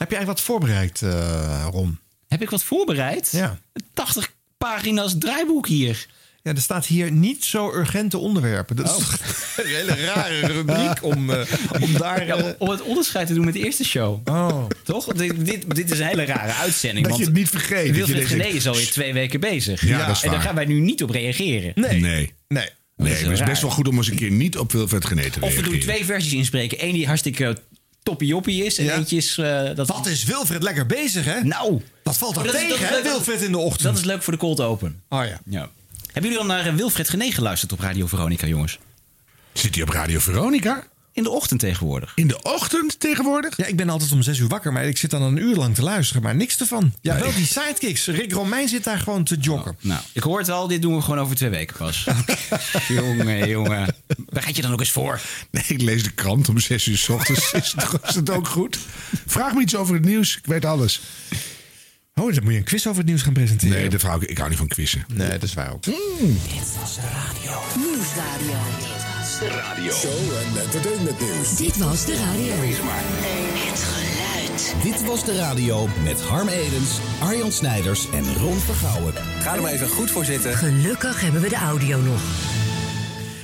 Heb je eigenlijk wat voorbereid, eh, Ron? Heb ik wat voorbereid? Ja. 80 pagina's draaiboek hier. Ja, er staat hier niet zo urgente onderwerpen. Dat is Oh. een hele rare rubriek om, eh, om daar... Ja, eh, om- het onderscheid te doen met de eerste show. oh. Toch? Dit, dit, dit is een hele rare uitzending. Dat je het niet vergeet. denkt, Gené is alweer twee weken bezig. Ja, dat is en daar gaan wij nu niet op reageren. Nee. Nee. Nee. Nee, het is best wel goed om eens een keer niet op Wilfred Gené te Of we reageren. doen twee versies inspreken. Eén die hartstikke toppie-joppie is. En Ja. eentje is... eh, dat, Wat is Wilfred lekker bezig, hè? Nou, Dat valt is- tegen, dat is hè. Wilfred in de ochtend? dat is leuk voor de cold open. Oh ja. Ja. Hebben jullie dan naar eh, Wilfred Gené geluisterd op Radio Veronica, jongens? Zit hij op Radio Veronica? In de ochtend tegenwoordig. In de ochtend tegenwoordig? Ja, ik ben altijd om zes uur wakker, maar ik zit dan een uur lang te luisteren, maar niks ervan. Ja, wel die sidekicks. Rick Romein zit daar gewoon te joggen. Nou, ik hoor het al, dit doen we gewoon over twee weken pas. jongen, jongen. Waar gaat je dan ook eens voor? Nee, ik lees de krant om 6 uur s ochtends. Is het, is het ook goed? Vraag me iets over het nieuws. Ik weet alles. Oh, dan moet je een quiz over het nieuws gaan presenteren. Nee, dat vrouw ik. Ik hou niet van quizzen. nee dat is waar ook. Nieuwsradio. Show en entertainment nieuws. Dit was de radio. Het geluid. Dit was de radio met Harm Edens, Arjan Snijders en Ron Vergouwen. Ga er maar even goed voor zitten. Gelukkig hebben we de audio nog.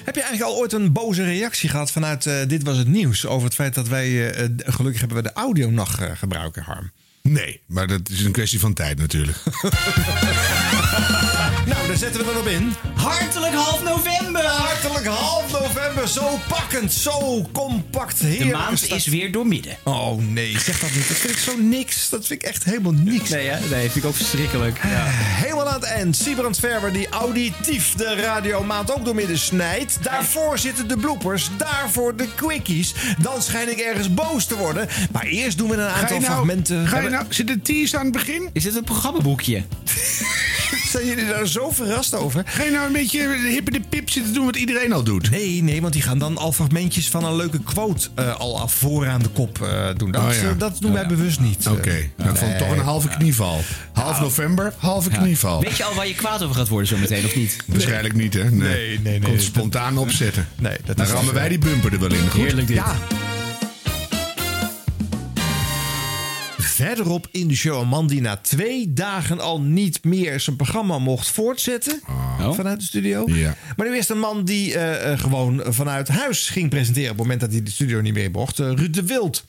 Heb je eigenlijk al ooit een boze reactie gehad vanuit eh, Dit Was Het Nieuws... over het feit dat wij, eh, eh, gelukkig hebben we de audio nog eh, gebruiken, Harm? Nee, maar dat is een kwestie van tijd natuurlijk. Nou, daar zetten we dan op in. Hartelijk half november! Hartelijk half november, zo pakkend, zo compact. De Heerlijk. maand is weer doormidden. Oh nee, zeg dat niet. Dat vind ik zo niks. Dat vind ik echt helemaal niks. Nee, hè? Nee, vind ik ook verschrikkelijk. Helemaal aan het eind. Siebrand Verber die auditief de radiomaand ook doormidden snijdt. Daarvoor zitten de bloopers. Daarvoor de quickies. Dan schijn ik ergens boos te worden. Maar eerst doen we een Ga aantal je nou, fragmenten. ga je nou, zit een tease aan het begin? Is dit een programmaboekje? Zijn jullie daar zo verrast over? Ga je nou een beetje de hippe de pip zitten doen wat iedereen al doet? Nee, nee, want die gaan dan al fragmentjes van een leuke quote eh, al af vooraan de kop eh, doen. Dat, Oh, ja. eh, dat doen wij bewust niet. Oké, ik vond het toch een halve knieval. Half november, halve knieval. Weet je al waar je kwaad over gaat worden zometeen, of niet? Waarschijnlijk niet, hè? Nee, Nee, nee, nee. Komt spontaan opzetten. Nee, dat Dan rammen wij die bumper er wel in. Goed? Heerlijk dit. Ja. Verderop in de show een man die na twee dagen al niet meer zijn programma mocht voortzetten. Oh. Vanuit de studio. Ja. Maar nu is er een man die eh, eh, gewoon vanuit huis ging presenteren. op het moment dat hij de studio niet meer mocht. Eh, Ruud de Wild.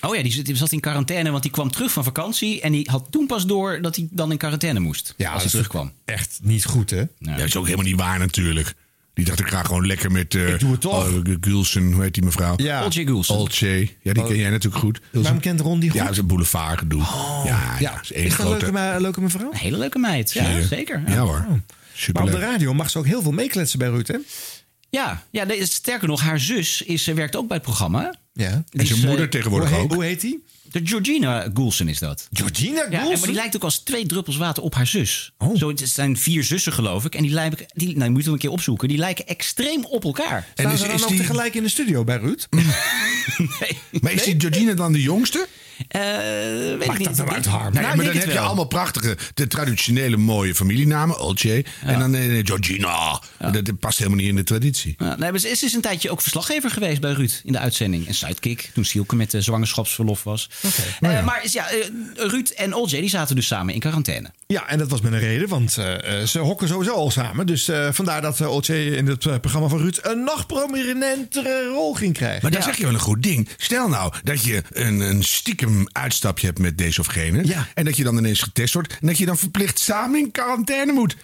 Oh ja, die zat in quarantaine, want die kwam terug van vakantie. En die had toen pas door dat hij dan in quarantaine moest. als hij terugkwam. Echt niet goed, hè? Ja, dat is ook helemaal niet waar natuurlijk. Die dacht, ik ga gewoon lekker met... eh Ik doe het toch. oh, Gulsen, hoe heet die mevrouw? Ja. Olcay Gulsen. Olcay. Ja, die ken jij natuurlijk goed. Waarom kent Ron die goed? Ja, dat is een boulevard gedoe. ja, ja, dat is één is dat een grote... leuke, me- leuke mevrouw? Een hele leuke meid. Ja, zeker. Ja, Ja, hoor. Maar op de radio mag ze ook heel veel meekletsen bij Ruud, hè? ja, ja nee, sterker nog, haar zus is, eh, werkt ook bij het programma. Ja. En zijn is, moeder eh, tegenwoordig Hoe, heet, ook. hoe heet die? De Georgina Goulson is dat. Georgina Ja, en- Goulson? maar die lijkt ook als twee druppels water op haar zus. Oh. Zo, het zijn vier zussen, geloof ik. En die lijken, die, nou, je moet het een keer opzoeken. Die lijken extreem op elkaar. Staan is- ze dan is ook die- tegelijk in de studio bij Ruud? Nee. Maar is die Georgina dan de jongste? Eh, weet ik niet. dat nou uit, Harm? Nou, Nou, ja, maar dan heb je allemaal prachtige, de traditionele mooie familienamen. Olcay. En dan eh, Georgina. Dat, past helemaal niet in de traditie. Ja, nee, maar ze is een tijdje ook verslaggever geweest bij Ruud in de uitzending. En sidekick, toen Sielke met de zwangerschapsverlof was. Eh, maar is- ja, eh, Ruud en Olcay die zaten dus samen in quarantaine. Ja, en dat was met een reden, want eh, eh, ze hokken sowieso al samen. Dus eh, vandaar dat uh, Olcay in het eh, programma van Ruud een nog prominentere rol ging krijgen. Maar daar zeg je wel een goed ding. Stel nou dat je een, een stiekem uitstapje hebt met deze of gene. Ja. En dat je dan ineens getest wordt. En dat je dan verplicht samen in quarantaine moet.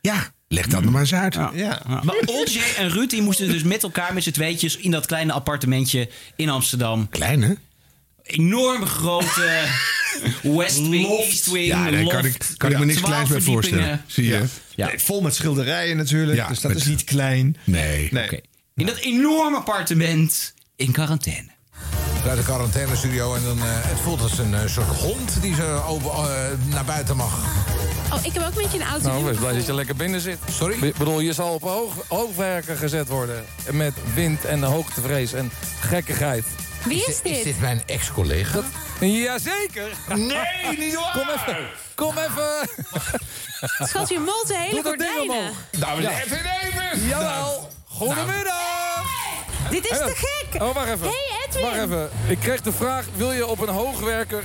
Ja, leg dat nog maar eens uit. Ja. Ja, Maar Olcay en Ruud die moesten dus met elkaar, met z'n tweetjes... in dat kleine appartementje in Amsterdam. Klein hè? Enorm grote West Wing, Loft. East Wing, Ja, daar kan ik, kan ik me niks Twaalf kleins bij voorstellen. verdiepingen. Zie je? Ja. Nee, vol met schilderijen natuurlijk, Ja, dus dat met- is niet klein. Nee. Nee. Oké. In dat enorme appartement in quarantaine. Uit de quarantainestudio en dan, eh, het voelt als een eh, soort hond die zo over, eh, naar buiten mag. Oh, ik heb ook een beetje een auto. Nou, wees blij dat je lekker binnen zit. Sorry? Ik bedoel, je zal op hoog, hoogwerken gezet worden. Met wind en hoogtevrees en gekkigheid. Wie is Is dit? dit mijn ex-collega? Jazeker. Nee, niet waar! Kom even. Kom even. Schat, je molt de hele Doe gordijnen. Dames en heren, even! Jawel. Goedemiddag. Dit is te gek. Oh, wacht even. Hey Edwin! Wacht even. Ik kreeg de vraag, wil je op een hoogwerker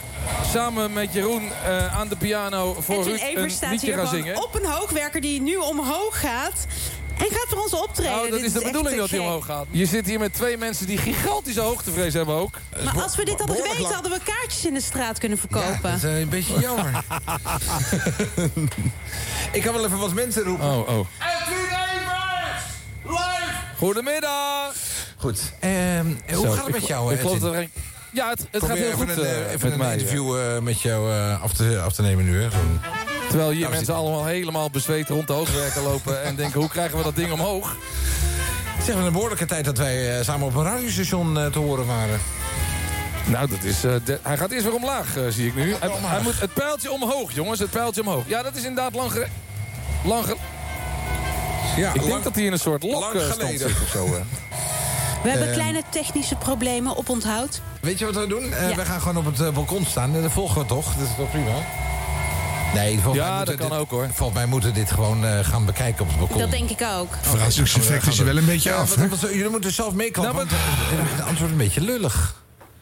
samen met Jeroen eh, aan de piano voor Edwin Ruud Evers een staat liedje hier gaan zingen? op een hoogwerker die nu omhoog gaat. En gaat voor ons optreden. Nou, dat is de bedoeling dat hij omhoog gaat. Je zit hier met twee mensen die gigantische hoogtevrees hebben ook. Maar als we dit hadden geweten, lang. hadden we kaartjes in de straat kunnen verkopen. Ja, dat is eh, een beetje jammer. ik kan wel even wat mensen roepen. Oh, oh. Goedemiddag! Goed. Ehm, hoe Zo, gaat het met jou, Ik geloof Edwin? dat er een- Ja, het, het gaat heel even goed een, eh, eh, even met een mij. eh. interview eh, met jou eh, af, te, af te nemen nu. Hè. Terwijl hier Nou, mensen allemaal helemaal bezweet rond de hoogwerken lopen... en denken, hoe krijgen we dat ding omhoog? Zeg, een behoorlijke tijd dat wij eh, samen op een radiostation eh, te horen waren. Nou, dat is, eh, de- hij gaat eerst weer omlaag, eh, zie ik nu. Hij, moet het pijltje omhoog, jongens. Het pijltje omhoog. Ja, dat is inderdaad lang... gere- lang ge- Ja, ik denk dat hij in een soort lang lokstand geleden. zit of zo. eh. We hebben Ehm. kleine technische problemen op onthoud. Weet je wat we doen? Eh, Ja. We gaan gewoon op het eh, balkon staan. En dat volgen we toch? Dat is toch prima? Nee, volgens Ja, mij dat kan dit- ook, hoor. Volgens mij moeten we dit gewoon eh, gaan bekijken op het balkon. Dat denk ik ook. Verrassingseffect is er wel een beetje Ja, af. jullie moeten zelf meeklappen. Nou, eh, het een beetje lullig.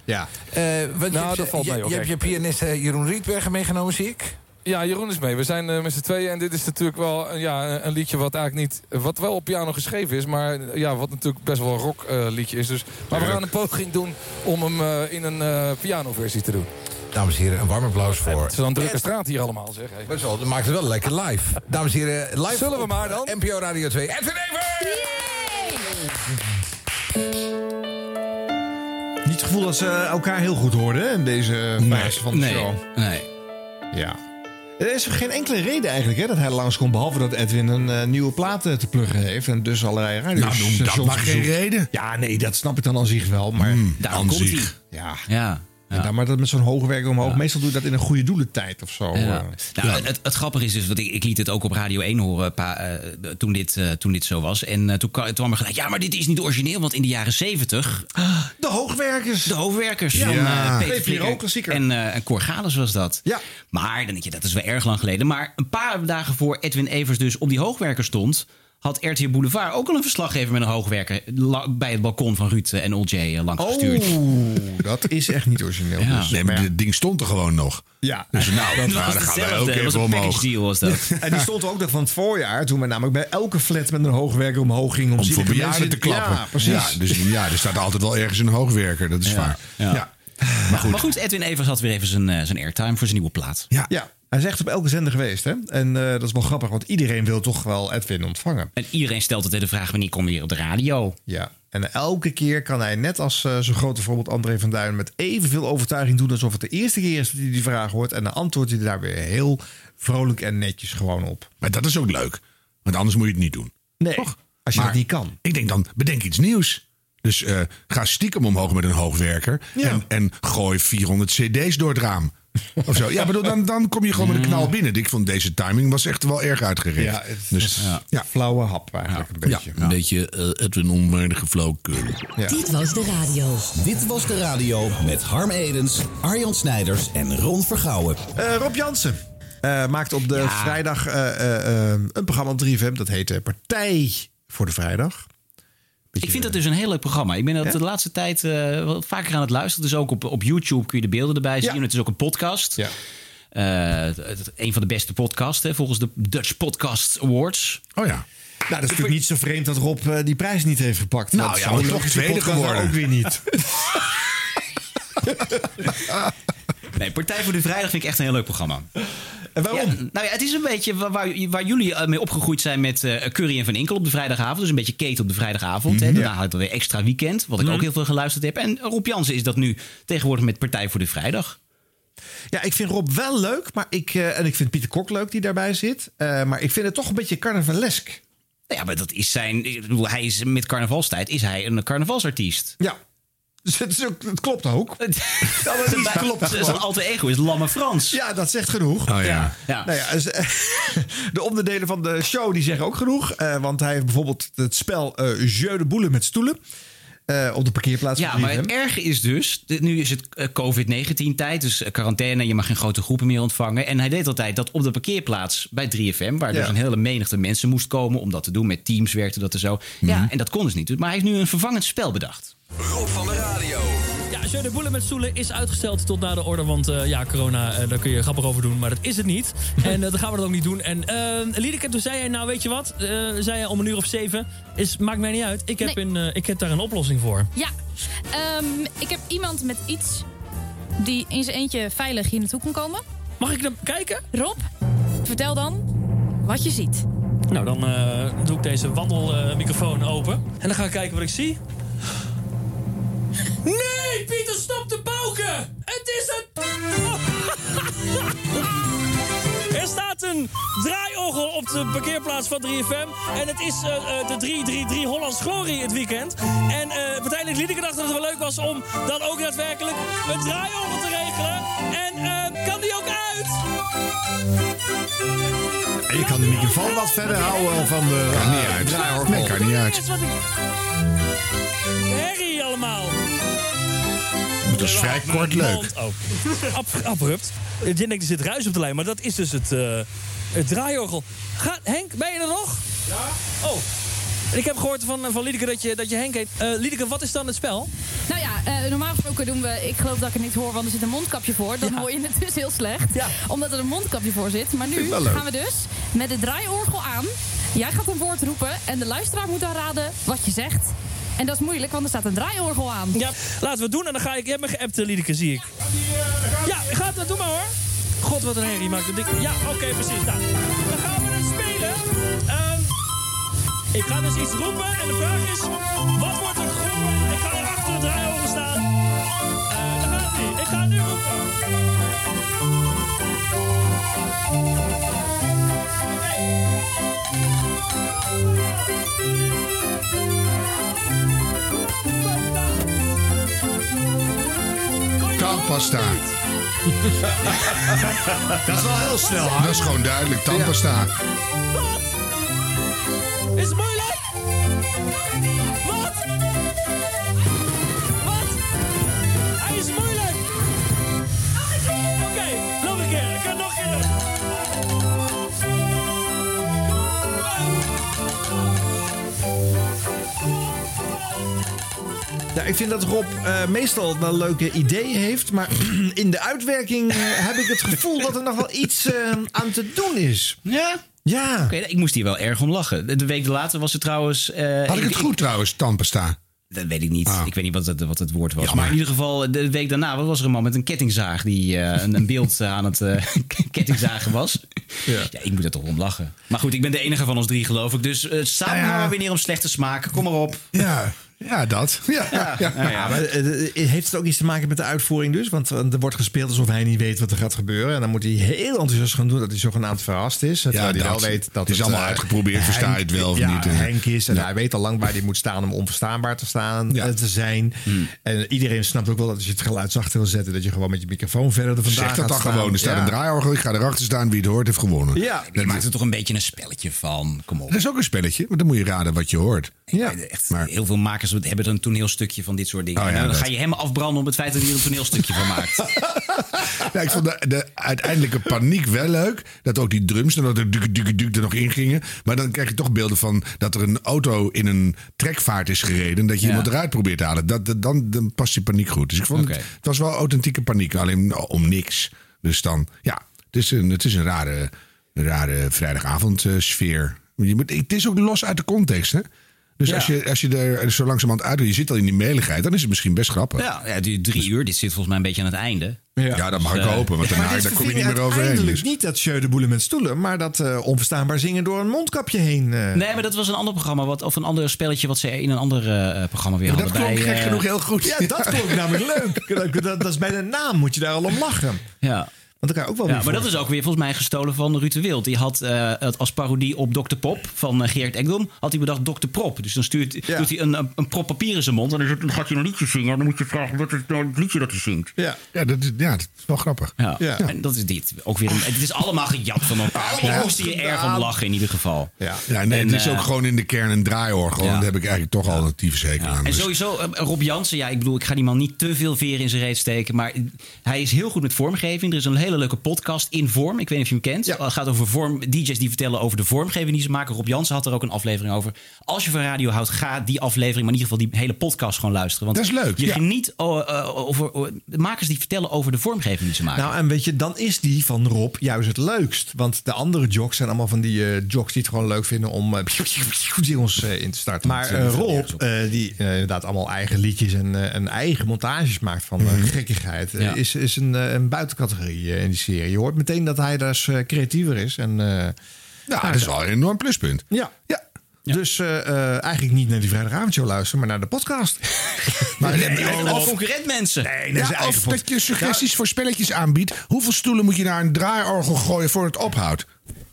Ja. Eh, want je Nou, hebt- dat valt je, mee, hoor, Je hebt je pianist eh, Jeroen Rietbergen meegenomen, zie ik. Ja, Jeroen is mee. We zijn eh, met z'n tweeën. En dit is natuurlijk wel eh, ja, een liedje wat eigenlijk niet... Wat wel op piano geschreven is. Maar eh, ja, wat natuurlijk best wel een rock eh, liedje is. Dus, maar we gaan een poging doen om hem eh, in een eh pianoversie te doen. Dames en heren, een warm applaus voor... Het is dan een drukke straat hier allemaal, zeg. Hey. Best wel, dat maakt het wel lekker live. Dames en heren, live Zullen we maar dan? NPO Radio 2. Edwin! Niet het gevoel dat ze elkaar heel goed hoorden hè, in deze fase van de Nee, show. nee. Ja. Er is geen enkele reden eigenlijk hè, dat hij langskomt. Behalve dat Edwin een eh, nieuwe plaat eh, te pluggen heeft. En dus allerlei Nou, noem radiostations dat maar geen reden. Ja, nee, dat snap ik dan aan zich wel. Maar, Daarom aan komt hij. zich. ja. Ja. Maar dat met zo'n hoogwerker omhoog. Meestal doe je dat in een goede doelentijd of zo. Ja. eh. Nou, het, het grappige is dus, want ik, ik liet het ook op Radio 1 horen pa, eh, toen, dit, eh, toen dit zo was. En toen, kwa- toen kwam er gelijk, ja, maar dit is niet origineel. Want in de jaren 70, De hoogwerkers. de hoofdwerkers Ja. van Ja. Peter klassieker. en, en Cor Gales was dat. Ja. Maar dan denk je, dat is wel erg lang geleden. Maar een paar dagen voor Edwin Evers dus op die hoogwerker stond... had RTL Boulevard ook al een verslaggever met een hoogwerker... bij het balkon van Ruud en Olje eh, langs gestuurd. Oh, dat is echt niet origineel. Ja. Dus, Nee, maar het ding stond er gewoon nog. ja. Dus nou, Dat nou was dan gaan wij ook Dat was even een package omhoog. deal was dat. En die stond ook nog van het voorjaar. Toen we namelijk bij elke flat met een hoogwerker omhoog gingen. Om, Om voor bejaarden te klappen. Ja, precies. Ja, dus ja, er staat altijd wel ergens een hoogwerker. Dat is waar. Ja. Maar goed. maar goed, Edwin Evers had weer even zijn, eh, zijn airtime voor zijn nieuwe plaat. Ja. Ja, hij is echt op elke zender geweest. Hè? En eh, dat is wel grappig, want iedereen wil toch wel Edwin ontvangen. En iedereen stelt altijd de vraag: wanneer kom je weer op de radio? Ja. En elke keer kan hij, net als eh, zijn grote voorbeeld André van Duin... met evenveel overtuiging doen alsof het de eerste keer is dat hij die vraag hoort. En dan antwoordt hij daar weer heel vrolijk en netjes gewoon op. Maar dat is ook leuk. Want anders moet je het niet doen. Nee, Toch? als je Maar dat niet kan. Ik denk dan, bedenk iets nieuws. Dus eh, ga stiekem omhoog met een hoogwerker. Ja. En, en gooi 400 cd's door het raam. Of zo. Ja, bedoel, dan, dan kom je gewoon met een knal binnen. Ik vond deze timing was echt wel erg uitgericht. Ja, het dus, ja. flauwe hap eigenlijk een Ja, beetje. een beetje eh, Edwin onwaardige flauwekul. Ja. Dit was de radio. Dit was de radio met Harm Edens, Arjan Snijders en Ron Vergouwen. Eh, Rob Jansen eh, maakt op de vrijdag eh, eh, eh, een programma op 3FM. Dat heet Partij voor de Vrijdag. Ik vind dat dus een heel leuk programma. Ik ben dat Ja? de laatste tijd eh, wel vaker aan het luisteren. Dus ook op, op YouTube kun je de beelden erbij zien. Ja. Het is ook een podcast. Ja. Eh, het- een van de beste podcasts hè, volgens de Dutch Podcast Awards. Oh ja. Nou, dat is natuurlijk niet zo vreemd dat Rob eh, die prijs niet heeft gepakt. Nou Want ja, maar toch tweede geworden. Ook weer niet. Nee, Partij voor de Vrijdag vind ik echt een heel leuk programma. En waarom? Ja, nou ja, het is een beetje waar, waar, jullie eh, mee opgegroeid zijn met eh, Curry en Van Inkel op de vrijdagavond. Dus een beetje Kate op de vrijdagavond. Mhm. hè. Daarna hadden we weer extra weekend, wat ik ook heel veel geluisterd heb. En Rob Jansen is dat nu tegenwoordig met Partij voor de Vrijdag. Ja, ik vind Rob wel leuk. Maar ik, eh, en ik vind Pieter Kok leuk die daarbij zit. Maar ik vind het toch een beetje carnavalesk. Nou ja, maar dat is zijn. Ik bedoel, hij is met carnavalstijd is hij een carnavalsartiest. Ja. Dus het, is ook, het klopt ook. dat is- klopt Zijn alter ego is Lamme Frans. Ja, dat zegt genoeg. Oh ja. Ja. Nou ja, dus, de onderdelen van de show die zeggen ook genoeg. Eh, want hij heeft bijvoorbeeld het spel eh Jeu de Boele met stoelen. eh, op de parkeerplaats Ja, maar 3FM. het erge is dus, dit- nu is het eh, COVID-19-tijd, dus quarantaine, je mag geen grote groepen meer ontvangen. En hij deed altijd dat op de parkeerplaats bij 3FM, waar Ja. dus een hele menigte mensen moest komen om dat te doen. Met teams werkte dat er zo. Ja, en dat kon dus niet. Maar hij heeft nu een vervangend spel bedacht. Rob van de radio. Ja, Jeu de Boele met stoelen is uitgesteld tot na de orde. Want eh, ja, corona, eh, daar kun je grappig over doen. Maar dat is het niet. En uh, dan gaan we dat ook niet doen. En uh, Liedeke, toen zei hij, nou weet je wat? zei hij om een uur of zeven. Is, maakt mij niet uit. Ik heb, Nee. een, ik heb daar een oplossing voor. Ja, Ehm, ik heb iemand met iets die in zijn eentje veilig hier naartoe kan komen. Mag ik dan kijken? Rob, vertel dan wat je ziet. Nou, dan eh, doe ik deze wandelmicrofoon open. En dan ga ik kijken wat ik zie. Nee, Pieter, stop de pauken! Het is een... Er staat een draaiorgel op de parkeerplaats van 3FM. En het is eh, de 333 Hollands Glory het weekend. En eh uiteindelijk Liedeke dacht dat het wel leuk was om dan ook daadwerkelijk een draaiorgel te regelen. En kan die ook uit? En je kan de microfoon wat verder houden van de Kan niet uit. draaiorgel. Nee, kan niet uit. Is wat ik... Herrie allemaal. Dat is vrij kort leuk. Oh. Ab- abrupt. Ik denk er zit ruis op de lijn, maar dat is dus het, eh, het draaiorgel. Ga, Henk, ben je er nog? Ja. Oh. Ik heb gehoord van, van Liedeke dat je, dat je Henk heet. Eh Liedeke, wat is dan het spel? Nou ja, eh, normaal gesproken doen we... Ik geloof dat ik het niet hoor, want er zit een mondkapje voor. Dan hoor je het dus heel slecht. Omdat er een mondkapje voor zit. Maar nu ik wel leuk. gaan we dus met het draaiorgel aan. Jij gaat een woord roepen en de luisteraar moet dan raden wat je zegt. En dat is moeilijk, want er staat een draaiorgel aan. Ja, laten we het doen en dan ga ik... Je hebt me geappt, eh, Liedeke, zie ik. Ja, gaat dat. Doe maar hoor. God, wat een herrie maakt het dik. Ja, oké, precies. Nou, dan gaan we het spelen. Ehm, ik ga dus iets roepen en de vraag is... Wat wordt er geroepen? Ik ga er achter het draaiorgel staan. Eh daar gaat hij. Ik ga nu roepen. Tandpasta. Dat is wel heel snel, Dat is gewoon duidelijk. Tandpasta. Is het moeilijk? Wat? Wat? Hij is moeilijk. Oké, nog een keer. Ik kan nog een keer doen. Ja, ik vind dat Rob eh, meestal wel leuke ideeën heeft. Maar in de uitwerking eh, heb ik het gevoel dat er nog wel iets eh, aan te doen is. Ja? Ja. Oké, ik moest hier wel erg om lachen. De- week later was het trouwens... eh, Had ik het goed trouwens, tandpasta? Dat weet ik niet. Ah. Ik weet niet wat het, wat het woord was. Jammer. Maar in ieder geval, de week daarna was er een man met een kettingzaag... die eh, een, een beeld eh, aan het eh, kettingzagen was. Ja. ik moet er toch om lachen. Maar goed, ik ben de enige van ons drie, geloof ik. Dus samen Nou ja. gaan we weer neer om slechte smaak. Kom maar op. Ja, ja dat. Ja, ja. Ja, nou ja. Ja, maar eh, heeft het ook iets te maken met de uitvoering dus? Want er wordt gespeeld alsof hij niet weet wat er gaat gebeuren. En dan moet hij heel enthousiast gaan doen dat hij zogenaamd verrast is. Terwijl hij dat. wel weet dat Het is allemaal eh, uitgeprobeerd, versta je het wel of ja, niet. Henk is en Ja. hij weet al lang waar hij moet staan om onverstaanbaar te, staan, Ja. eh, te zijn. Hmm. En iedereen snapt ook wel dat als je het geluid zachter wil zetten... dat je gewoon met je microfoon verder er vandaag Zeg dat gaat dan staan. gewoon. Er staat Ja. een draaiorgel. Ik ga erachter staan. Wie het hoort, heeft gewonnen. Ja. Je maakt er toch een beetje een spelletje van. Kom op. Dat is ook een spelletje. Maar dan moet je raden wat je hoort. Ja. Echt, Maar- Heel veel makers hebben er een toneelstukje van dit soort dingen. Oh ja, dan ga je hem afbranden op het feit dat hij er een toneelstukje van maakt. Ja, ik vond de, de uiteindelijke paniek wel leuk. Dat ook die drums dat er duk, duk, duk er nog in gingen. Maar dan krijg je toch beelden van dat er een auto in een trekvaart is gereden. Dat je Ja. iemand eruit probeert te halen. Dat, dat- dan, dan past die paniek goed. Dus ik vond het, het was wel authentieke paniek. Alleen om niks. Dus dan, ja, het is een, het is een rare, rare vrijdagavondsfeer. Je moet, het is ook los uit de context, hè? Dus Ja. als, je, als je er zo langzamerhand uit je zit al in die meligheid, dan is het misschien best grappig. Ja, ja, ja, die drie uur. Dit zit volgens mij een beetje aan het einde. dat mag ik Dus, eh, hopen, want daarna daar kom je niet meer overheen. uiteindelijk Dus. niet dat Jeu de Boele met stoelen... maar dat eh, onverstaanbaar zingen door een mondkapje heen. eh. Nee, maar dat was een ander programma. Wat, of een ander spelletje wat ze in een ander eh, programma weer Maar hadden. dat klonk bij, gek genoeg heel goed. Ja, dat klonk namelijk leuk. Dat, dat, dat is bij de naam, moet je daar al om lachen. Ja. Want je ook wel Ja, weer maar dat is ook weer volgens mij gestolen van Ruud de Wild. Die had eh, het als parodie op Dr. Pop van eh, Geert Ekdom... had hij bedacht Dr. Prop. Dus dan stuurt, Ja. doet hij een, een, een prop papier in zijn mond... en dan, dan gaat hij een liedje zingen... en dan moet je vragen wat is nou het liedje dat hij zingt. Ja. Ja, dat is, ja, dat is wel grappig. Ja. Ja. en dat is dit. Ook weer een, het is allemaal gejat van elkaar. Ik moest hier erg om lachen in ieder geval. Ja. Ja, nee, En, het is eh, ook gewoon in de kern een draaiorgel. En daar heb ik eigenlijk toch al een tyfus hekel aan. En Dus- sowieso, Rob Jansen, ja, ik bedoel, ik ga die man niet te veel veren in zijn reet steken. Maar hij is heel goed met vormgeving. Er is een hele hele leuke podcast in vorm. Ik weet niet of je hem kent. Het gaat over vorm, DJ's die vertellen over de vormgeving die ze maken. Rob Jansen had er ook een aflevering over. Als je van radio houdt, ga die aflevering, maar in ieder geval die hele podcast gewoon luisteren. Want Dat is leuk, Je ja. geniet oh, eh, over, oh, de makers die vertellen over de vormgeving die ze maken. Nou, en weet je, dan is die van Rob juist het leukst. Want de andere jocks zijn allemaal van die eh jocks die het gewoon leuk vinden om eh, jingles eh, in te starten. Maar eh, Rob, die inderdaad allemaal eigen liedjes en, en eigen montages maakt van eh, gekkigheid, Ja. is, is een, een buitencategorie in die serie. Je hoort meteen dat hij daar eens, eh, creatiever is. En, eh, Ja, dat is wel een enorm pluspunt. ja. Ja. Dus eh, eh, eigenlijk niet naar die vrijdagavondshow luisteren, maar naar de podcast. maar nee, Als concurrent mensen. nee, Ja, of dat je suggesties voor spelletjes aanbiedt. Hoeveel stoelen moet je naar een draaiorgel gooien voor het ophoudt?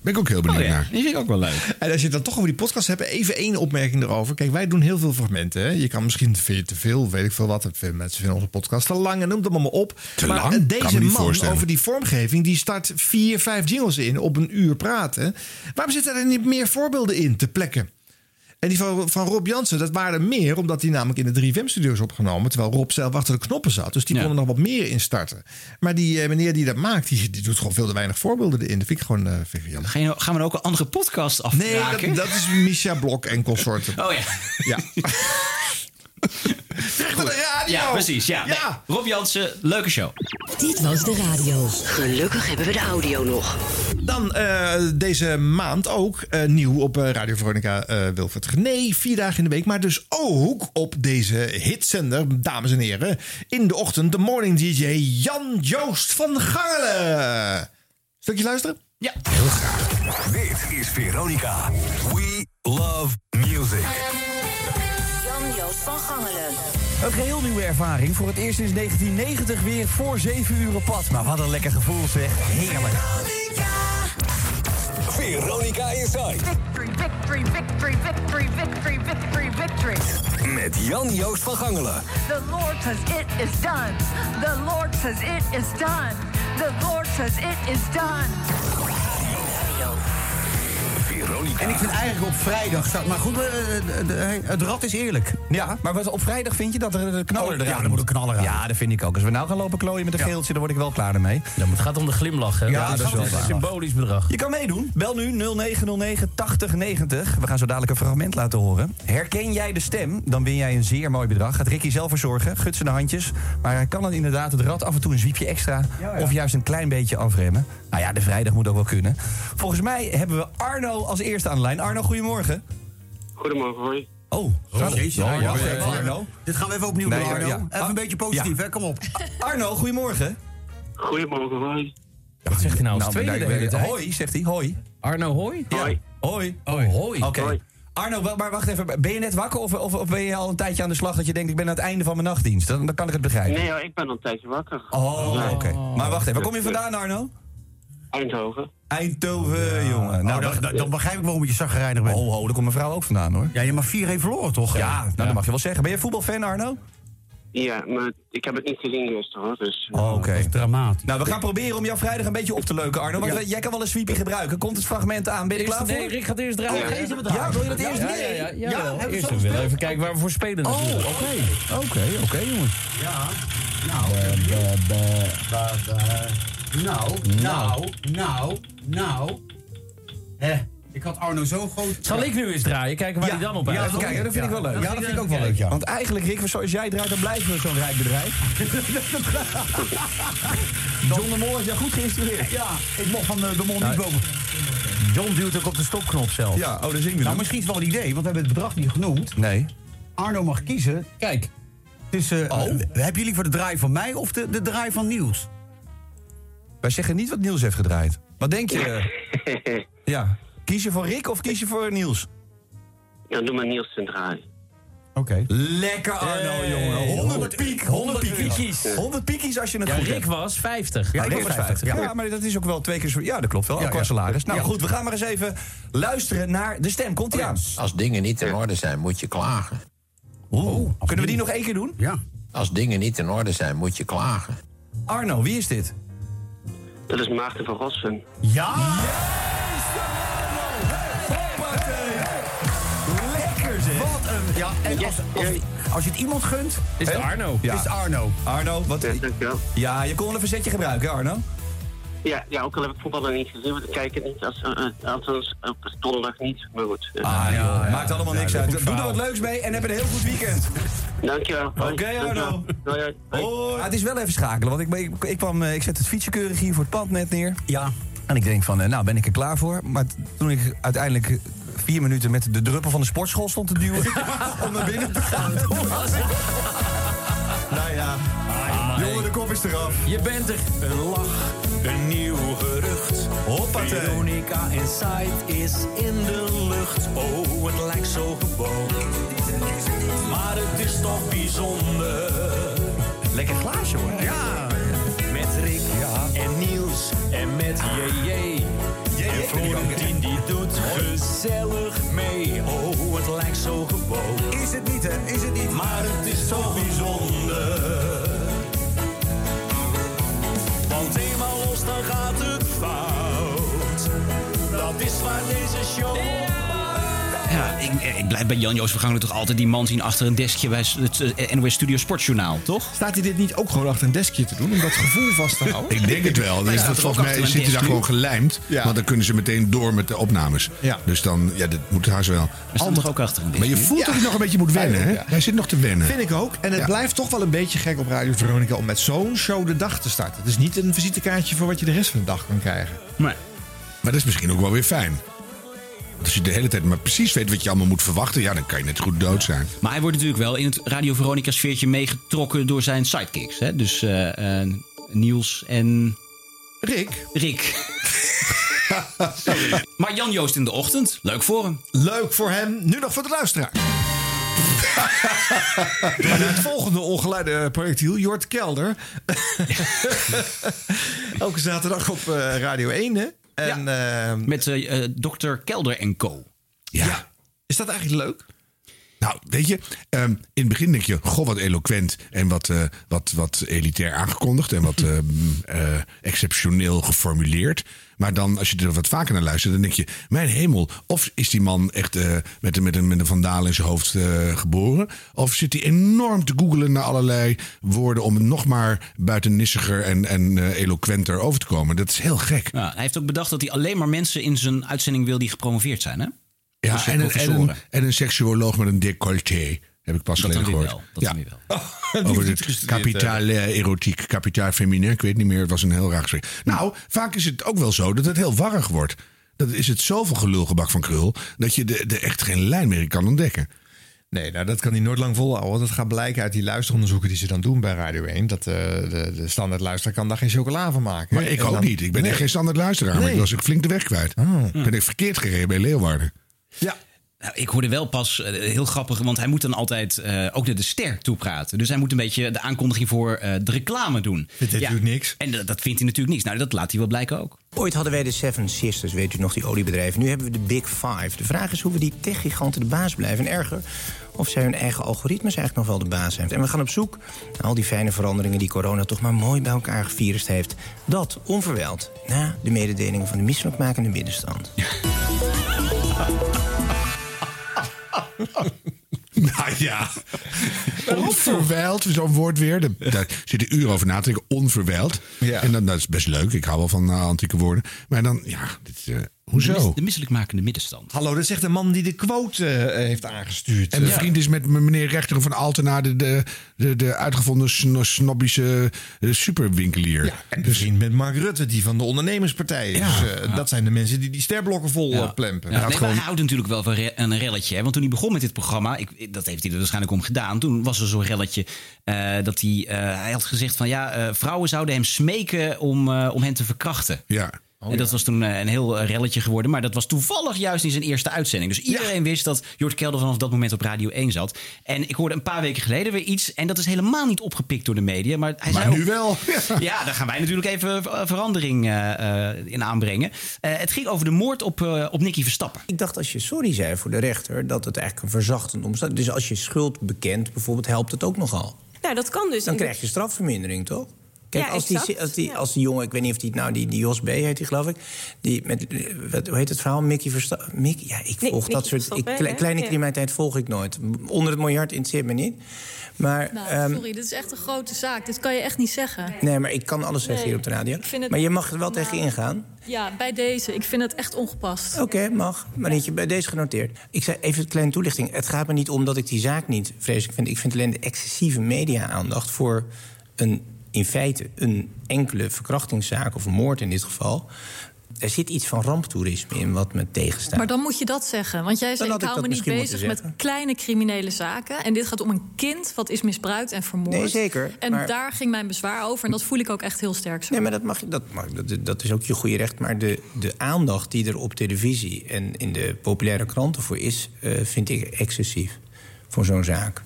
Ben ik ook heel benieuwd Oh ja, naar. die vind ik ook wel leuk. En als je het dan toch over die podcast hebt, even één opmerking erover. Kijk, wij doen heel veel fragmenten. Hè? Je kan misschien vind je te veel, weet ik veel wat. Veel mensen vinden onze podcast te lang en noem het allemaal maar op. Te maar lang? Kan deze man over die vormgeving, die start vier, vijf jingles in op een uur praten. Waarom zitten er niet meer voorbeelden in te plekken? En die van, van Rob Jansen, dat waren er meer, omdat die namelijk in de 3FM-studio's opgenomen. Terwijl Rob zelf achter de knoppen zat. Dus die Ja. kon er nog wat meer in starten. Maar die eh, meneer die dat maakt, die, die doet gewoon veel te weinig voorbeelden erin. Dat vind ik gewoon eh, vind ik jammer. Ga je, gaan we ook een andere podcast Nee, afmaken? dat, dat is Misha Blok en consorten. Oh ja. Ja. Terug naar de radio. Ja, precies. Ja. Nee. Rob Jansen, leuke show. Dit was de radio. Gelukkig hebben we de audio nog. Dan eh, deze maand ook eh, nieuw op eh, Radio Veronica eh Wilfred Gené. Vier dagen in de week. Maar dus ook op deze hitzender, dames en heren. In de ochtend de morning DJ Jan Joost van Gangelen. Stukje luisteren? Ja. Dit is Veronica. We love music. Jan Joost van Gangelen. Een geheel nieuwe ervaring. Voor het eerst sinds 1990 weer voor 7 uur op pad. Maar wat een lekker gevoel zeg. Heerlijk. Veronica Inside. Victory, victory, victory, victory, victory, victory, victory. Met Jan Joost van Gangelen. The Lord says it is done. The Lord says it is done. The Lord says it is done. Veronica. En ik vind eigenlijk op vrijdag staat. Maar goed, eh, de- de- het rad is eerlijk. Ja, maar wat, op vrijdag vind je dat er een knaller Oh, eraan ja, er moet een knaller aan. Ja, dat vind ik ook. Als we nou gaan lopen klooien met een geeltje, dan word ik wel klaar ermee. Ja, het gaat om de glimlach, hè? Ja, dat is wel een waar. symbolisch bedrag. Je kan meedoen. Bel nu 0909 8090. We gaan zo dadelijk een fragment laten horen. Herken jij de stem? Dan win jij een zeer mooi bedrag. Gaat Ricky zelf verzorgen. Gutsen de handjes. Maar hij kan dan inderdaad het rad af en toe een zwiepje extra. Of juist een klein beetje afremmen. Nou ja, de vrijdag moet ook wel kunnen. Volgens mij hebben we Arno als eerste aan de lijn. Arno, goedemorgen. Goedemorgen, hoi. Oh, gaat Oh, Arno, wacht eh, even, Arno. Dit gaan we even opnieuw Nee, doen, Arno. ja. Even Ah, een beetje positief, ja. hè? Kom op. Arno, goedemorgen. Goedemorgen, hoi. Wat zegt hij nou als tweede de hele? Hoi, zegt hij. Hoi. Arno Hoi? Hoi. Hoi. Oh, hoi. Oké. Arno, wel- maar wacht even. Ben je net wakker of, of, of ben je al een tijdje aan de slag dat je denkt... ik ben aan het einde van mijn nachtdienst? Dan, dan kan ik het begrijpen. Nee, hoor, ik ben al een tijdje wakker. Oh, Ja. oké. Maar wacht even. Waar kom je vandaan, Arno? Eindhoven. Eindhoven, jongen. Nou, Oh, dan, dan, dan begrijp ik waarom je zagrijnig bent. Ho, ho, daar komt mijn vrouw ook vandaan, hoor. Ja, je mag 4-1 verloren, toch? Ja, nou, dat mag je wel zeggen. Ben je voetbalfan, Arno? Ja, maar ik heb het niet gezien gisteren, hoor. Dus, Oh, oké. Dramatisch. Nou, we gaan proberen om jou vrijdag een beetje op te leuken, Arno. Want Ja. jij kan wel een sweepie gebruiken. Komt het fragment aan? Ben je klaar voor? Nee, Rick gaat eerst draaien. Ja. Het wil je dat eerst? Ja, Nee. ja, ja. ja, Eerst even kijken waar we voor spelen Oh, oké. Oké, oké, jongens. Ja. Nou, nou, nou, nou, nou. Hè, ik had Arno zo groot... Zal ik nu eens draaien? Kijken waar Ja, hij dan op ja, uitkomt? even kijken, dat vind ik wel leuk. Ja, dat vind ik ook wel leuk, ja. Want eigenlijk, Rick, zoals jij draait, dan blijven we zo'n rijk bedrijf. John de Mol is jou goed geïnstrueerd. Ja, ik mocht van de, de mond Nou, niet boven. John duwt ook op de stopknop zelf. Ja, oh, dat zien we Nou, misschien is het wel een idee, want we hebben het bedrag niet genoemd. Nee. Arno mag kiezen. Kijk. tussen. Oh. eh, heb je liever de draai van mij of de, de draai van Niels? Wij zeggen niet wat Niels heeft gedraaid. Wat denk je? ja. Kies je voor Rick of kies je voor Niels? Ja, doe maar Niels ten draai. Oké. Lekker Arno, jongen. 100 piek, 100 piekies. 100 piekies als je het Ja, goed Rick hebt. was 50. Ja, Rick was 50. Ja. maar dat is ook wel twee keer zo... Ja, dat klopt wel. Ja, qua ja. salaris. Nou Ja. goed, we gaan maar eens even luisteren naar de stem. Komt ie aan? Als dingen niet in orde zijn, moet je klagen. Oeh. Kunnen we die nog één keer doen? Ja. Als dingen niet in orde zijn, moet je klagen. Arno, wie is dit? Dat is Maarten van Rossum. Ja! Lekker zeg. Wat een. Ja, en als, als, als je het iemand gunt, Is het? Arno? Ja. is het Arno. Arno, wat... Ja, dankjewel. Ja, je kon wel een verzetje gebruiken, hè, Arno? Ja, ja, ook al heb ik voetbal nog niet gezien, want ik kijk het niet als, uh, althans op donderdag niet, maar goed. Ah joh, maakt allemaal niks uit. Doe er wat leuks mee en heb een heel goed weekend. Dankjewel. Oké, Arno. Hoi, hoi. Ah, het is wel even schakelen, want ik, ben- ik, ik, kwam, eh, ik zet het fietsje keurig hier voor het pand net neer. Ja. En ik denk van, eh, nou ben ik er klaar voor. Maar toen ik uiteindelijk eh, vier minuten met de druppel van de sportschool stond te duwen... om naar binnen te gaan. Nou ja, jongen, de kop is eraf. Je bent er. Een lach, een nieuw gerucht. Hoppatee. Veronica Inside is in de lucht. Oh, het lijkt zo gewoon. Maar het is toch bijzonder. Blijf bij Jan-Joos Vergangelijk toch altijd die man zien achter een deskje bij het eh, NOS Studio Sportjournaal, toch? Staat hij dit niet ook gewoon achter een deskje te doen om dat gevoel vast te houden? Ik denk het wel. Dus dat, volgens mij zit hij daar gewoon gelijmd. Ja. Want dan kunnen ze meteen door met de opnames. Ja. Dus dan, ja, dat moet haast wel. toch ook achter een Maar je deskje? voelt Ja. dat hij nog een beetje moet wennen, hè? Hij zit nog te wennen. Vind ik ook. En het Ja. blijft toch wel een beetje gek op Radio Veronica om met zo'n show de dag te starten. Het is niet een visitekaartje voor wat je de rest van de dag kan krijgen. Nee. Maar dat is misschien ook wel weer fijn. Als je de hele tijd maar precies weet wat je allemaal moet verwachten... ja, dan kan je net goed dood zijn. Maar hij wordt natuurlijk wel in het Radio Veronica sfeertje meegetrokken door zijn sidekicks. Hè? Dus eh, eh, Niels en... Rick. Rick. maar Jan Joost in de ochtend. Leuk voor hem. Leuk voor hem. Nu nog voor de luisteraar. En het volgende ongeleide projectiel, Jort Kelder. Elke zaterdag op eh, Radio 1, hè? En, ehm, Met eh, eh, Dr. Kelder en Co. Ja. Is dat eigenlijk leuk? Nou, weet je, ehm, in het begin denk je, goh, wat eloquent en wat, eh, wat, wat elitair aangekondigd en wat ehm, eh, exceptioneel geformuleerd. Maar dan, als je er wat vaker naar luistert, dan denk je, mijn hemel, of is die man echt eh, met, een- met, een, met een vandaal in zijn hoofd geboren? Of zit hij enorm te googelen naar allerlei woorden om nog maar buitennissiger en, en eloquenter over te komen? Dat is heel gek. Hij heeft ook bedacht dat hij alleen maar mensen in zijn uitzending wil die gepromoveerd zijn. Hè? Ja, en een, en, een, en een seksuoloog met een décolleté. Heb ik pas geleden gehoord. wel, dat weer wel. Over het kapitaal eh, erotiek, kapitaal feminin. Ik weet niet meer, het was een heel raar gesprek. Nou, vaak is het ook wel zo dat het heel warrig wordt. Dat is het zoveel gelulgebak van krul... dat je er de echt geen lijn meer in kan ontdekken. Nee, nou, dat kan hij nooit lang volhouden. Dat gaat blijken uit die luisteronderzoeken die ze dan doen bij Radio 1. Dat eh, de, de standaard luisteraar kan daar geen chocola van maken. Maar ik ook dan- niet. Ik ben Nee. echt geen standaard luisteraar. Maar ik was ook flink de weg kwijt. Ben ik verkeerd gereden bij Leeuwarden. Ja. Nou, ik hoorde wel pas, eh, heel grappig, want hij moet dan altijd eh, ook naar de ster toepraten. Dus hij moet een beetje de aankondiging voor eh, de reclame doen. Vindt hij natuurlijk niks. En dat- dat vindt hij natuurlijk niks. Nou, dat laat hij wel blijken ook. Ooit hadden wij de Seven Sisters, weet u nog, die oliebedrijven. Nu hebben we de Big Five. De vraag is hoe we die techgiganten de baas blijven. En erger, of zij hun eigen algoritmes eigenlijk nog wel de baas zijn. En we gaan op zoek naar al die fijne veranderingen... die corona toch maar mooi bij elkaar gevirust heeft. Dat onverwijld na de mededelingen van de misselijkmakende middenstand. Nou ja. Onverwijld, zo'n woord weer. Daar- Daar zit een uur over na te denken. Onverwijld. Ja. En dan, dat is best leuk. Ik hou wel van eh, antieke woorden. Maar dan, ja, dit, is, eh, De, hoezo? mis- de misselijkmakende middenstand. Hallo, dat zegt de man die de quote eh, heeft aangestuurd. En mijn Ja. vriend is met meneer Rechter van Altena de, de, de, de uitgevonden sno- snobbische eh, superwinkelier. Ja, en de vriend met Mark Rutte, die van de ondernemerspartij is. Ja. Dus, eh, Dat zijn de mensen die die sterblokken vol eh, plempen. Ja, nee, hij houdt natuurlijk wel van re- een relletje. Hè? Want toen hij begon met dit programma, ik, dat heeft hij er waarschijnlijk om gedaan. Toen was er zo'n relletje eh, dat hij, eh, hij had gezegd van ja, eh, vrouwen zouden hem smeken om, eh, om hen te verkrachten. Ja. En dat was toen eh, een heel eh, relletje geworden. Maar dat was toevallig juist in zijn eerste uitzending. Dus iedereen wist dat Jort Kelder vanaf dat moment op Radio 1 zat. En ik hoorde een paar weken geleden weer iets. En dat is helemaal niet opgepikt door de media. Maar, hij Maar zei nu ook- wel. Ja, daar gaan wij natuurlijk even eh, verandering eh, eh, in aanbrengen. Eh, het ging over de moord op, eh, op Nicky Verstappen. Ik dacht als je sorry zei voor de rechter... dat het eigenlijk een verzachtend omstand Dus als je schuld bekent bijvoorbeeld, helpt het ook nogal. Nou, dat kan dus. Dan krijg je strafvermindering, toch? Kijk, Ja, als, die, als, die, als die jongen, ik weet niet of die nou, die, die Jos B. heet die, geloof ik. Die met, wat, hoe heet het verhaal? Mickey Verstappen. Mickey, ja, ik volg Mickey dat soort. Ik, kleine Ja. criminaliteit volg ik nooit. Onder het miljard interesseert me niet. Maar, Nou, ehm, sorry, dit is echt een grote zaak. Dit kan je echt niet zeggen. nee, maar ik kan alles zeggen Nee, hier op de radio. ik vind het- Maar je mag er wel Nou, tegen ingaan. Ja, bij deze. Ik vind het echt ongepast. Oké, mag. Marietje, bij deze genoteerd. Ik zei even een kleine toelichting. Het gaat me niet om dat ik die zaak niet vreselijk vind. Ik vind alleen de excessieve media-aandacht voor een, in feite een enkele verkrachtingszaak of een moord in dit geval. Er zit iets van ramptoerisme in wat me tegenstaat. Maar dan moet je dat zeggen. Want jij zei, had ik ik hou dat me niet misschien bezig met kleine criminele zaken. En dit gaat om een kind wat is misbruikt en vermoord. Nee, zeker, En maar- daar ging mijn bezwaar over. En dat voel ik ook echt heel sterk zo. Nee, maar dat, mag, dat, mag, dat, dat is ook je goede recht. Maar de, de aandacht die er op televisie en in de populaire kranten voor is, eh, vind ik excessief voor zo'n zaak.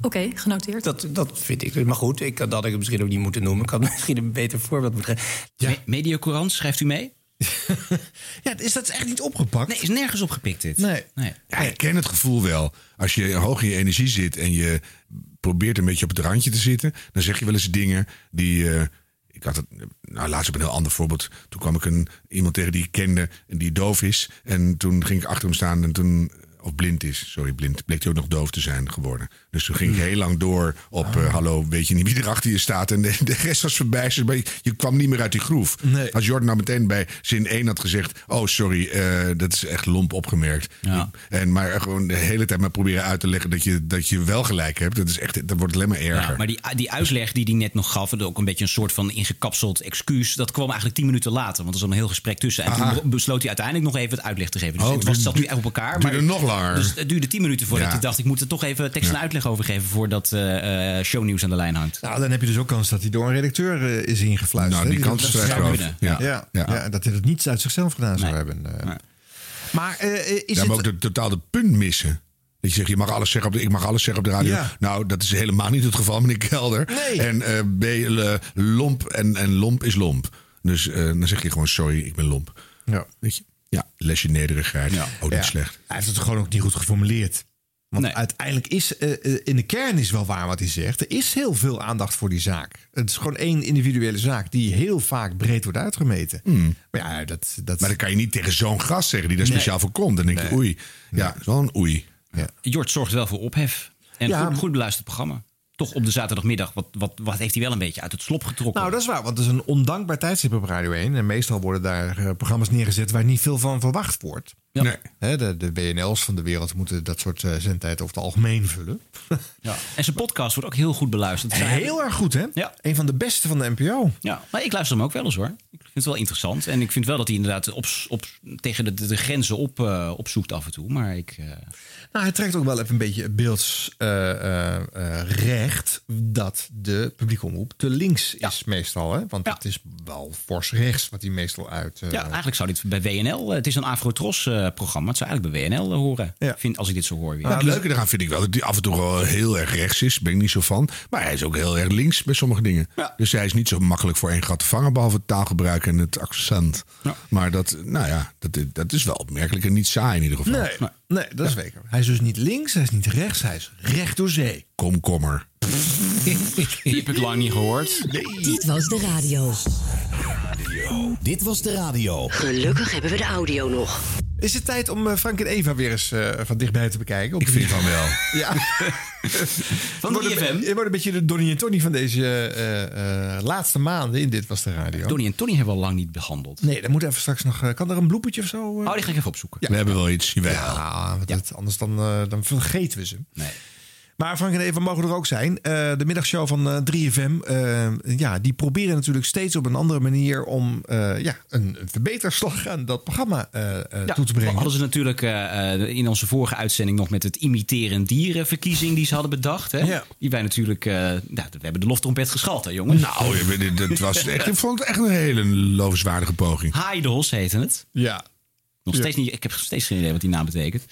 Oké, genoteerd. Dat, dat vind ik. Maar goed, ik, dat had ik het misschien ook niet moeten noemen. Ik had misschien een beter voorbeeld moeten geven. Me- Mediacourant, schrijft u mee? ja, is dat echt niet opgepakt? Nee, is nergens opgepikt dit. Nee. nee. Ja, ik ken het gevoel wel. Als je hoog in je energie zit en je probeert een beetje op het randje te zitten, dan zeg je wel eens dingen die. eh, ik had het, nou laatst op een heel ander voorbeeld. Toen kwam ik een, iemand tegen die ik kende en die doof is. En toen ging ik achter hem staan en toen. Of blind is, sorry, blind. Bleek hij ook nog doof te zijn geworden. Dus toen ging ik heel lang door op... eh, hallo, weet je niet wie er achter je staat? En de, de rest was verbijsterd. Maar je, je kwam niet meer uit die groef. Als Jordan nou meteen bij zin 1 had gezegd... oh, sorry, eh, dat is echt lomp opgemerkt. En maar gewoon de hele tijd maar proberen uit te leggen... dat je, dat je wel gelijk hebt. Dat, is echt, dat wordt alleen maar erger. Ja, maar die, die uitleg die hij net nog gaf, en ook een beetje een soort van ingekapseld excuus, dat kwam eigenlijk tien minuten later. Want er zat een heel gesprek tussen. En Aha. toen besloot hij uiteindelijk nog even het uitleg te geven. Dus Oh, het was, zat nu echt op elkaar. duurde nog langer. Dus het duurde tien minuten voordat Ja. hij dacht, ik moet er toch even tekst en Ja. uitleg over geven voordat eh, eh, shownieuws aan de lijn hangt. Nou, dan heb je dus ook kans dat hij door een redacteur eh, is ingefluisterd. Nou, die kans is er echt groot. Ja, Ja. ja, dat hij het niet uit zichzelf gedaan zou hebben. Maar eh, is ja, het... maar ook de, totaal de punt missen. Dat je zegt, je mag alles zeggen op de, ik mag alles zeggen op de radio. Ja. Nou, dat is helemaal niet het geval, meneer Kelder. Nee. En eh, B, lomp en, en lomp is lomp. Dus eh, dan zeg je gewoon, sorry, ik ben lomp. Ja. Weet je? Ja, lesje nederigheid. Ook niet Ja. slecht. Hij heeft het gewoon ook niet goed geformuleerd. Want uiteindelijk is eh, eh, in de kern is wel waar wat hij zegt. Er is heel veel aandacht voor die zaak. Het is gewoon één individuele zaak die heel vaak breed wordt uitgemeten. Maar ja, dat, dat... Maar dan kan je niet tegen zo'n gast zeggen die daar Nee. speciaal voor komt. Dan denk je, Nee. oei. Ja, een oei. Jort zorgt wel voor ophef. En Ja, goed, goed beluisterd programma. Toch op de zaterdagmiddag, wat, wat, wat heeft hij wel een beetje uit het slop getrokken? Nou, dat is waar, want het is een ondankbaar tijdstip op Radio 1. En meestal worden daar eh, programma's neergezet waar niet veel van verwacht wordt. Ja. Nee. Hè, de, de BNL's van de wereld moeten dat soort uh, zendtijd over het algemeen vullen. Ja. En zijn podcast wordt ook heel goed beluisterd. Heel erg goed, hè? Ja. Een van de beste van de NPO. Ja, maar ik luister hem ook wel eens hoor. Ik vind het wel interessant. En ik vind wel dat hij inderdaad op, op, tegen de, de, de grenzen op, uh, opzoekt af en toe. Maar ik. Uh... Nou, hij trekt ook wel even een beetje het beeldsrecht uh, dat de publieke omroep te links is meestal. Hè? Want het is wel fors rechts wat hij meestal uit. ja, eigenlijk zou dit bij WNL. Het is een Afro-Tros-programma. Het zou eigenlijk bij WNL horen. Ja. Vind, als ik dit zo hoor. Weer. Nou, het leuke daaraan vind ik wel dat hij af en toe wel heel erg rechts is. Ben ik niet zo van. Maar hij is ook heel erg links bij sommige dingen. Ja. Dus hij is niet zo makkelijk voor één gat te vangen. Behalve het taalgebruik en het accent. Ja. Maar dat, nou ja, dat, dat is wel opmerkelijk en niet saai in ieder geval. Nee, nee dat is zeker. Hij is dus niet links, hij is niet rechts, hij is recht door zee. Komkommer. Die heb ik lang niet gehoord. Dit was de radio. Dit was de radio. Gelukkig hebben we de audio nog. Is het tijd om uh, Frank en Eva weer eens uh, van dichtbij te bekijken? Ik vind van wel. Ja. van de IFM. Je wordt een beetje de Donnie en Tony van deze uh, laatste maanden in Dit Was De Radio. Donnie en Tony hebben we al lang niet behandeld. Nee, dan moet even straks nog... kan er een bloepertje of zo? Oh, die ga ik even opzoeken. Ja. We hebben wel iets. Jawel. Ja, ja. Dat, anders dan, dan vergeten we ze. Nee. Maar Frank en Eva mogen er ook zijn. Uh, de middagshow van uh, 3FM, uh, ja, die proberen natuurlijk steeds op een andere manier om uh, ja, een, een verbeterslag aan dat programma ja, toe te brengen. hadden ze natuurlijk in onze vorige uitzending nog met het imiteren dierenverkiezing die ze hadden bedacht. Hè? Ja. Die wij natuurlijk, nou, we hebben de loftrompet geschald, hè jongens. Nou, dat was echt, ik vond het echt een hele lovenswaardige poging. Heidos heette het. Ja. Nog steeds niet, ik heb steeds geen idee wat die naam betekent.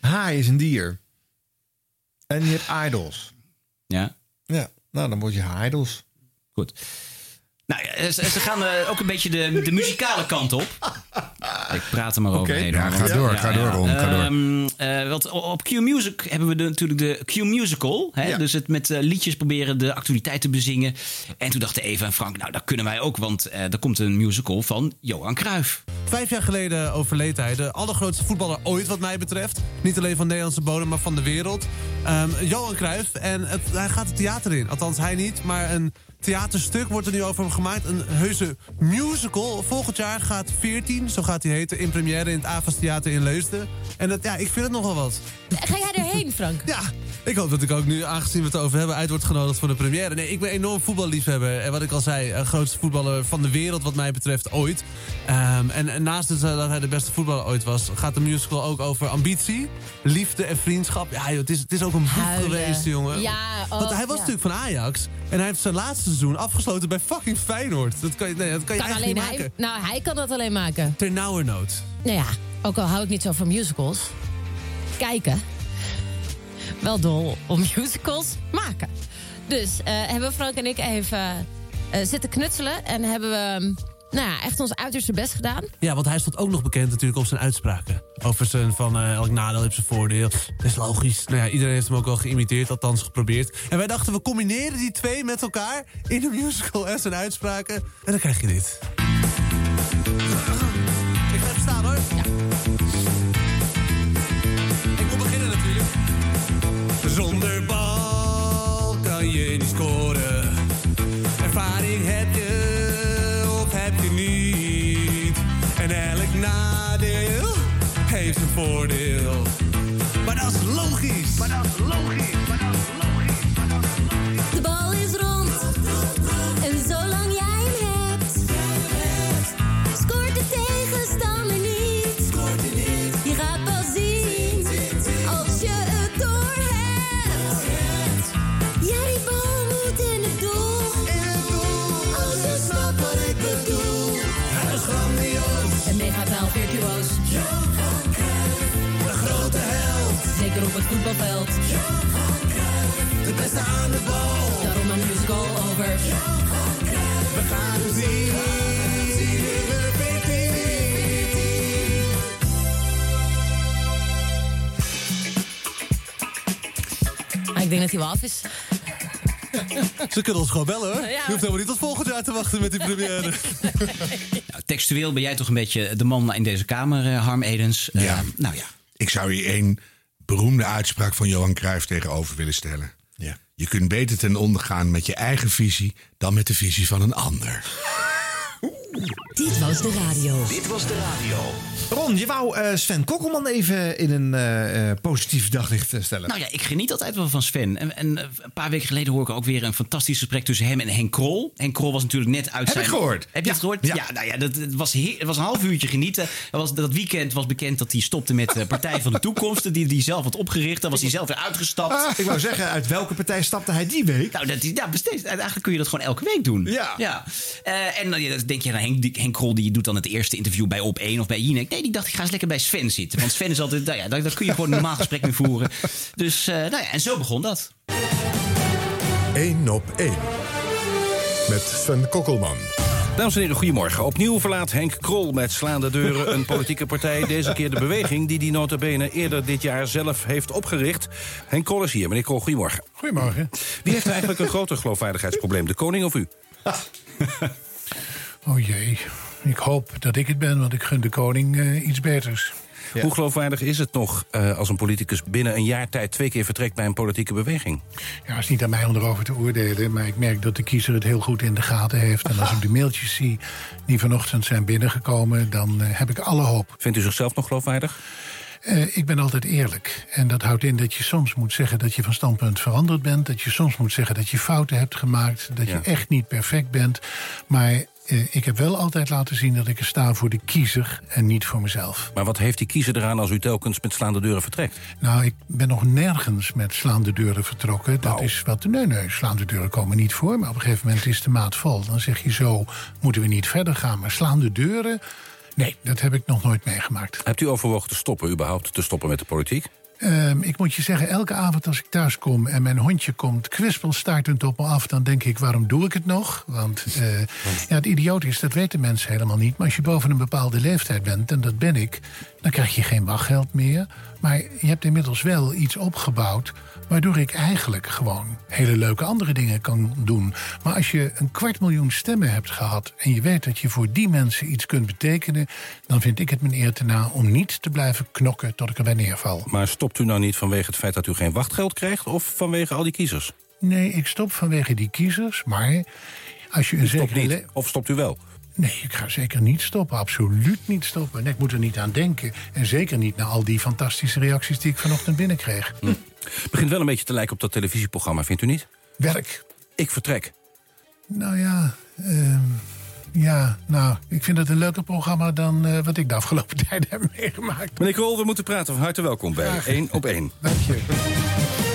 Haai is een dier. En je hebt idols. Ja. Ja, nou dan word je idols. Goed. Nou ja, ze, ze gaan uh, ook een beetje de, de muzikale kant op. Ik praat er maar. Ja, hoor. ga door, ga door, Ron, ga door. Ehm, eh, want op Q Music hebben we de, natuurlijk de Q Musical. Hè? Dus het met eh, liedjes proberen de actualiteit te bezingen. En toen dachten Eva en Frank, nou dat kunnen wij ook. Want eh, er komt een musical van Johan Cruijff. Vijf jaar geleden overleed hij. De allergrootste voetballer ooit wat mij betreft. Niet alleen van Nederlandse bodem, maar van de wereld. Ehm, Johan Cruijff. En het, hij gaat het theater in. Althans, hij niet. Maar een theaterstuk wordt er nu over gemaakt. Een heuse musical. Volgend jaar gaat 14, zo gaat hij heten, in première in het Avas Theater in Leusden. En dat, ja, ik vind het nogal wat. Ga jij erheen, Frank? Ja, ik hoop dat ik ook nu, aangezien we het over hebben, uit wordt genodigd voor de première. Nee, ik ben enorm voetballiefhebber. En wat ik al zei, een grootste voetballer van de wereld wat mij betreft ooit. Ehm, en, en naast het, eh, dat hij de beste voetballer ooit was, gaat de musical ook over ambitie, liefde en vriendschap. Ja, joh, het, is, het is ook een boek geweest, jongen. Ja, oh, Want hij was ja. natuurlijk van Ajax. En hij heeft zijn laatste seizoen afgesloten bij fucking Feyenoord. Dat kan je, nee, dat kan je Kan alleen niet hij, maken. nou, hij kan dat alleen maken. Ter nauwernood. Nou ja, ook al hou ik niet zo van musicals. Kijken. Wel dol om musicals maken. Dus eh, hebben Frank en ik even eh, zitten knutselen. En hebben we mm, nou ja, echt ons uiterste best gedaan. Ja, want hij stond ook nog bekend natuurlijk op zijn uitspraken. Over zijn van eh, elk nadeel heeft zijn voordeel. Dat is logisch. Nou ja, iedereen heeft hem ook wel geïmiteerd, althans geprobeerd. En wij dachten, we combineren die twee met elkaar in de musical en zijn uitspraken. En dan krijg je dit. Voordeel. Maar dat is logisch. Maar dat is logisch. Voetbalveld. De beste aan de bal. Daarom een musical over. We gaan het zien. Ah, ik denk dat hij wel af is. Ze kunnen ons gewoon bellen hoor. Ja. Je hoeft helemaal niet tot volgend jaar te wachten met die première. Nou, textueel ben jij toch een beetje de man in deze kamer, eh, Harm Edens. Eh, Ja. Nou ja. Ik zou hier één beroemde uitspraak van Johan Cruijff tegenover willen stellen. Ja. Je kunt beter ten onder gaan met je eigen visie dan met de visie van een ander. Dit was de radio. Dit was de radio. Ron, je wou eh, Sven Kokkelman even in een eh, eh, positief daglicht stellen. Nou ja, ik geniet altijd wel van Sven. En, en een paar weken geleden hoor ik ook weer een fantastisch gesprek tussen hem en Henk Krol. Henk Krol was natuurlijk net uit Heb zijn... ik gehoord. Heb je het gehoord? Ja, nou ja, dat, het, was heer- het was een half uurtje genieten. Was, dat weekend was bekend dat hij stopte met de Partij van de Toekomst. Die hij zelf had opgericht. Dan was hij zelf weer uitgestapt. Ah, ik wou zeggen, uit welke partij stapte hij die week? Nou, dat, is- ja, besteed, eigenlijk kun je dat gewoon elke week doen. Ja. ja. Eh, en dan denk je, Henk, die- Henk Krol die doet dan het eerste interview bij Op1 of bij Jinek. Nee, die dacht, ik ga eens lekker bij Sven zitten. Want Sven is altijd, nou ja, daar, daar kun je gewoon een normaal gesprek mee voeren. Dus, eh, nou ja, en zo begon dat. 1 op 1. Met Sven Kokkelman. Dames en heren, goedemorgen. Opnieuw verlaat Henk Krol met slaande deuren een politieke partij. Deze keer de beweging die die notabene eerder dit jaar zelf heeft opgericht. Henk Krol is hier. Meneer Krol, goedemorgen. Goedemorgen. Wie heeft eigenlijk een groter geloofwaardigheidsprobleem? De koning of u? Oh jee, ik hoop dat ik het ben, want ik gun de koning eh, iets beters. Hoe geloofwaardig is het nog eh, als een politicus binnen een jaar tijd twee keer vertrekt bij een politieke beweging? Ja, het is niet aan mij om erover te oordelen, maar ik merk dat de kiezer het heel goed in de gaten heeft. En als ik de mailtjes zie die vanochtend zijn binnengekomen, dan eh, heb ik alle hoop. Vindt u zichzelf nog geloofwaardig? Eh, ik ben altijd eerlijk. En dat houdt in dat je soms moet zeggen dat je van standpunt veranderd bent. Dat je soms moet zeggen dat je fouten hebt gemaakt. Dat Ja. je echt niet perfect bent. Maar ik heb wel altijd laten zien dat ik er sta voor de kiezer en niet voor mezelf. Maar wat heeft die kiezer eraan als u telkens met slaande deuren vertrekt? Nou, ik ben nog nergens met slaande deuren vertrokken. Dat is wat. Nee, nee, slaande deuren komen niet voor. Maar op een gegeven moment is de maat vol. Dan zeg je zo: moeten we niet verder gaan. Maar slaande deuren. Nee, dat heb ik nog nooit meegemaakt. Hebt u overwogen te stoppen, überhaupt te stoppen met de politiek? Ehm, ik moet je zeggen, elke avond als ik thuis kom en mijn hondje komt kwispelstartend op me af, dan denk ik, waarom doe ik het nog? Want eh, ja, het idioot is, dat weten mensen helemaal niet. Maar als je boven een bepaalde leeftijd bent, en dat ben ik, dan krijg je geen wachtgeld meer. Maar je hebt inmiddels wel iets opgebouwd, waardoor ik eigenlijk gewoon hele leuke andere dingen kan doen. Maar als je een kwart miljoen stemmen hebt gehad en je weet dat je voor die mensen iets kunt betekenen, dan vind ik het mijn eer te na om niet te blijven knokken tot ik erbij neerval. Maar stopt u nou niet vanwege het feit dat u geen wachtgeld krijgt... of vanwege al die kiezers? Nee, ik stop vanwege die kiezers, maar als je een U stopt zekere... niet. Of stopt u wel? Nee, ik ga zeker niet stoppen. Absoluut niet stoppen. Nee, ik moet er niet aan denken. En zeker niet naar al die fantastische reacties die ik vanochtend binnenkreeg. Hm. Begint wel een beetje te lijken op dat televisieprogramma, vindt u niet? Werk. Ik vertrek. Nou ja, ehm, ja, nou, ik vind het een leuker programma dan eh, wat ik de afgelopen tijden heb meegemaakt. Meneer Krol, we moeten praten. Van harte welkom bij Graag. 1 op 1. Dank je.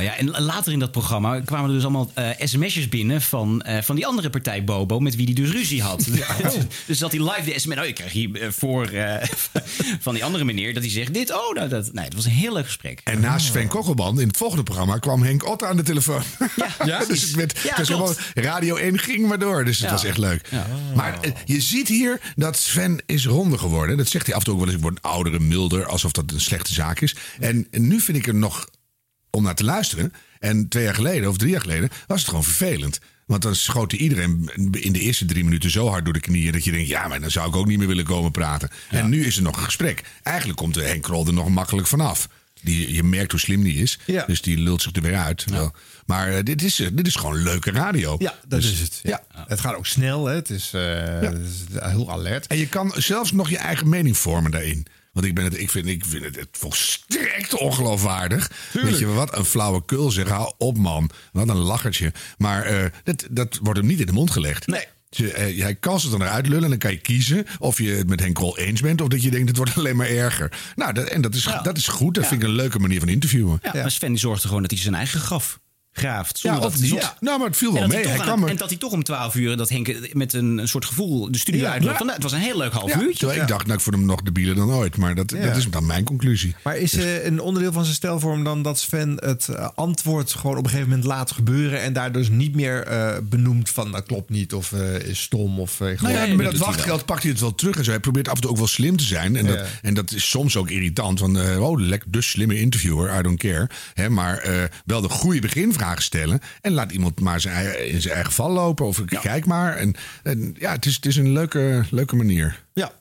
Ja, en later in dat programma kwamen er dus allemaal eh, sms'jes binnen van, eh, van die andere partij Bobo, met wie hij dus ruzie had. dus dat hij live de sms. Oh, ik krijg hier eh, voor van die andere meneer dat hij zegt dit. Oh, nou, dat, nee, het was een heel leuk gesprek. En naast Sven Kokkelman in het volgende programma kwam Henk Otte aan de telefoon. Ja, dus het werd, Ja, klopt. gewoon, Radio 1 ging maar door. Dus het was echt leuk. Maar je ziet hier dat Sven is ronder geworden. Dat zegt hij af en toe ook wel eens. Ik word een oudere, milder. Alsof dat een slechte zaak is. En, en nu vind ik er nog om naar te luisteren. En twee jaar geleden of drie jaar geleden was het gewoon vervelend. Want dan schoot iedereen in de eerste drie minuten zo hard door de knieën... dat je denkt, ja, maar dan zou ik ook niet meer willen komen praten. En nu is er nog een gesprek. Eigenlijk komt de Henk Krol er nog makkelijk vanaf. Die, je merkt hoe slim die is. Ja. Dus die lult zich er weer uit. Maar eh, dit, is, eh, dit is gewoon leuke radio. Ja, dat Dus- is het. Ja. Het gaat ook snel, hè. Het is, eh, het is heel alert. En je kan zelfs nog je eigen mening vormen daarin. Want ik, ben het, ik, vind, ik vind het, het volstrekt ongeloofwaardig. Weet je, wat een flauwekul zeg. Hou op, man. Wat een lachertje. Maar eh, dat, dat wordt hem niet in de mond gelegd. Nee. hij kan ze dan eruit lullen en dan kan je kiezen of je het met Henk Krol eens bent... of dat je denkt het wordt alleen maar erger. Nou, dat, en dat is, dat is goed. Dat vind ik een leuke manier van interviewen. Ja, maar Sven die zorgde gewoon dat hij zijn eigen graf graaft. Ja, of niet. Nou, maar het viel wel mee. Hij aan En dat hij toch om 12 uur dat Henk met een, een soort gevoel de studio Ja, uitloopt. nou, het was een heel leuk half Ja, uurtje. terwijl ik dacht, nou, ik vond hem nog debieler dan ooit. Maar dat, Ja. dat is dan mijn conclusie. Maar is eh, een onderdeel van zijn stelvorm dan dat Sven het eh, antwoord gewoon op een gegeven moment laat gebeuren en daar dus niet meer eh, benoemt van dat klopt niet of eh, is stom of Nou ja, met dat wachtgeld pakt hij het wel terug en zo. Hij probeert af en toe ook wel slim te zijn. En dat, en dat is soms ook irritant. Want, eh, oh, lekker, dus slimme interviewer, I don't care. Hè, maar eh, wel de goede stellen. En laat iemand maar zijn in zijn eigen val lopen. Of ik kijk maar. En, en ja, het is, het is een leuke, leuke manier. Ja.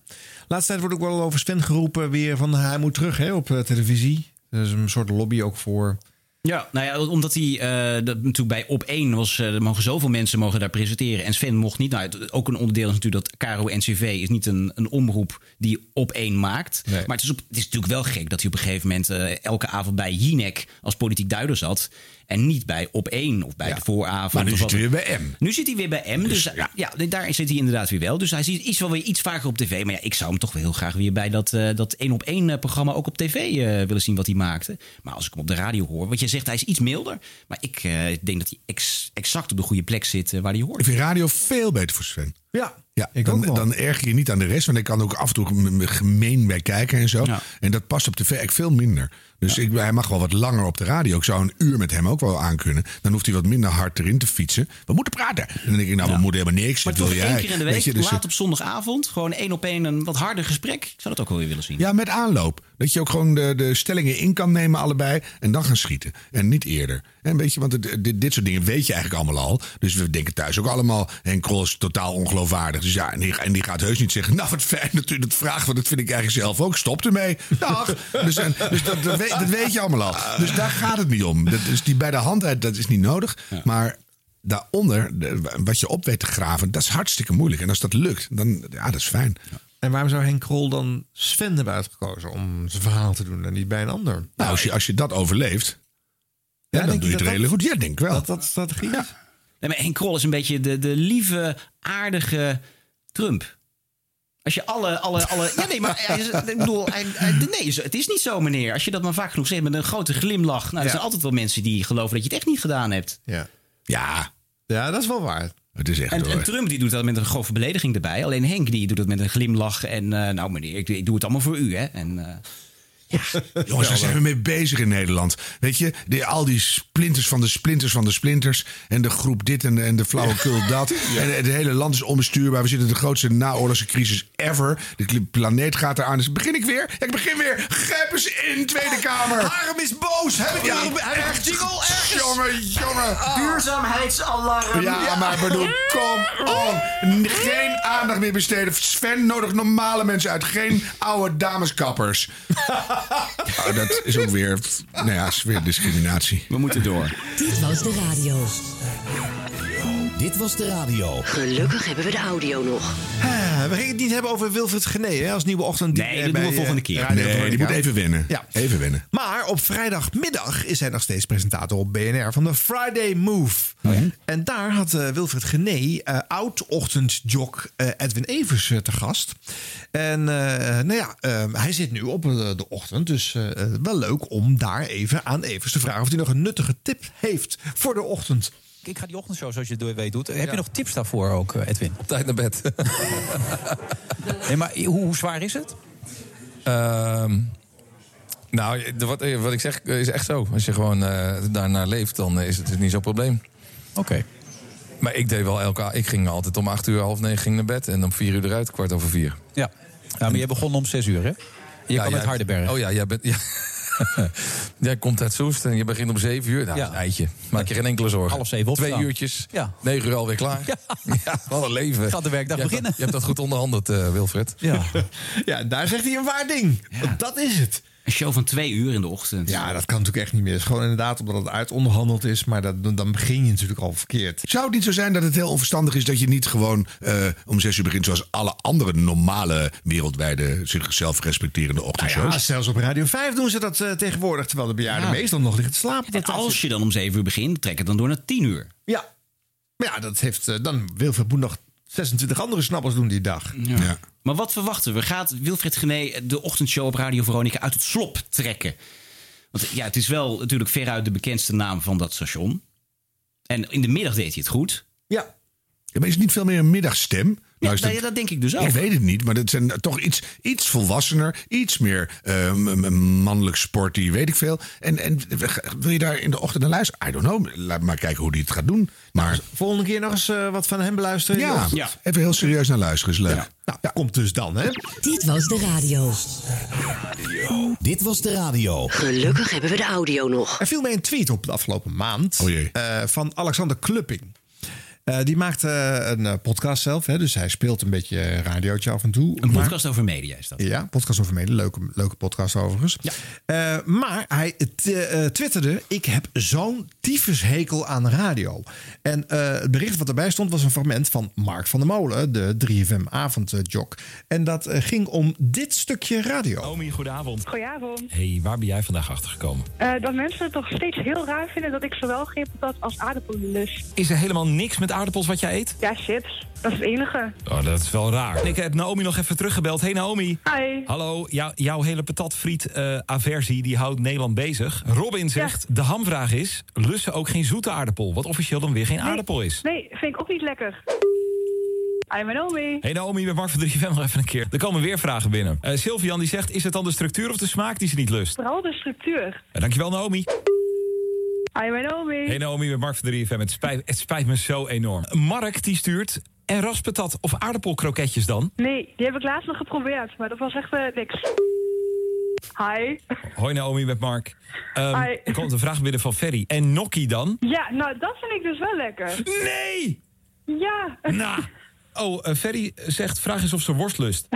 Laatste tijd wordt ook wel over Sven geroepen weer van hij moet terug hè, op eh, televisie. Er is een soort lobby ook voor. Ja, nou ja, omdat hij eh, dat natuurlijk bij op 1 was, eh, er mogen zoveel mensen mogen daar presenteren en Sven mocht niet. Nou, het- ook een onderdeel is natuurlijk dat Caro NCV is niet een, een omroep die op 1 maakt. Nee. Maar het is, op, het is natuurlijk wel gek dat hij op een gegeven moment eh, elke avond bij Jinek als politiek duider zat en niet bij op 1 of bij de vooravond. Maar nu of zit hij weer bij M. Nu zit hij weer bij M, dus, ja. daar zit hij inderdaad weer wel. Dus hij ziet iets wel weer iets vaker op tv. Maar ja, ik zou hem toch wel heel graag weer bij dat, eh, dat 1 op 1 programma ook op tv eh, willen zien wat hij maakte. Maar als ik hem op de radio hoor, wat je zegt, hij is iets milder. Maar ik eh, denk dat hij ex- exact op de goede plek zit eh, waar hij hoort. Ik vind radio veel beter voor Sven. Ja, Ja, ik dan, dan erger je niet aan de rest. Want ik kan ook af en toe gemeen bij kijken en zo. En dat past op tv eigenlijk veel minder. Dus ik, hij mag wel wat langer op de radio. Ik zou een uur met hem ook wel aankunnen. Dan hoeft hij wat minder hard erin te fietsen. We moeten praten. En dan denk ik, nou, we moeten helemaal niks. Maar toch wil één jij? keer in de week, je, dus, laat op zondagavond, gewoon één op één een wat harder gesprek. Ik zou dat ook wel weer willen zien. Ja, met aanloop. Dat je ook gewoon de, de stellingen in kan nemen, allebei. En dan gaan schieten. En niet eerder. En weet je, want het- dit, dit soort dingen weet je eigenlijk allemaal al. Dus we denken thuis ook allemaal. Henk Krol is totaal ongeloofwaardig. Dus ja, en die, en die gaat heus niet zeggen. Nou, wat fijn dat u dat vraagt. Want dat vind ik eigenlijk zelf ook. Stop ermee. Dag. Dus, en, dus dat, dat, weet, dat weet je allemaal al. Dus daar gaat het niet om. Dat is die bij de handheid, dat is niet nodig. Maar daaronder, de- wat je op weet te graven, dat is hartstikke moeilijk. En als dat lukt, dan ja, dat is fijn. En waarom zou Henk Krol dan Sven hebben uitgekozen om zijn verhaal te doen en niet bij een ander? Nou, als je, als je dat overleeft, ja, dan doe je het redelijk goed. Ja, denk ik wel. Dat dat strategie is? Nee, maar Henk Krol is een beetje de, de lieve, aardige Trump. Als je alle. alle, alle ja, nee, maar ik bedoel, nee, het is niet zo, meneer. Als je dat maar vaak genoeg zegt met een grote glimlach. Nou, er Ja. zijn altijd wel mensen die geloven dat je het echt niet gedaan hebt. Ja. Ja. Ja, dat is wel waar. Het is echt En, en Trump die doet dat met een grove belediging erbij. Alleen Henk die doet dat met een glimlach. En eh, nou, meneer, ik, ik doe het allemaal voor u, hè? En, eh, Jongens, daar zijn we mee bezig in Nederland. Weet je, al die splinters van de splinters van de splinters. En de groep dit en de, en de flauwekul dat. En het hele land is onbestuurbaar. We zitten in de grootste naoorlogse crisis ever. De planeet gaat eraan. Dus begin ik weer? Ja, ik begin weer. Grijp eens in, Tweede Kamer. Harm is boos. Heb ik Ja, echt, ergens? Jongen, jongen. Duurzaamheidsalarm. Ja, maar bedoel, kom on. Geen aandacht meer besteden. Sven nodigt normale mensen uit. Geen oude dameskappers. Oh, dat is ook weer, nou ja, is weer discriminatie. We moeten door. Dit was de radio. Dit was de radio. Gelukkig hebben we de audio nog. Ah, we gingen het niet hebben over Wilfred Gené hè, als nieuwe ochtend. Nee, dat doen we volgende keer. Nee, die moet even winnen. Ja. Even winnen. Maar op vrijdagmiddag is hij nog steeds presentator op BNR van de Friday Move. Oh En daar had eh, Wilfred Gené eh, oud-ochtendjok eh, Edwin Evers eh, te gast. En eh, nou ja, eh, hij zit nu op eh, de ochtend. Dus eh, eh, wel leuk om daar even aan Evers te vragen of hij nog een nuttige tip heeft voor de ochtend. Ik ga die ochtendshow, zoals je het weet, doet. Heb je nog tips daarvoor ook, eh, Edwin? Op tijd naar bed. nee, maar hoe, hoe zwaar is het? Ehm, nou, wat, wat ik zeg is echt zo. Als je gewoon eh, daarnaar leeft, dan is het dus niet zo'n probleem. Oké. Maar ik deed wel elke Ik ging altijd om acht uur, half negen ging naar bed. En om vier uur eruit, kwart over vier. Ja. ja, maar je begon om zes uur, hè? Je Ja, kwam uit Hardenberg. Oh ja, jij bent... Ja. jij komt uit Soest en je begint om zeven uur. Nou, Ja. een eitje. Maak je geen enkele zorgen. Half zeven Twee uurtjes. Ja. Negen uur alweer klaar. Ja, wat een leven. Gaat de werkdag je beginnen. Dat, je hebt dat goed onderhandeld, eh, Wilfred. Ja. Ja, daar zegt hij een waar ding. Dat is het. Een show van twee uur in de ochtend. Ja, dat kan natuurlijk echt niet meer. Het is gewoon inderdaad omdat het uitonderhandeld is. Maar dat, dan begin je natuurlijk al verkeerd. Zou het niet zo zijn dat het heel onverstandig is dat je niet gewoon eh, om zes uur begint zoals alle andere normale wereldwijde zichzelf respecterende ochtendshows? Nou Ja, zelfs op Radio 5 doen ze dat eh, tegenwoordig. Terwijl de bejaarden Ja. meestal nog liggen te slapen. En als je dan om zeven uur begint, trek het dan door naar tien uur. Ja. Maar ja, dat heeft eh, dan Wilfred moet nog 26 andere snappers doen die dag. Ja. Maar wat verwachten we? Gaat Wilfred Gené de ochtendshow op Radio Veronica uit het slop trekken? Want ja, het is wel natuurlijk veruit de bekendste naam van dat station. En in de middag deed hij het goed. Ja. Ja, maar is het niet veel meer een middagstem? Nou, is nou ja, dat denk ik dus ook. Ik weet het niet, maar dat zijn toch iets, iets volwassener, iets meer m- mannelijk sporty, weet ik veel. En, en wil je daar in de ochtend naar luisteren? I don't know. Laat maar kijken hoe hij het gaat doen. Maar Volgende keer nog eens eh, wat van hem beluisteren. ja, ochtend. even heel serieus naar luisteren is leuk. Nou, komt dus dan, hè? Dit was de radio. Dit was de radio. Gelukkig hebben we de audio nog. Er viel mij een tweet op de afgelopen maand Oh jee. eh, van Alexander Klupping. Eh, die maakt eh, een eh, podcast zelf, hè, dus hij speelt een beetje radiootje af en toe. Een Maar- podcast over media is dat. Ja, podcast over media. Leuke, leuke podcast overigens. Eh, maar hij t- eh, twitterde... ik heb zo'n tyfushekel aan radio. En eh, het bericht wat erbij stond was een fragment van Mark van der Molen... de 3FM-avondjok. En dat ging om dit stukje radio. Omi, goedenavond. Goedenavond. hey, waar ben jij vandaag achtergekomen? Eh, dat mensen het toch steeds heel raar vinden dat ik zowel geen patat als aardappelen lust. Is er helemaal niks met aardappels wat jij eet? Ja, chips. Dat is het enige. Oh, dat is wel raar. Ik heb Naomi nog even teruggebeld. Hey Naomi. Hi. Hallo, jou- jouw hele patatfriet-aversie die houdt Nederland bezig. Robin zegt, de hamvraag is, lussen ook geen zoete aardappel? Wat officieel dan weer geen aardappel is. Nee, vind ik ook niet lekker. Hi, mijn Naomi. Hey Naomi, met Mark van 3FM nog even een keer. Er komen weer vragen binnen. Eh Sylvian die zegt, is het dan de structuur of de smaak die ze niet lust? Vooral de structuur. Eh, dankjewel Naomi. Hi, mijn Naomi. Hey Naomi, met Mark van 3FM. Het spijt, het spijt me zo enorm. Mark die stuurt, en raspatat of aardappelkroketjes dan? Nee, die heb ik laatst nog geprobeerd, maar dat was echt eh, niks. Hi. Hoi Naomi, met Mark. Hi. Er komt een vraag binnen van Ferry. En Nokkie dan? Ja, nou, dat vind ik dus wel lekker. Nee! Ja. Nou. Oh, eh, Ferry zegt, vraag is of ze worst lust.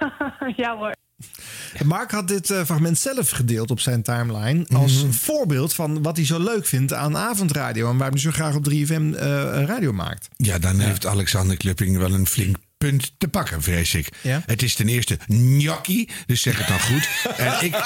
ja hoor. Mark had dit eh, fragment zelf gedeeld op zijn timeline... als voorbeeld van wat hij zo leuk vindt aan avondradio... en waarom hij zo graag op 3FM eh, radio maakt. Ja, dan heeft Alexander Klupping wel een flink punt te pakken, vrees ik. Ja? Het is ten eerste gnocchi, dus zeg het dan goed. en ik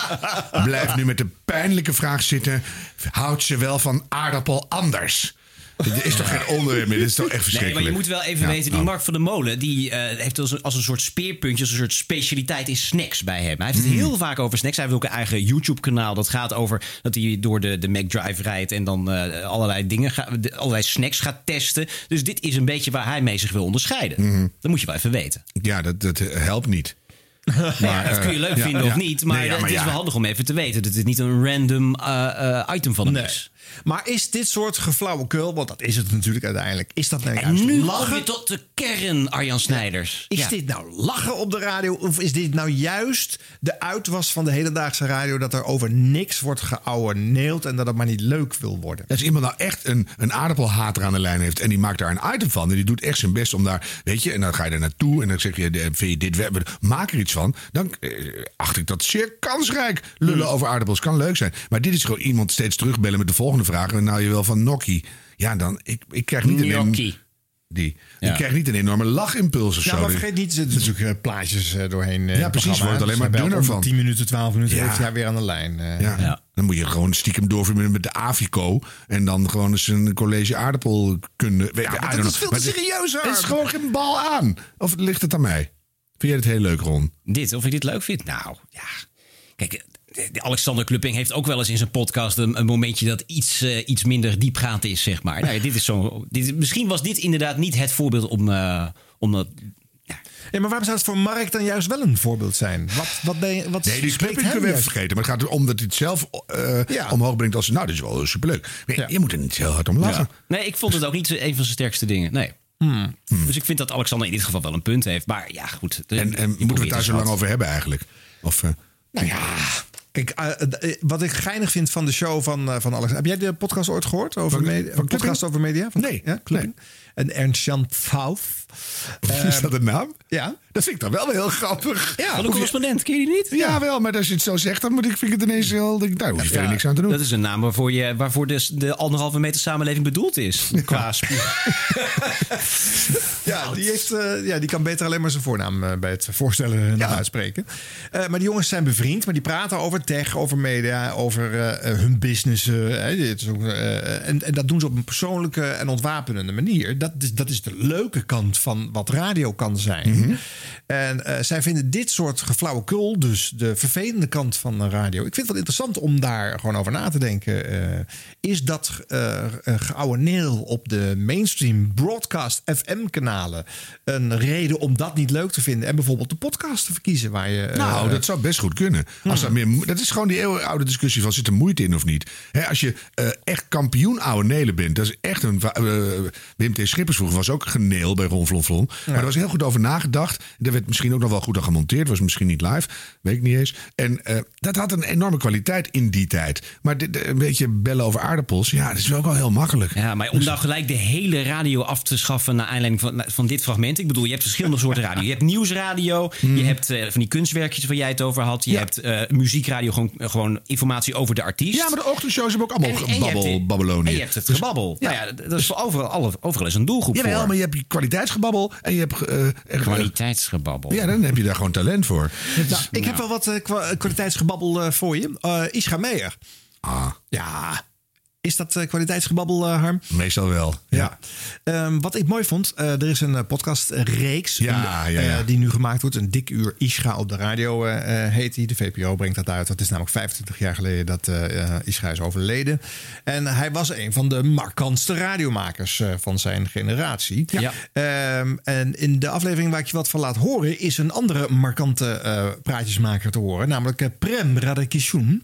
blijf nu met de pijnlijke vraag zitten... houdt ze wel van aardappel anders? Dit is toch geen onderwerp meer? Dit is toch echt Nee, verschrikkelijk? maar je moet wel even Ja, weten, die oh. Mark van der Molen... die eh, heeft als een, als een soort speerpuntje, als een soort specialiteit in snacks bij hem. Hij heeft het Mm. heel vaak over snacks. Hij heeft ook een eigen YouTube-kanaal. Dat gaat over dat hij door de, de McDrive rijdt... en dan eh, allerlei dingen, ga- de- allerlei snacks gaat testen. Dus dit is een beetje waar hij mee zich wil onderscheiden. Mhm. Dat moet je wel even weten. Ja, dat, dat helpt niet. Ja, dat kun je leuk ja, vinden ja. of niet. Maar, Nee, ja, het is ja. wel handig om even te weten dat het niet een random eh, eh, item van hem Nee. is. Maar is dit soort geflauwekul, want dat is het natuurlijk uiteindelijk, is dat nou En juist nu kom lachen? tot de kern, Arjan Snijders. Is Ja. dit nou lachen op de radio? Of is dit nou juist de uitwas van de hedendaagse radio... dat er over niks wordt geouweneeld en dat het maar niet leuk wil worden? Als iemand nou echt een, een aardappelhater aan de lijn heeft en die maakt daar een item van en die doet echt zijn best om daar, weet je, en dan ga je er naartoe en dan zeg je, eh, vind je dit, maak er iets van, dan eh, acht ik dat zeer kansrijk. Lullen over aardappels kan leuk zijn. Maar dit is gewoon iemand steeds terugbellen met de volgende vraag. En nou je wel van Nokkie. Ja, dan, ik, ik krijg niet een... Die. Ja. Ik krijg niet een enorme lachimpuls of Ja, zo. maar vergeet niet, er natuurlijk eh, plaatjes eh, doorheen. Ja, precies, wordt alleen maar dunner van. 10 minuten, 12 minuten Ja. heeft hij weer aan de lijn. Ja. Dan moet je gewoon stiekem doorverbinden met de Avico. En dan gewoon eens een college aardappelkunde. Weet, maar I dat is veel te serieus, is gewoon geen bal aan. Of ligt het aan mij? Vind jij het heel leuk, Ron? Dit, of ik dit leuk vind? Nou, ja. Kijk, de Alexander Klupping heeft ook wel eens in zijn podcast een, een momentje dat iets, eh, iets minder diepgaand is, zeg maar. Nou, ja, dit is zo, dit, misschien was dit inderdaad niet het voorbeeld om, eh, om dat. Ja, maar waarom zou het voor Mark dan juist wel een voorbeeld zijn? Wat, wat, ben je, wat Nee, die spreekt club hem kunnen we even juist? vergeten. Maar het gaat erom dat hij het zelf eh, Ja. omhoog brengt als... Nou, dit is wel superleuk. Maar Je moet er niet heel hard om lachen. Nee, ik vond het ook niet een van zijn sterkste dingen. Nee. Dus ik vind dat Alexander in dit geval wel een punt heeft. Maar ja, goed. En, en moeten we het daar zo lang over hebben eigenlijk? Of, eh, Nou ja, kijk, eh, eh, wat ik geinig vind van de show van, eh, van Alex. Heb jij de podcast ooit gehoord? Over Van- media, van een podcast over media? Van, Nee, Ja? En Ernst-Jan Pfauf. Is dat een naam? Ja. Dat vind ik dan wel heel grappig. Ja, Van de correspondent, ken je die niet? Ja, wel, maar als je het zo zegt, dan moet ik, vind ik het ineens heel... denk ik, Daar hoef je verder niks aan te doen. Dat is een naam waarvoor, je, waarvoor de, de anderhalve meter samenleving bedoeld is. Qua spier. Ja, die, heeft, eh, ja, die kan beter alleen maar zijn voornaam eh, bij het voorstellen nog uitspreken. Eh, maar die jongens zijn bevriend, maar die praten over tech, over media, over hun business. hè, dit is ook, en, en dat doen ze op een persoonlijke en ontwapenende manier. Dat is, dat is de leuke kant van wat radio kan zijn. En eh, zij vinden dit soort geflauwekul, dus de vervelende kant van de radio. Ik vind het wel interessant om daar gewoon over na te denken. Eh, is dat eh een geouweneel op de mainstream broadcast FM-kanalen een reden om dat niet leuk te vinden? En bijvoorbeeld de podcast te verkiezen waar je... eh, Nou, dat zou best goed kunnen. Als dat, meer, mo- dat is gewoon die eeuwenoude discussie van zit er moeite in of niet. Hè, als je eh, echt kampioen oude nelen bent. Dat is echt een... eh, Wim T. Schippers vroeger was ook geneel bij Ron Flon Flon. Maar er was heel goed over nagedacht. Er werd misschien ook nog wel goed aan gemonteerd. Was misschien niet live. Weet ik niet eens. En eh, dat had een enorme kwaliteit in die tijd. Maar dit- een beetje bellen over aardappels. Ja, dat is wel wel heel makkelijk. Ja, maar om nou gelijk de hele radio af te schaffen naar aanleiding van, van dit fragment. Ik bedoel, je hebt verschillende soorten radio. Je hebt nieuwsradio, je hebt eh, van die kunstwerkjes waar jij het over had. Je hebt eh, muziekradio, gewoon, gewoon informatie over de artiest. Ja, maar de ochtendshows hebben ook allemaal En- hebt babbel. En je hebt het gebabbel. Nou ja, dat is voor overal, overal is een doelgroep Jawel, voor. maar je hebt je kwaliteitsgebabbel en je hebt... eh, eh, Kwaliteitsgebabbel. Ja, dan heb je daar gewoon talent voor. Nou, ik heb wel wat eh, kwa- kwaliteitsgebabbel voor je. Eh Ischa Meijer. Ah, Ja, is dat eh, kwaliteitsgebabbel, eh, Harm? meestal wel. Ja. Ehm, wat ik mooi vond, eh, er is een podcastreeks Ja, die, ja, ja. die nu gemaakt wordt. Een dik uur Ischa op de radio heet die. De VPRO brengt dat uit. Dat is namelijk 25 jaar geleden dat Ischa is overleden. En hij was een van de markantste radiomakers van zijn generatie. Ja. Ehm, en in de aflevering waar ik je wat van laat horen... is een andere markante praatjesmaker te horen. Namelijk Prem Radakishun.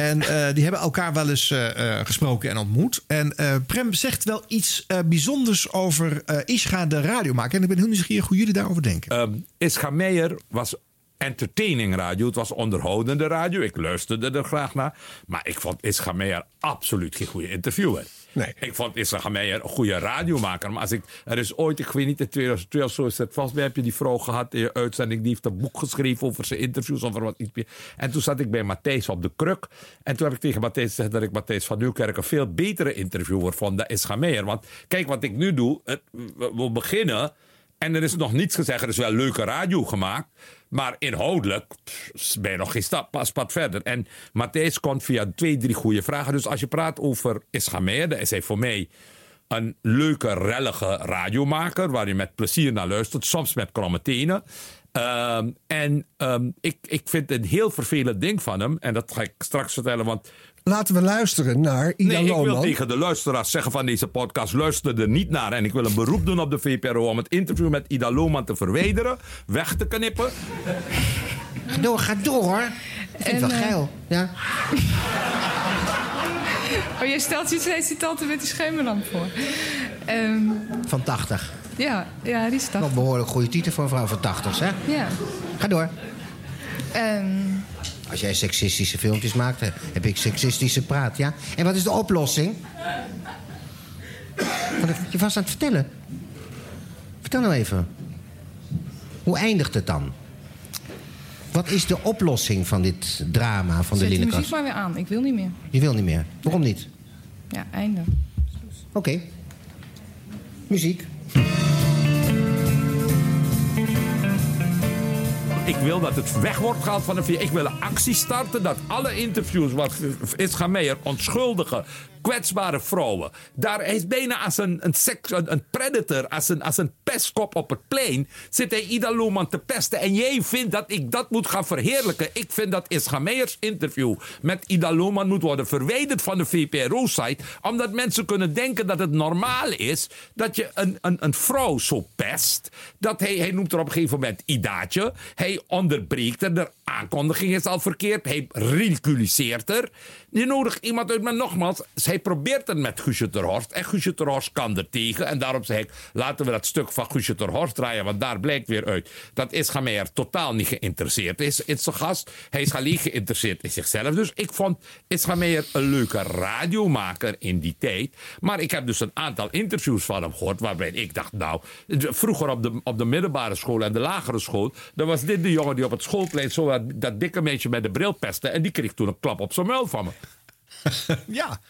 En eh, die hebben elkaar wel eens eh, eh, gesproken en ontmoet. En Prem zegt wel iets bijzonders over Ischa, de radiomaker. En ik ben heel nieuwsgierig hoe jullie daarover denken. Ehm Ischa Meijer was entertaining radio. Het was onderhoudende radio. Ik luisterde er graag naar. Maar ik vond Ischa Meijer absoluut geen goede interviewer. Nee. Ik vond Ischa Meijer een goede radiomaker. Maar als ik, er is ooit, ik weet niet, in 2002 of zo is het vast bij, heb je die vrouw gehad in je uitzending. Die heeft een boek geschreven over zijn interviews. Over wat iets meer. En toen zat ik bij Matthijs op de kruk. En toen heb ik tegen Matthijs gezegd dat ik Matthijs van Nieuwkerk een veel betere interviewer vond dan Ischa Meijer. Want kijk wat ik nu doe. Het, we beginnen. En er is nog niets gezegd. Er is wel leuke radio gemaakt. Maar inhoudelijk pff, ben je nog geen stap, pas pad verder. En Matthijs komt via twee, drie goede vragen. Dus als je praat over Ischa Meijer, dan is hij voor mij een leuke, rellige radiomaker. Waar je met plezier naar luistert. Soms met kromme tenen. Ehm, en ehm, ik, ik vind een heel vervelend ding van hem. En dat ga ik straks vertellen. Want Laten we luisteren naar Ida Nee, ik wil tegen de luisteraars zeggen van deze podcast: luister er niet naar. En ik wil een beroep doen op de VPRO om het interview met Ida Lohman te verwijderen, weg te knippen. Ga door, ga door hoor. Ik vind het wel En, eh, geil. Ja. Oh, jij stelt je steeds die tante met die schemerlamp voor. Ehm, Van 80. ja, ja, die is Nog 80. behoorlijk goede titel voor een vrouw van 80, hè? Ja. Ga door. Ehm, Als jij seksistische filmpjes maakt, hè, heb ik seksistische praat, ja? En wat is de oplossing? Wat je vast aan het vertellen? Vertel nou even. Hoe eindigt het dan? Wat is de oplossing van dit drama van de zet die linnenkast? muziek maar weer aan. Ik wil niet meer. Je wil niet meer. Waarom niet? Ja, einde. Oké. Muziek. Ik wil dat het weg wordt gehaald van de VS. Ik wil een actie starten dat alle interviews wat Ischa Meijer onschuldige, kwetsbare vrouwen. Daar is bijna als een, een, seks, een, predator, als een, als een pestkop op het plein. Zit hij Ida Loeman te pesten. En jij vindt dat ik dat moet gaan verheerlijken. Ik vind dat Ischa Meijers interview met Ida Loeman moet worden verwijderd van de VPRO-site. Omdat mensen kunnen denken dat het normaal is dat je een, een, een vrouw zo pest. Dat hij, hij noemt er op een gegeven moment Idaatje. Hij onderbreekt er. De aankondiging is al verkeerd. Hij ridiculiseert er. Je nodigt iemand uit, maar nogmaals, hij probeert het met Guusje ter Horst. En Guusje ter Horst kan er tegen. En daarom zeg ik, laten we dat stuk van Guusje ter Horst draaien. Want daar blijkt weer uit dat Ischa Meijer totaal niet geïnteresseerd is in zijn gast. Hij is alleen geïnteresseerd in zichzelf. Dus ik vond Ischa Meijer een leuke radiomaker in die tijd. Maar ik heb dus een aantal interviews van hem gehoord. Waarbij ik dacht, nou, vroeger op de, op de middelbare school en de lagere school. Dan was dit de jongen die op het schoolplein zo dat, dat dikke meisje met de bril pestte. En die kreeg toen een klap op zijn muil van me. Ja.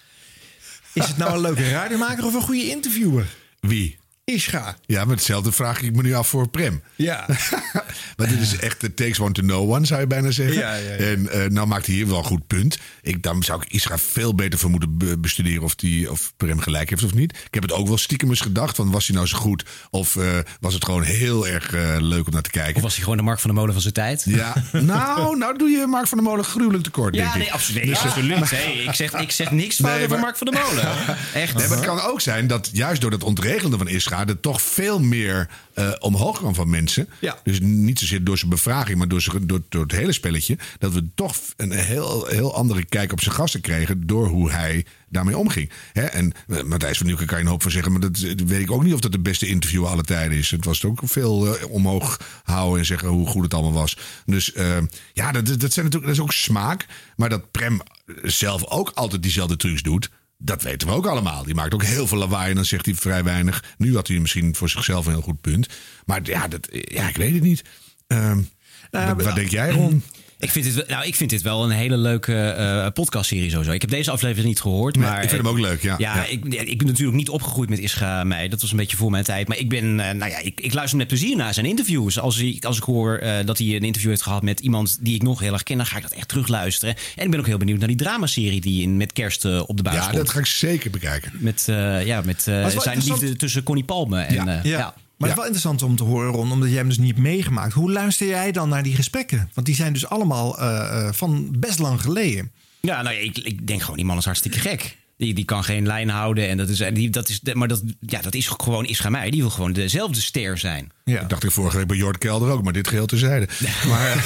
Is het nou een leuke radiomaker of een goede interviewer? Wie? Ischa. Ja, maar hetzelfde vraag ik me nu af voor Prem. Ja. maar dit is echt de takes one to know one, zou je bijna zeggen. Ja, ja, ja. En eh, nou maakt hij hier wel een goed punt. Ik, dan zou ik Isra veel beter voor moeten be- bestuderen of, die, of Prem gelijk heeft of niet. Ik heb het ook wel stiekem eens gedacht. Van, was hij nou zo goed? Of eh, was het gewoon heel erg eh, leuk om naar te kijken? Of was hij gewoon de Mark van de Molen van zijn tijd? Ja, nou, nou doe je Mark van der Molen gruwelijk tekort, denk Ja, ik. nee, absoluut. Dus, eh, absoluut. Hey, ik, zeg, ik zeg niks Nee, over maar- Mark van de Molen. Echt. Nee, maar het kan ook zijn dat juist door dat ontregelen van Isra... er toch veel meer eh, omhoog kwam van mensen. Dus niet zozeer door zijn bevraging, maar door, zijn, door, door het hele spelletje... dat we toch een heel, heel andere kijk op zijn gasten kregen... door hoe hij daarmee omging. Hè? En eh, Matthijs van Nieuwkerk kan je een hoop van zeggen... maar dat weet ik ook niet of dat de beste interview alle tijden is. Het was ook veel eh, omhoog houden en zeggen hoe goed het allemaal was. Dus ja, dat, dat, zijn natuurlijk, dat is ook smaak. Maar dat Prem zelf ook altijd diezelfde trucs doet... Dat weten we ook allemaal. Die maakt ook heel veel lawaai en dan zegt hij vrij weinig. Nu had hij misschien voor zichzelf een heel goed punt. Maar ja, dat, ja ik weet het niet. Ehm, wat, wat denk jij, Ron? Ik vind, dit, wel- nou, ik vind dit wel een hele leuke eh podcastserie sowieso. Ik heb deze aflevering niet gehoord. Nee, maar ik vind hem ook leuk, ja. Ja, Ja. Ik, ja, ik ben natuurlijk niet opgegroeid met Ischa Meij. Dat was een beetje voor mijn tijd. Maar ik ben, eh, nou ja, ik, ik luister met plezier naar zijn interviews. Als, hij, als ik hoor eh, dat hij een interview heeft gehad met iemand die ik nog heel erg ken, dan ga ik dat echt terugluisteren. En ik ben ook heel benieuwd naar die dramaserie die in, met kerst op de buis Ja, komt. dat ga ik zeker bekijken. Met, eh, ja, met eh, zijn liefde tussen Connie Palme en... eh, ja. ja. Maar het is wel interessant om te horen, Ron, omdat jij hem dus niet hebt meegemaakt. Hoe luister jij dan naar die gesprekken? Want die zijn dus allemaal eh, eh, van best lang geleden. Ja, nou ik, ik denk gewoon, die man is hartstikke gek. Die, die kan geen lijn houden. En dat is, en die, dat is, maar dat, ja, dat is gewoon Ischa. Die wil gewoon dezelfde ster zijn. Dat dacht ik vorige week bij Jort Kelder ook, maar dit geheel terzijde. Maar,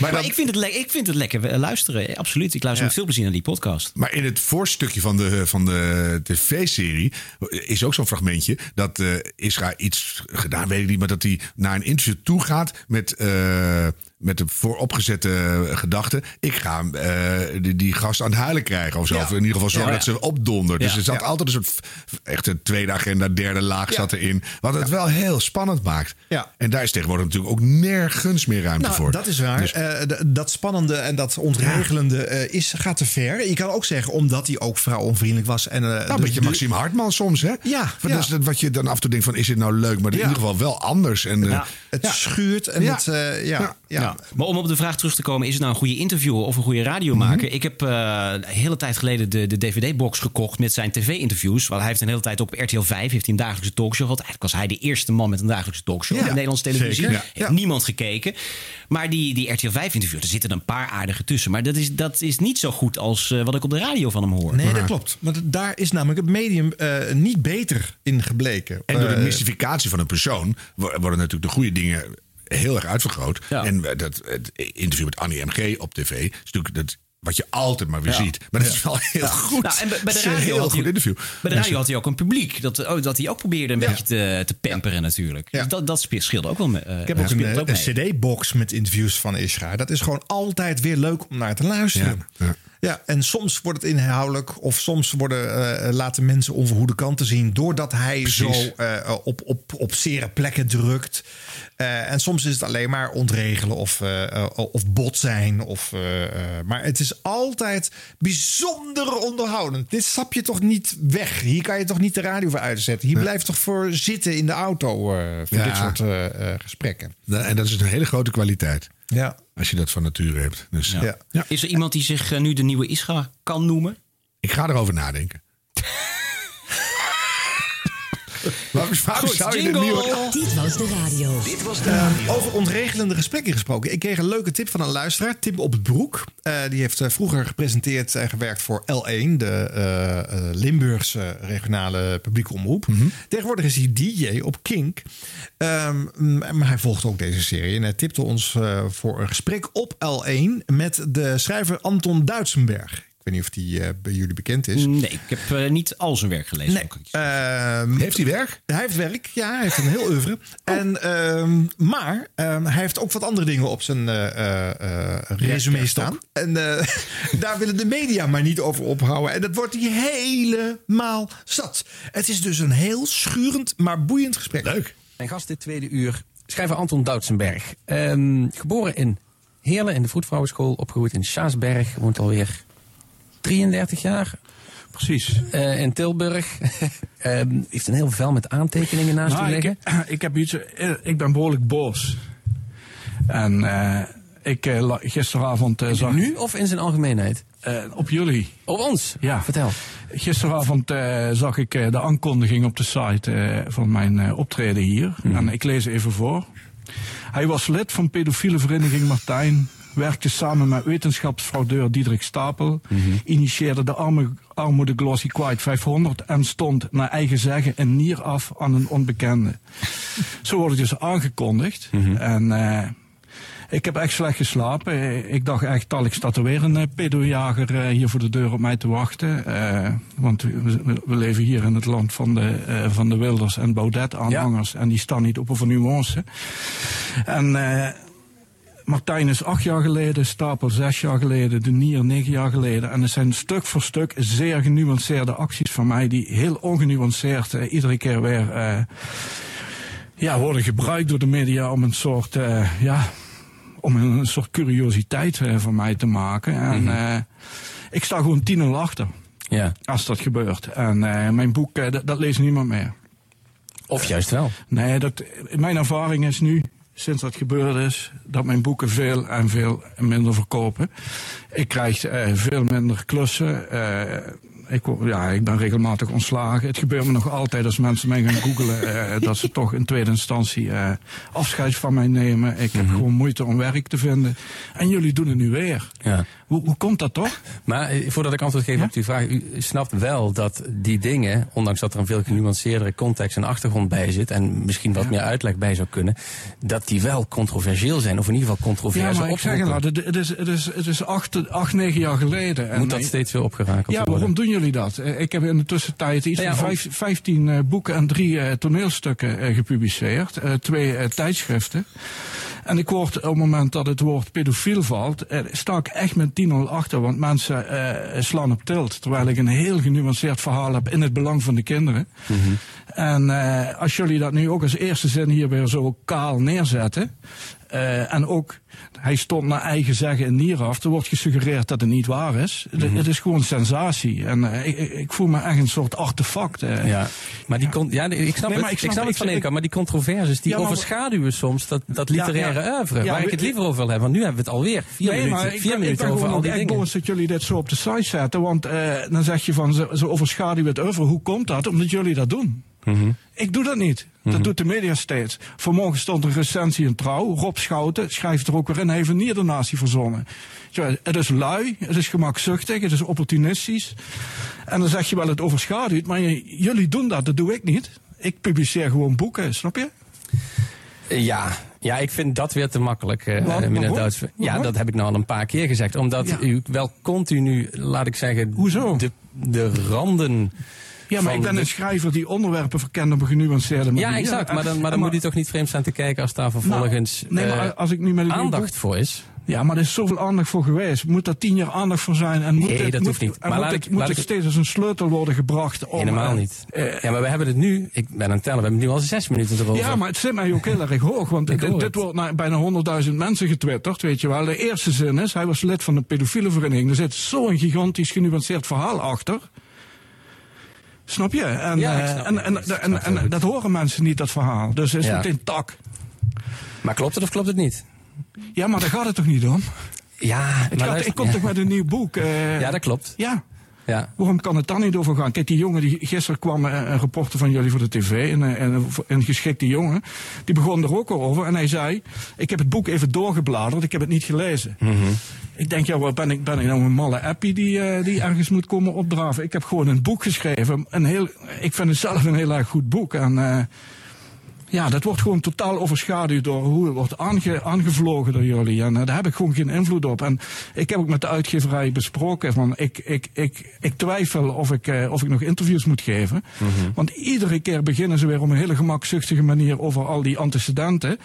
Maar, ik, vind het ik vind het lekker eh, luisteren. Absoluut. Ik luister Ja. met veel plezier naar die podcast. Maar in het voorstukje van de, van de tv-serie is ook zo'n fragmentje dat eh Isra iets gedaan, weet ik niet, maar dat hij naar een interview toe gaat met, eh, met de vooropgezette gedachte: ik ga eh, die, die gast aan het huilen krijgen of zo. Ja. Of in ieder geval zorgen Ja. dat ze opdondert. Dus er zat altijd een soort echt een tweede agenda, derde laag zat erin. Wat het wel heel spannend maakt. Ja. En daar is tegenwoordig natuurlijk ook nergens meer ruimte Nou, voor. dat is waar. Dus- Eh, dat spannende en dat ontregelende eh, is, gaat te ver. Je kan ook zeggen, omdat hij ook vrouwonvriendelijk was. En, eh, Nou, een dus beetje Maxime Hartman soms, hè? Ja, is dat wat je dan af en toe denkt van, is dit nou leuk? Maar in ieder geval wel anders. En, eh, Ja, het schuurt en Ja. het... eh, ja, ja. Ja. Maar om op de vraag terug te komen, is het nou een goede interviewer of een goede radiomaker? Mhm. Ik heb eh, een hele tijd geleden de, de DVD-box gekocht met zijn tv-interviews. Want hij heeft een hele tijd op RTL 5 heeft hij een dagelijkse talkshow gehad. Eigenlijk was hij de eerste man met een dagelijkse talkshow Ja, op de Nederlandse televisie. Heeft Ja. niemand gekeken. Maar die, die RTL 5-interviews, er zitten een paar aardige tussen. Maar dat is, dat is niet zo goed als eh, wat ik op de radio van hem hoor. Nee, dat klopt. Maar daar is namelijk het medium eh, niet beter in gebleken. En door de mystificatie van een persoon wo- worden natuurlijk de goede dingen heel erg uitvergroot. En eh, dat het interview met Annie MG op tv is natuurlijk dat, wat je altijd maar weer Ja. ziet. Maar dat is wel heel Ja. goed. Nou, en bij, de een radio heel had goed hij, interview. Bij de radio had hij ook een publiek. Dat, oh, dat hij ook probeerde een beetje te, te pamperen natuurlijk. Dus dat, dat scheelde ook wel. me- eh, Ik heb ook een, ook een mee. CD-box met interviews van Isra. Dat is gewoon altijd weer leuk om naar te luisteren. Ja, en soms wordt het inhoudelijk of soms worden, eh, laten mensen onverhoede kanten zien doordat hij zo eh, op, op, op zere plekken drukt. Eh, en soms is het alleen maar ontregelen of, eh, eh, of bot zijn. Of, eh, eh, maar het is altijd bijzonder onderhoudend. Dit stap je toch niet weg. Hier kan je toch niet de radio voor uitzetten. Hier blijft toch voor zitten in de auto eh, voor Ja. dit soort eh, eh, gesprekken. Nou, En dat is een hele grote kwaliteit. Ja. Als je dat van nature hebt. Dus, Ja. ja. Is er iemand die zich nu de nieuwe Isra kan noemen? Ik ga erover nadenken. Waarom, waarom Goed, zou je jingle. de nieuwe... Dit was de radio. Dit was Eh, over ontregelende gesprekken gesproken. Ik kreeg een leuke tip van een luisteraar, Tim op het Broek. Eh, die heeft eh, vroeger gepresenteerd en gewerkt voor L1, de eh, eh, Limburgse regionale publieke omroep. Tegenwoordig is hij DJ op Kink. Ehm, maar hij volgt ook deze serie en hij tipte ons eh, voor een gesprek op L1 met de schrijver Anton Duitsenberg. Ik weet niet of die eh, bij jullie bekend is. Nee, ik heb eh, niet al zijn werk gelezen. Nee. Ehm, heeft hij werk? Hij heeft werk, ja. Hij heeft een heel oeuvre. En, ehm, maar ehm, hij heeft ook wat andere dingen op zijn eh, eh, eh, resume staan. En eh, daar willen de media maar niet over ophouden. En dat wordt hij helemaal zat. Het is dus een heel schurend, maar boeiend gesprek. Leuk. Mijn gast dit tweede uur, schrijver Anton Doutsenberg. Ehm, geboren in Heerlen in de Vroedvrouwenschool, opgegroeid in Schaasberg. Woont alweer 33 jaar. Precies. Eh, in Tilburg. Ehm, heeft een heel vel met aantekeningen naast Nou, u ik, liggen. ik, heb iets, eh, ik ben behoorlijk boos. En eh, ik gisteravond zag... Nu of in zijn algemeenheid? Op jullie. Op ons? Ja. Vertel. Gisteravond zag ik de aankondiging op de site van mijn optreden hier. Mhm. En ik lees even voor. Hij was lid van pedofiele vereniging Martijn. Werkte samen met wetenschapsfraudeur Diederik Stapel. Initieerde de arme, armoede Glossy Quiet 500. En stond naar eigen zeggen een nier af aan een onbekende. Zo wordt het dus aangekondigd. Mhm. En eh, ik heb echt slecht geslapen. Ik dacht echt, Talk staat er weer een eh, pedojager eh, hier voor de deur op mij te wachten. Want we, leven hier in het land van de, van de Wilders en Baudet-aanhangers. En die staan niet op voor nuance. En eh, Martijn is acht jaar geleden, Stapel zes jaar geleden, De Nier negen jaar geleden. En het zijn stuk voor stuk zeer genuanceerde acties van mij... die heel ongenuanceerd eh, iedere keer weer... eh, ja, worden gebruikt door de media om een soort, eh, ja, om een soort curiositeit van mij te maken. En eh, ik sta gewoon 10-0 achter. Ja. Als dat gebeurt. En mijn boek, dat, dat leest niemand meer. Of juist wel. Nee, dat, mijn ervaring is nu, sinds dat gebeurd is, dat mijn boeken veel en veel minder verkopen. Ik krijg eh, veel minder klussen. eh, ik, ja, ik ben regelmatig ontslagen. Het gebeurt me nog altijd als mensen mij gaan googelen... eh, dat ze toch in tweede instantie afscheid van mij nemen. Ik heb gewoon moeite om werk te vinden. En jullie doen het nu weer. Ja. Hoe, hoe komt dat toch? Maar eh, voordat ik antwoord geef op die vraag, u snapt wel dat die dingen, ondanks dat er een veel genuanceerdere context en achtergrond bij zit, en misschien wat meer uitleg bij zou kunnen, dat die wel controversieel zijn, of in ieder geval Ja, controverse maar ik zeg het nou, het is, het is, het is acht, acht, negen jaar geleden. En Moet dat steeds weer opgerakeld Ja, worden? waarom doen jullie dat? Eh, Ik heb in de tussentijd iets Ja, ja, van vijf, 15 eh, boeken en drie toneelstukken gepubliceerd. Twee tijdschriften. En ik word op het moment dat het woord pedofiel valt, sta ik echt met 10-0 achter. Want mensen eh, slaan op tilt. Terwijl ik een heel genuanceerd verhaal heb in het belang van de kinderen. En eh, als jullie dat nu ook als eerste zin hier weer zo kaal neerzetten. Eh, en ook, hij stond naar eigen zeggen in Nieraf. Er wordt gesuggereerd dat het niet waar is. Het- Mhm. Het is gewoon sensatie. En eh, ik, ik- ik voel me echt een soort artefact. eh. Ja, maar die kon, ja, ik snap Nee, het. ik snap, het van ik- kant, maar die controverses die Ja, maar- overschaduwen soms dat, dat literaire ja. oeuvre, waar ik het liever over wil hebben. Want nu hebben we het alweer vier nee, minuten, maar ik, vier ben- ik minuten ben over al die echt dingen. boos dat jullie dit zo op de site zetten. Want dan zeg je van, ze, ze overschaduwen het over. Hoe komt dat? Omdat jullie dat doen. Mhm. Ik doe dat niet. Dat doet de media steeds. Vanmorgen stond een recensie in Trouw. Rob Schouten schrijft er ook weer in. Hij heeft een nierdonatie verzonnen. Het is lui, het is gemakzuchtig, het is opportunistisch. En dan zeg je wel het overschaduwt. Maar jullie doen dat, dat doe ik niet. Ik publiceer gewoon boeken, snap je? Ja, ja, ik vind dat weer te makkelijk, meneer? Duits. Ja, dat heb ik nou al een paar keer gezegd. Omdat Ja. u wel continu, laat ik zeggen, Hoezo? De, de randen. Ja, maar ik ben een schrijver die onderwerpen verkent op een genuanceerde manier. Ja, exact. Maar dan, maar dan moet u toch niet vreemd staan te kijken als daar vervolgens nee, maar eh, als ik nu met aandacht voor is. Ja, maar er is zoveel aandacht voor geweest. Moet daar tien jaar aandacht voor zijn? En moet Nee, dat moet, hoeft niet. Maar moet laat ik- moet laat ik- steeds als een sleutel worden gebracht? Om, Helemaal eh, niet. eh, ja, maar we hebben het nu, ik ben aan het tellen, we hebben nu al zes minuten erover. Ja, maar het zit mij ook heel erg hoog. Want dit, dit wordt naar bijna 100.000 mensen getwitterd, weet je wel. De eerste zin is, hij was lid van de pedofiele vereniging. Er zit zo'n gigantisch genuanceerd verhaal achter. Snap je? En, Ja, snap dat horen mensen niet, dat verhaal. Dus is Ja. meteen tak. Maar klopt het of klopt het niet? Ja, maar daar gaat het toch niet om? Ja, Het maar gaat, ik kom toch met een nieuw boek. eh, Ja, dat klopt. Ja. Ja. Waarom kan het dan niet over gaan? Kijk, die jongen die gisteren kwam, eh, een reporter van jullie voor de tv, een, eh, een, een geschikte jongen, die begon er ook al over en hij zei: Ik heb het boek even doorgebladerd, ik heb het niet gelezen. Mhm. Ik denk, ja, wat ben ik, ben ik nou een malle appie die, eh, die ergens moet komen opdraven? Ik heb gewoon een boek geschreven. Een heel, ik vind het zelf een heel erg goed boek. En ja, dat wordt gewoon totaal overschaduwd door hoe het wordt aange, aangevlogen door jullie. En eh, daar heb ik gewoon geen invloed op. En ik heb ook met de uitgeverij besproken van ik, ik, ik, ik twijfel of ik, eh, of ik nog interviews moet geven. Want iedere keer beginnen ze weer op een hele gemakzuchtige manier over al die antecedenten.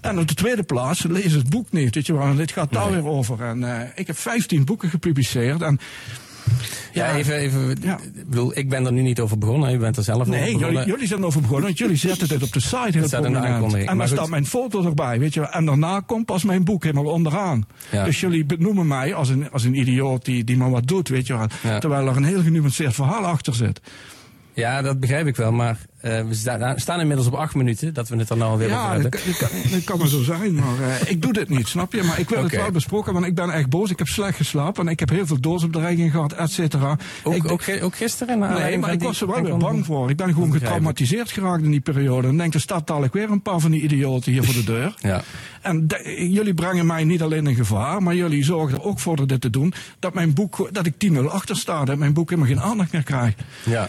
En op de tweede plaats lees het boek niet. Weet je wel, dit gaat daar weer over. En eh, ik heb 15 boeken gepubliceerd. En Ja, even, even ik bedoel, ik ben er nu niet over begonnen. U bent er zelf over Nee, begonnen. jullie, jullie zijn erover begonnen, want jullie zetten dit op de site heel prominent. En goed. staat mijn foto erbij, weet je. En daarna komt pas mijn boek helemaal onderaan. Ja. Dus jullie benoemen mij als een, als een idioot die, die maar wat doet, weet je wel. Terwijl er een heel genuanceerd verhaal achter zit. Ja, dat begrijp ik wel. Maar eh, we sta- staan inmiddels op acht minuten dat we het er nou alweer over Ja, hebben. dat, kan- dat, kan, dat kan maar zo zijn, maar eh, ik doe dit niet, snap je? Maar ik wil het wel besproken, want ik ben echt boos. Ik heb slecht geslapen en ik heb heel veel doodsbedreigingen gehad, et cetera. Ook, Ik- ook, ook gisteren? Nee, maar ik die was er wel weer bang voor. Ik ben gewoon getraumatiseerd geraakt in die periode. En denk, er staat dadelijk weer een paar van die idioten hier voor de deur. Ja. En de- jullie brengen mij niet alleen in gevaar, maar jullie zorgen er ook voor door dit te doen. Dat mijn boek, dat ik 10-0 achter sta, dat mijn boek helemaal geen aandacht meer krijgt. Ja.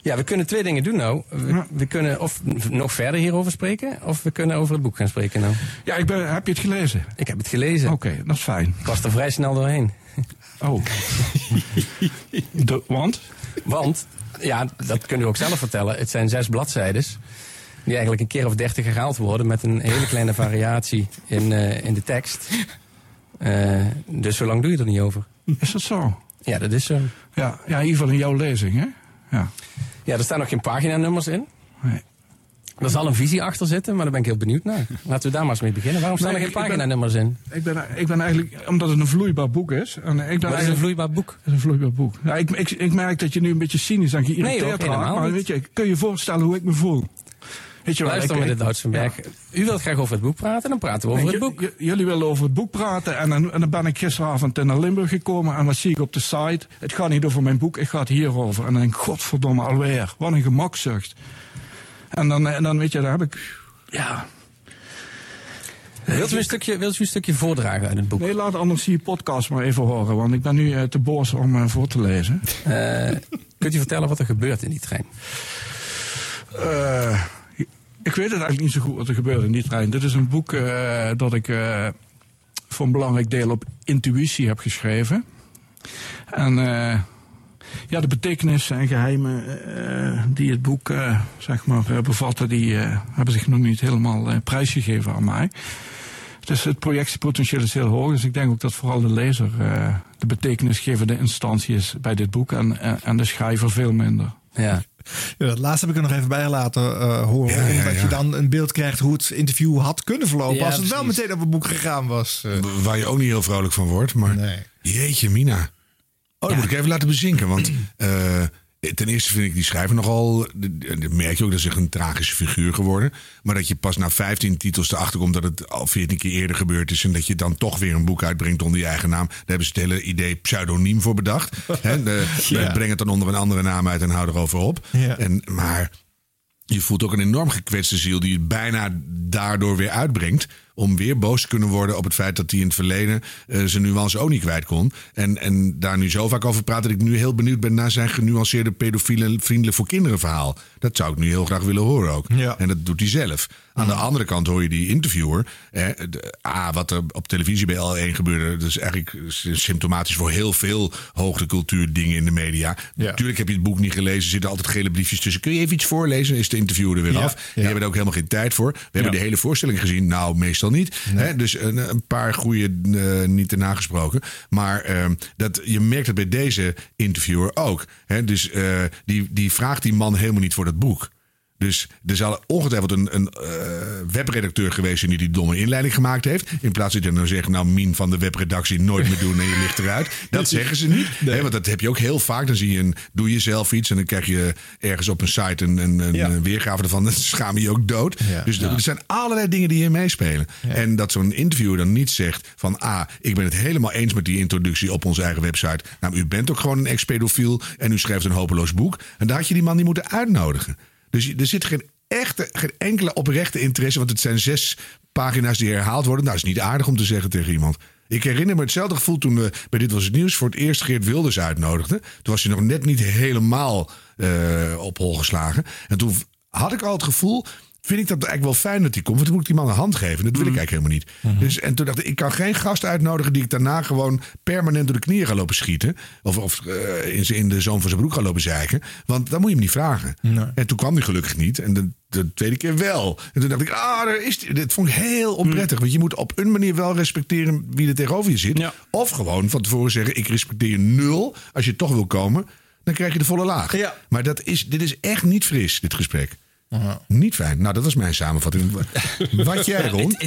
Ja, we kunnen twee dingen doen nou. We, we kunnen of nog verder hierover spreken, of we kunnen over het boek gaan spreken nou. Ja, ik ben, heb je het gelezen? Ik heb het gelezen. Oké, dat is fijn. Ik was er vrij snel doorheen. Oh. De, want? Want, ja, dat kunnen we ook zelf vertellen. Het zijn zes bladzijdes. Die eigenlijk een keer of dertig herhaald worden met een hele kleine variatie in, eh, in de tekst. Eh, dus zo lang doe je er niet over. Is dat zo? Ja, dat is zo. Ja, ja in ieder geval in jouw lezing, hè? Ja. Ja, er staan nog geen paginanummers in. Nee. Er zal een visie achter zitten, maar daar ben ik heel benieuwd naar. Laten we daar maar eens mee beginnen. Waarom staan Nee, er geen paginanummers in? Ik ben, ik ben eigenlijk, omdat het een vloeibaar boek is. En ik ben Wat is een vloeibaar boek? Het is een vloeibaar boek. Ja, ik, ik, ik merk dat je nu een beetje cynisch en Nee, geïrriteerd helemaal raakt. Maar niet. weet je, kun je je voorstellen hoe ik me voel? Weet je Luister, ik- ik- Duitsenberg. U wilt graag over het boek praten, dan praten we over het boek. jullie willen over het boek praten en dan, en dan ben ik gisteravond naar Limburg gekomen en wat zie ik op de site? Het gaat niet over mijn boek, het gaat hierover. En dan denk ik, godverdomme, alweer. Wat een gemakzucht. En dan, en dan weet je, daar heb ik, ja... Wilt u, een stukje, wilt u een stukje voordragen uit het boek? Nee, laat anders die podcast maar even horen, want ik ben nu eh, te boos om eh, voor te lezen. Eh, kunt u vertellen wat er gebeurt in die trein? Eh, ik weet het eigenlijk niet zo goed wat er gebeurt in die trein. Dit is een boek eh, dat ik eh, voor een belangrijk deel op intuïtie heb geschreven. En eh, ja, de betekenissen en geheimen eh, die het boek zeg maar, bevatten, die hebben zich nog niet helemaal prijsgegeven aan mij. Dus het projectiepotentieel is heel hoog. Dus ik denk ook dat vooral de lezer de betekenisgevende instantie is bij dit boek. En, en de schrijver veel minder. Ja. Ja, dat laatste heb ik er nog even bij laten eh, horen. Ja, omdat ja. je dan een beeld krijgt hoe het interview had kunnen verlopen. Ja, als het wel meteen op het boek gegaan was. eh. Waar je ook niet heel vrolijk van wordt. Maar jeetje, Mina. Oh, dat moet ik even laten bezinken. Want eh, ten eerste vind ik die schrijver nogal... Dat merk je ook, dat is echt een tragische figuur geworden. Maar dat je pas na 15 titels erachter komt... dat het al 14 keer eerder gebeurd is... en dat je dan toch weer een boek uitbrengt onder je eigen naam. Daar hebben ze het hele idee pseudoniem voor bedacht. Hè, de, Ja. Breng het dan onder een andere naam uit en hou erover op. En, maar je voelt ook een enorm gekwetste ziel... die het bijna daardoor weer uitbrengt om weer boos te kunnen worden op het feit dat hij in het verleden eh, zijn nuance ook niet kwijt kon. En, en daar nu zo vaak over praat dat ik nu heel benieuwd ben naar zijn genuanceerde pedofiele vriendelijk voor kinderen verhaal. Dat zou ik nu heel graag willen horen ook. En dat doet hij zelf. Aan de andere kant hoor je die interviewer. Hè, de- ah, wat er op televisie bij L1 gebeurde. Dat is eigenlijk symptomatisch voor heel veel hoogtecultuur dingen in de media. Natuurlijk heb je het boek niet gelezen. Er zitten altijd gele briefjes tussen. Kun je even iets voorlezen? Is de interviewer er weer Ja, af. Die hebben er ook helemaal geen tijd voor. We hebben de hele voorstelling gezien. Nou, meestal niet. Hè, dus een, een paar goede eh, niet erna gesproken. Maar ehm, dat, je merkt het bij deze interviewer ook. Hè, dus eh, die, die vraagt die man helemaal niet voor dat boek. Dus er zal ongetwijfeld een, een eh, webredacteur geweest zijn die die domme inleiding gemaakt heeft. In plaats dat je dan zegt, nou Mien van de webredactie nooit meer doen en je ligt eruit. Dat zeggen ze niet. Hè, want dat heb je ook heel vaak. Dan zie je een, doe je zelf iets en dan krijg je ergens op een site een, een, een Ja. weergave ervan. Dan schaam je je ook dood. Ja. Dus er- Ja. er zijn allerlei dingen die hier meespelen. En dat zo'n interviewer dan niet zegt van... ah, ik ben het helemaal eens met die introductie op onze eigen website. Nou, u bent ook gewoon een ex-pedofiel en u schrijft een hopeloos boek. En daar had je die man niet moeten uitnodigen. Dus er zit geen echte, geen enkele oprechte interesse... want het zijn zes pagina's die herhaald worden. Nou, dat is niet aardig om te zeggen tegen iemand. Ik herinner me hetzelfde gevoel toen we bij Dit Was Het Nieuws... voor het eerst Geert Wilders uitnodigden. Toen was hij nog net niet helemaal eh, op hol geslagen. En toen had ik al het gevoel... Vind ik dat eigenlijk wel fijn dat hij komt? Want dan moet ik die man een hand geven. Dat wil ik eigenlijk helemaal niet. Dus, en toen dacht ik, ik kan geen gast uitnodigen die ik daarna gewoon permanent door de knieën ga lopen schieten. Of, of eh, in, in de zoom van zijn broek ga lopen zeiken. Want dan moet je hem niet vragen. En toen kwam hij gelukkig niet. En de, de tweede keer wel. En toen dacht ik, ah, daar is die. Dit vond ik heel onprettig. Want je moet op een manier wel respecteren wie er tegenover je zit. Of gewoon van tevoren zeggen, ik respecteer je nul. Als je toch wil komen, dan krijg je de volle laag. Maar dat is, dit is echt niet fris, dit gesprek. Niet fijn. Nou, dat was mijn samenvatting. Wat jij, Ron?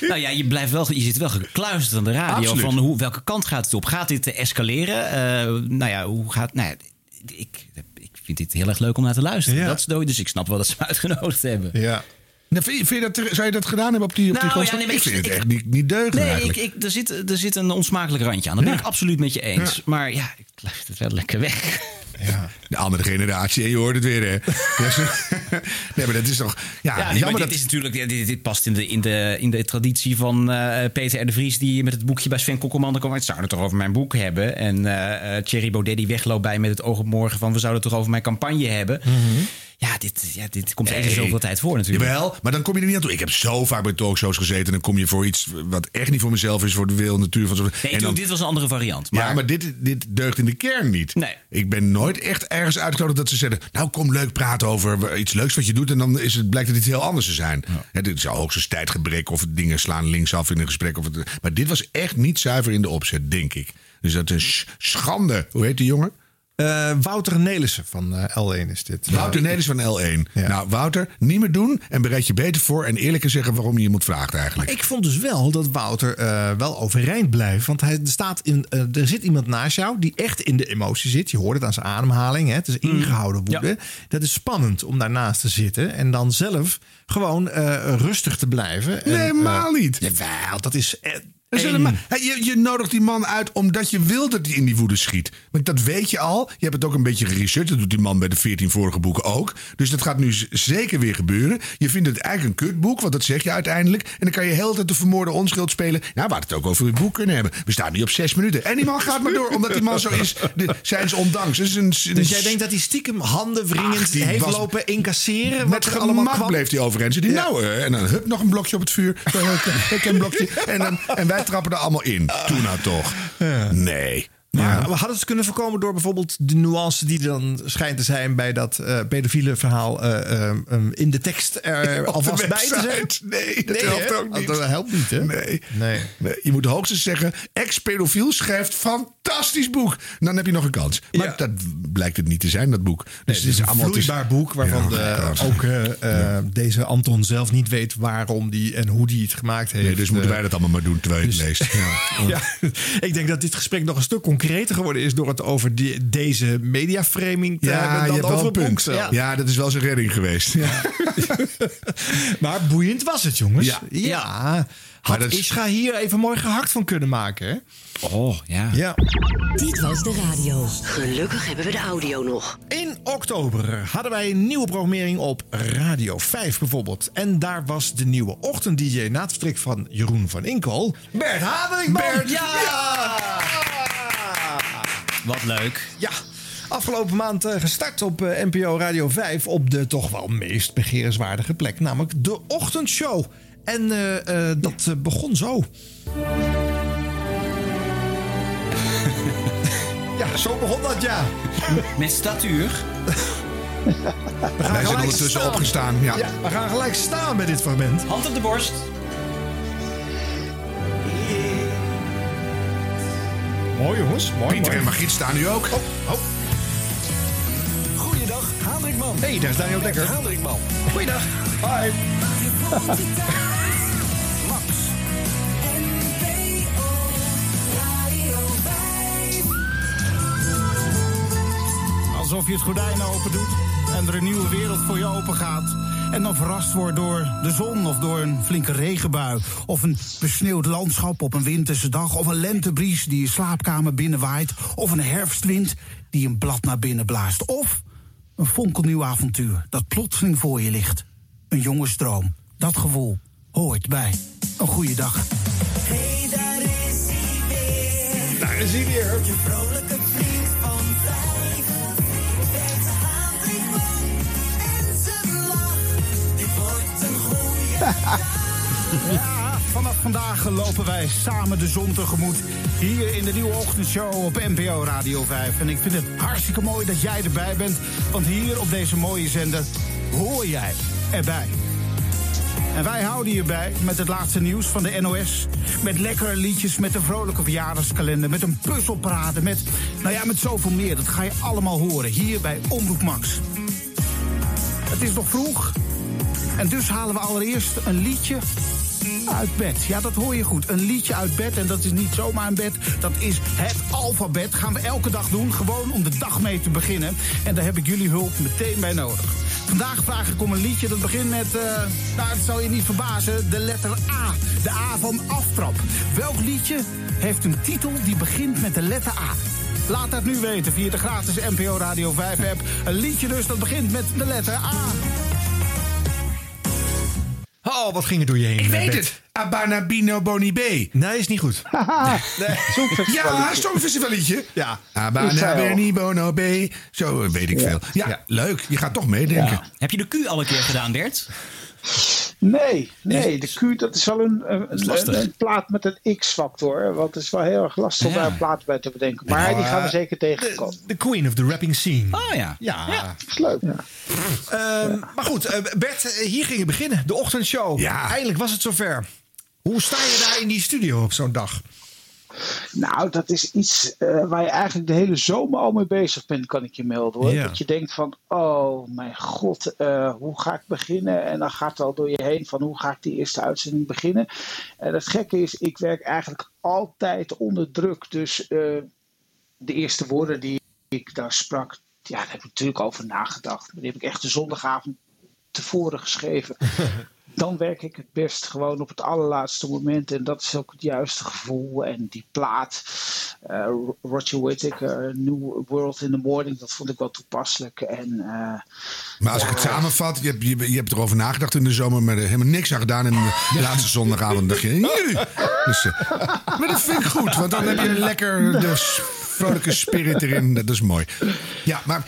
Nou ja, je, blijft wel, je zit wel gekluisterd aan de radio. Absoluut. Van hoe, welke kant gaat het op? Gaat dit escaleren? Eh, nou ja, hoe gaat. Nou ja, ik, ik vind dit heel erg leuk om naar te luisteren. Dat is, dood, dus ik snap wel dat ze me uitgenodigd hebben. Ja. Nou, vind je, vind je dat, zou je dat gedaan hebben op die, op die Nou, ja, nee, ik ik- vind het echt niet, niet deugend Nee, ik, eigenlijk. ik, er, zit, er zit een onsmakelijk randje aan. Dat ben ik absoluut met je eens. Maar ja, ik blijf het wel lekker weg. De andere generatie, en je hoort het weer, hè? Ja, nee, maar dat is toch... Ja, Ja, jammer dit dat... is natuurlijk ja, dit, dit past in de, in, de, in de traditie van eh, Peter R. de Vries... die met het boekje bij Sven Kokkelman kwam... het zouden het toch over mijn boek hebben. En eh, Thierry Baudet die wegloopt bij met het oog op morgen... van we zouden het toch over mijn campagne hebben. Ja, dit, ja, dit komt in Nee. zoveel tijd voor natuurlijk. Jawel, maar dan kom je er niet aan toe. Ik heb zo vaak bij talkshows gezeten... en dan kom je voor iets wat echt niet voor mezelf is... voor de wereld, natuur van zo. Nee, en dan, dit was een andere variant. Ja, maar dit, dit deugt in de kern niet. Nee. Ik ben nooit echt ergens uitgenodigd dat ze zeggen... nou, kom leuk praten over iets leuks wat je doet... en dan is het, blijkt het iets heel anders te zijn. Hè, dit is hoogstens tijdgebrek of dingen slaan linksaf in een gesprek. Of het, maar dit was echt niet zuiver in de opzet, denk ik. Dus dat is schande. Hoe heet die jongen? Eh, Wouter Nelissen van eh, L1 is dit. Wouter Nederlands van L1. Nou, Wouter, niet meer doen en bereid je beter voor... en eerlijker zeggen waarom je iemand vraagt eigenlijk. Ik vond dus wel dat Wouter eh, wel overeind blijft. Want hij er staat in, er zit iemand naast jou die echt in de emotie zit. Je hoort het aan zijn ademhaling. Hè? Het is Mm. ingehouden woede. Dat is spannend om daarnaast te zitten. En dan zelf gewoon eh, rustig te blijven. En, Nee, helemaal niet. Jawel, dat is... je, je nodigt die man uit omdat je wil dat hij in die woede schiet. Want dat weet je al. Je hebt het ook een beetje geresearched. Dat doet die man bij de 14 vorige boeken ook. Dus dat gaat nu zeker weer gebeuren. Je vindt het eigenlijk een kutboek, want dat zeg je uiteindelijk. En dan kan je heel de tijd de vermoorde onschuld spelen. Nou, we hadden het ook over het boek kunnen hebben. We staan nu op zes minuten. En die man gaat maar door, omdat die man zo is. De, zijn ze ondanks. Dus, een, Dus jij denkt dat hij stiekem handen wringend die heeft was- lopen incasseren? Met wat gemak bleef hij overeind zitten. Nou, eh, en dan hup, nog een blokje op het vuur. ik heb een blokje. En, dan, en wij trappen er allemaal in. Toen nou toch. Nee. Maar we hadden het kunnen voorkomen door bijvoorbeeld de nuance die er dan schijnt te zijn bij dat eh pedofiele verhaal eh, eh, eh, in de tekst er alvast bij te zijn. Nee, dat Nee, helpt ook niet. Dat helpt niet, hè? Nee. Nee. Nee, Je moet hoogstens zeggen, ex-pedofiel schrijft fantastisch boek. Dan heb je nog een kans. Maar dat blijkt het niet te zijn, dat boek. Dus het is een allemaal- is- boek waarvan Ja, de- ja. ook eh, deze Anton zelf niet weet waarom die en hoe die het gemaakt heeft. Nee, dus moeten wij dat allemaal maar doen terwijl je dus- het leest. Ja. Ja, ik denk dat dit gesprek nog een stuk concreter geworden is door het over die, deze mediaframing te Ja, hebben je dan hebt wel over een punt. zelf. Ja. dat is wel zijn redding geweest. Ja. Maar boeiend was het, jongens. Ja. Ja. Had is- Ischa hier even mooi gehakt van kunnen maken, hè? Oh, ja. Ja. Dit was de radio. Gelukkig hebben we de audio nog. In oktober hadden wij een nieuwe programmering op Radio 5 bijvoorbeeld. En daar was de nieuwe ochtend-dj na het vertrek van Jeroen van Inkel. Bert Haderingman! Bert, ja! Wat leuk. Ja, afgelopen maand eh, gestart op eh, NPO Radio 5 op de toch wel meest begerenswaardige plek, namelijk de ochtendshow. En eh, eh, dat begon zo. ja, zo begon dat, ja. Met statuur. We Wij zijn ondertussen staan. opgestaan. Ja. we gaan gelijk staan bij dit fragment. Hand op de borst. Mooi jongens, mooi. Pieter mooi. en Margriet staan nu ook. Oh, oh. Goeiedag, Hendrikman. Hey, daar is Daniel Dekker. Hendrikman. Goeiedag. Max. Alsof je het gordijn open doet en er een nieuwe wereld voor je open gaat. En dan verrast wordt door de zon of door een flinke regenbui. Of een besneeuwd landschap op een winterse dag. Of een lentebries die je slaapkamer binnenwaait. Of een herfstwind die een blad naar binnen blaast. Of een fonkelnieuw avontuur dat plotseling voor je ligt. Een jongensdroom. Dat gevoel hoort bij een goede dag. Hey, daar is hij weer. Daar is hij weer. Je vrolijke Ja, vanaf vandaag lopen wij samen de zon tegemoet. Hier in de nieuwe ochtendshow op NPO Radio 5. En ik vind het hartstikke mooi dat jij erbij bent. Want hier op deze mooie zender hoor jij erbij. En wij houden je bij met het laatste nieuws van de NOS. Met lekkere liedjes, met een vrolijke verjaardagskalender, met een puzzelparade, met, nou ja, met zoveel meer. Dat ga je allemaal horen hier bij Omroep Max. Het is nog vroeg. En dus halen we allereerst een liedje uit bed. Ja, dat hoor je goed. Een liedje uit bed. En dat is niet zomaar een bed. Dat is het alfabet. Gaan we elke dag doen. Gewoon om de dag mee te beginnen. En daar heb ik jullie hulp meteen bij nodig. Vandaag vraag ik om een liedje dat begint met, eh, nou, het zal je niet verbazen, de letter A. De A van aftrap. Welk liedje heeft een titel die begint met de letter A? Laat dat nu weten via de gratis NPO Radio 5 app. Een liedje dus dat begint met de letter A. Oh, wat ging er door je heen? Ik weet Bert? het. Abana Bino Boni B. Nee, is niet goed. Ja, Songfestivalliedje. Ja. Abana Israël. Beni Bono B. Zo weet ik veel. Ja, leuk. Je gaat toch meedenken. Heb je de Q al een keer gedaan, Bert? Nee, nee, de Q dat is wel een, een, is lastig. een, een plaat met een X-factor. Want het is wel heel erg lastig om Ja. daar een plaat bij te bedenken. Maar die gaan we zeker tegenkomen. De queen of the rapping scene. Oh ja. Ja. is leuk. Ja. Ehm, Maar goed, eh, Bert, eh, hier ging het beginnen. De ochtendshow. Ja. Eindelijk was het zover. Hoe sta je daar in die studio op zo'n dag? Nou, dat is iets eh, waar je eigenlijk de hele zomer al mee bezig bent, kan ik je melden hoor. Ja. Dat je denkt van, oh mijn god, eh, hoe ga ik beginnen? En dan gaat het al door je heen van, hoe ga ik die eerste uitzending beginnen? En het gekke is, ik werk eigenlijk altijd onder druk. Dus eh, de eerste woorden die ik daar sprak, ja, daar heb ik natuurlijk over nagedacht. Maar die heb ik echt de zondagavond tevoren geschreven. Dan werk ik het best gewoon op het allerlaatste moment. En dat is ook het juiste gevoel. En die plaat, eh, Roger Whittaker, New World in the Morning, dat vond ik wel toepasselijk. En, eh, Maar als ik het samenvat, je hebt, je, je hebt erover nagedacht in de zomer, maar er helemaal niks aan gedaan. En de laatste zondagavond dacht je, "Nee." dus, eh, maar dat vind ik goed, want dan heb je lekker de s- vrolijke spirit erin. Dat is mooi. Ja, maar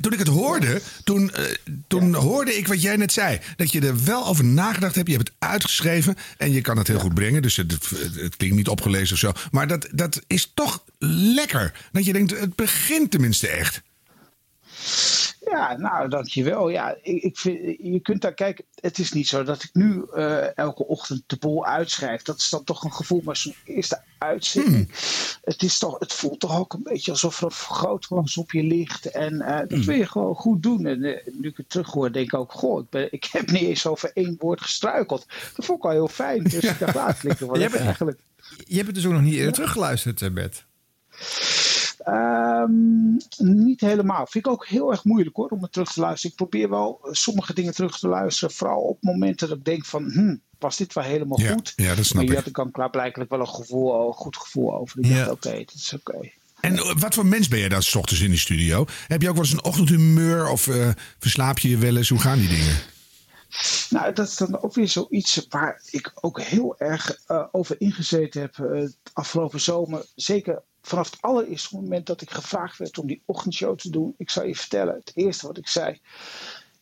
toen ik het hoorde, toen, eh, toen hoorde ik wat jij net zei. Dat je er wel over nagedacht hebt, je hebt het uitgeschreven en je kan het heel goed brengen. Dus het, het, het klinkt niet opgelezen of zo. Maar dat, dat is toch lekker. Dat je denkt, het begint tenminste echt. Ja, nou, dankjewel. Ja, ik, ik vind, je kunt daar kijken. Het is niet zo dat ik nu eh, elke ochtend de boel uitschrijf. Dat is dan toch een gevoel, maar zo'n eerste uitzending. Het, is toch, het voelt toch ook een beetje alsof er een vergrootglas op je ligt. En eh, dat wil je gewoon goed doen. En eh, nu ik het terughoor, denk ik ook: Goh, ik, ben, ik heb niet eens over één woord gestruikeld. Dat vond ik al heel fijn. Dus ik dacht, laat wel Jij lekker bent- eigenlijk. Je hebt het dus ook nog niet eerder teruggeluisterd, eh, Bert. Ehm, niet helemaal. Vind ik ook heel erg moeilijk hoor om het terug te luisteren. Ik probeer wel eh, sommige dingen terug te luisteren. Vooral op momenten dat ik denk van, hm, was dit wel helemaal Ja, goed? ja, dat snap maar hier ik. had ik dan klaarblijkelijk wel een, gevoel, een goed gevoel over. Ik Ja. dacht, oké, dat is oké. En wat voor mens ben je dan s ochtends in die studio? Heb je ook wel eens een ochtendhumeur of eh, verslaap je je wel eens? Hoe gaan die dingen? Nou, dat is dan ook weer zoiets waar ik ook heel erg eh, over ingezeten heb het afgelopen zomer. Zeker vanaf het allereerste moment dat ik gevraagd werd om die ochtendshow te doen. Ik zal je vertellen, het eerste wat ik zei.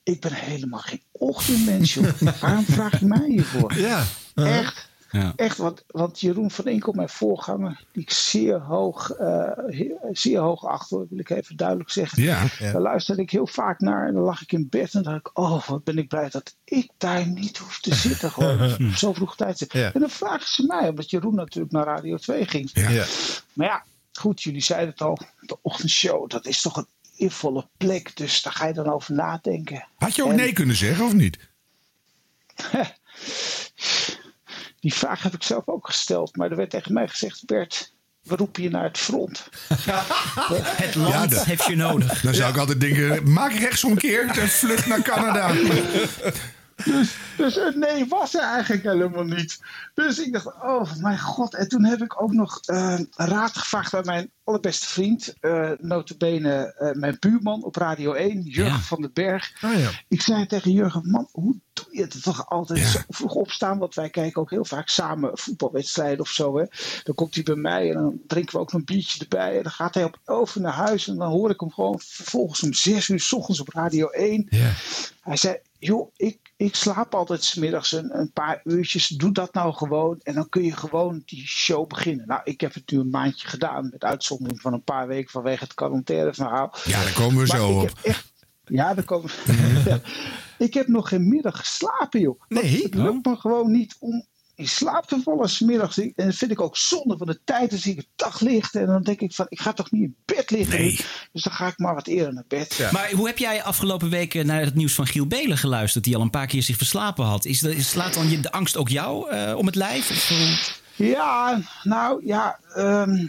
Ik ben helemaal geen ochtendmens. Waarom vraag je mij hiervoor? Ja. Echt. Echt, want, want Jeroen van Enkel, mijn voorganger, die ik zeer hoog, eh, he- zeer hoog acht, hoor, wil ik even duidelijk zeggen. Ja. Daar luisterde ik heel vaak naar en dan lag ik in bed en dacht ik, oh, wat ben ik blij dat ik daar niet hoef te zitten. Gewoon zo vroeg tijd. zitten. Ja. En dan vragen ze mij, omdat Jeroen natuurlijk naar Radio 2 ging. Ja. Maar ja, goed, jullie zeiden het al, de ochtendshow, dat is toch een eervolle plek, dus daar ga je dan over nadenken. Had je ook En- nee kunnen zeggen of niet? Die vraag heb ik zelf ook gesteld, maar er werd tegen mij gezegd, Bert, we roepen je naar het front. Het land dat- heeft je nodig. Dan zou ik altijd denken, maak rechtsomkeer en vlucht naar Canada. Dus, dus een nee was er eigenlijk helemaal niet. Dus ik dacht, oh mijn god. En toen heb ik ook nog eh, raad gevraagd bij mijn allerbeste vriend. eh notabene eh, mijn buurman op Radio 1, Jurgen Ja. van den Berg. Oh ja. Ik zei tegen Jurgen, man, hoe doe je het toch altijd zo vroeg opstaan? Want wij kijken ook heel vaak samen voetbalwedstrijden of zo. Hè? Dan komt hij bij mij en dan drinken we ook een biertje erbij. En dan gaat hij op 11 uur naar huis. En dan hoor ik hem gewoon vervolgens om 6 uur s ochtends op Radio 1. Hij zei, joh, ik, ik slaap altijd smiddags een, een paar uurtjes. Doe dat nou gewoon. En dan kun je gewoon die show beginnen. Nou, ik heb het nu een maandje gedaan. Met uitzondering van een paar weken vanwege het quarantaine verhaal. Ja, daar komen we Maar zo op. echt- ja, daar komen Ja. Ik heb nog geen middag geslapen, joh. Want Nee? Het lukt me gewoon niet om in slaap te vallen smiddags. En dat vind ik ook zonde van de tijd. Dan zie ik het daglicht en dan denk ik van, ik ga toch niet in bed liggen. nu? Dus dan ga ik maar wat eerder naar bed. Maar hoe heb jij afgelopen weken naar het nieuws van Giel Belen geluisterd... die al een paar keer zich verslapen had? Is de, slaat dan je, de angst ook jou eh, om het lijf? Of, hoe? Ja, nou ja. ehm,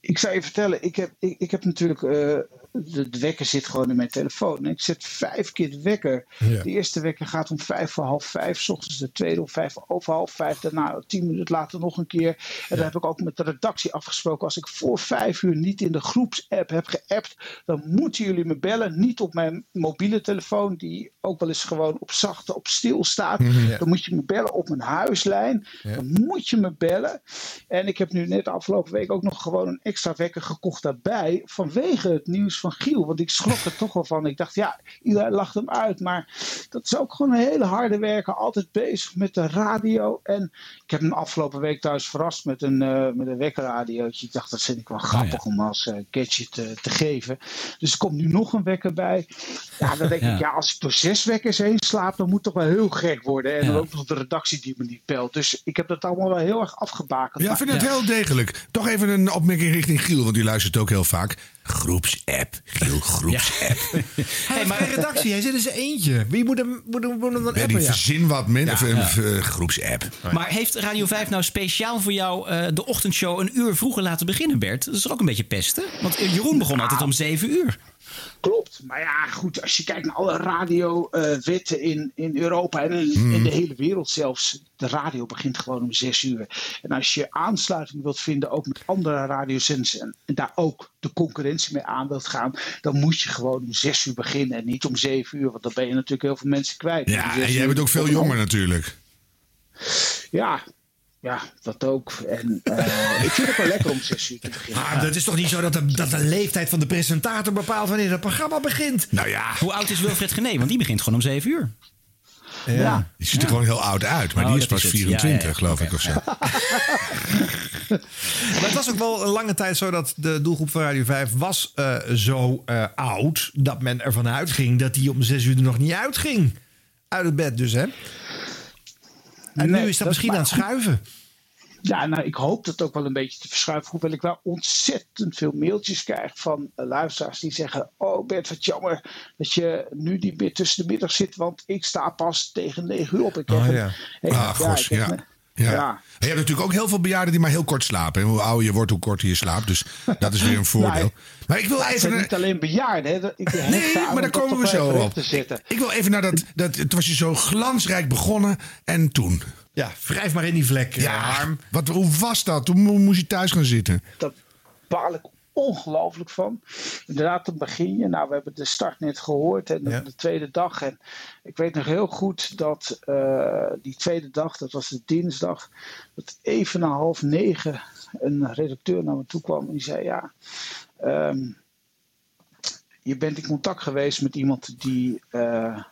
ik zou je vertellen, ik heb, ik, ik heb natuurlijk. eh, de, de wekker zit gewoon in mijn telefoon. En ik zet vijf keer de wekker. Ja. De eerste wekker gaat om vijf voor half vijf. 's ochtends de tweede om vijf over half vijf. Daarna tien minuten later nog een keer. En dan heb ik ook met de redactie afgesproken. Als ik voor vijf uur niet in de groepsapp heb geappt. Dan moeten jullie me bellen. Niet op mijn mobiele telefoon. Die ook wel eens gewoon op zachte, op stil staat. Mhm. Ja. Dan moet je me bellen op mijn huislijn. Ja. Dan moet je me bellen. En ik heb nu net de afgelopen week ook nog gewoon een extra wekker gekocht daarbij. Vanwege het nieuws van Giel. Want ik schrok er toch wel van. Ik dacht, ja, iedereen lacht hem uit. Maar dat is ook gewoon een hele harde werker. Altijd bezig met de radio. En ik heb hem afgelopen week thuis verrast met een, eh, met een wekkerradiootje. Ik dacht, dat vind ik wel grappig om als eh, gadget eh, te geven. Dus er komt nu nog een wekker bij. Ja, dan denk Ja. ik, ja, als ik door zes wekkers heen slaap, dan moet het toch wel heel gek worden. En Ja. dan ook nog de redactie die me niet belt. Dus ik heb dat allemaal wel heel erg afgebakend. Ja, ik vind het heel degelijk. Toch even een opmerking richting Giel, want die luistert ook heel vaak. Groepsapp. Giel, groepsapp. Hij heeft geen redactie, hij zit in zijn eentje. Wie moet hem, moet hem, moet hem dan Ja, appen? die Ja. verzin wat men, Ja, of, ja. eh, groepsapp. Maar heeft Radio 5 nou speciaal voor jou eh, de ochtendshow een uur vroeger laten beginnen, Bert? Dat is toch ook een beetje pesten? Want eh, Jeroen begon altijd om zeven uur. Klopt, maar ja, goed, als je kijkt naar alle radiowetten in, in Europa en in, in de hele wereld zelfs. De radio begint gewoon om zes uur. En als je aansluiting wilt vinden, ook met andere radiozenders en, en daar ook de concurrentie mee aan wilt gaan, dan moet je gewoon om zes uur beginnen en niet om zeven uur, want dan ben je natuurlijk heel veel mensen kwijt. Ja, en jij bent ook veel jonger natuurlijk. Ja, ja, dat ook. En eh, ik vind het wel lekker om zes uur te beginnen. Ah, dat is toch niet zo dat de, dat de leeftijd van de presentator bepaalt wanneer het programma begint? Nou ja, Hoe oud is Wilfred Gené? Want die begint gewoon om zeven uur. Ja. die ziet er gewoon heel oud uit, maar Oh, die is pas is het. 24, Ja, ja, geloof ik, of zo. Maar het was ook wel een lange tijd zo dat de doelgroep van Radio 5 was eh, zo eh, oud... dat men ervan uitging dat hij om zes uur er nog niet uitging. Uit het bed dus, hè? En Nee, nu is dat, dat- misschien maar aan het schuiven. Ja, nou, ik hoop dat ook wel een beetje te verschuiven. Hoewel ik wel ontzettend veel mailtjes krijg van eh, luisteraars die zeggen: Oh, Bert, wat jammer dat je nu niet meer tussen de middag zit, want ik sta pas tegen 9 uur op. Ik heb Oh, een- ja. Hey, Ah, ja. een- Ja. Ja. Je hebt natuurlijk ook heel veel bejaarden die maar heel kort slapen. En hoe ouder je wordt, hoe korter je slaapt. Dus dat is weer een voordeel. Maar ik wil even... niet alleen bejaarden. Hè. Ik Nee, maar daar komen we zo op. Ik wil even naar dat, dat... Het was je zo glansrijk begonnen. En toen? Ja, wrijf maar in die vlek, eh, Ja, Harm. wat, hoe was dat? Hoe mo- moest je thuis gaan zitten? Dat, baal ik ongelooflijk van. Inderdaad, dan begin je. Nou, we hebben de start net gehoord en de tweede dag. En ik weet nog heel goed dat eh, die tweede dag, dat was de dinsdag, dat even na half negen een redacteur naar me toe kwam en die zei: Ja, ehm, je bent in contact geweest met iemand die. eh,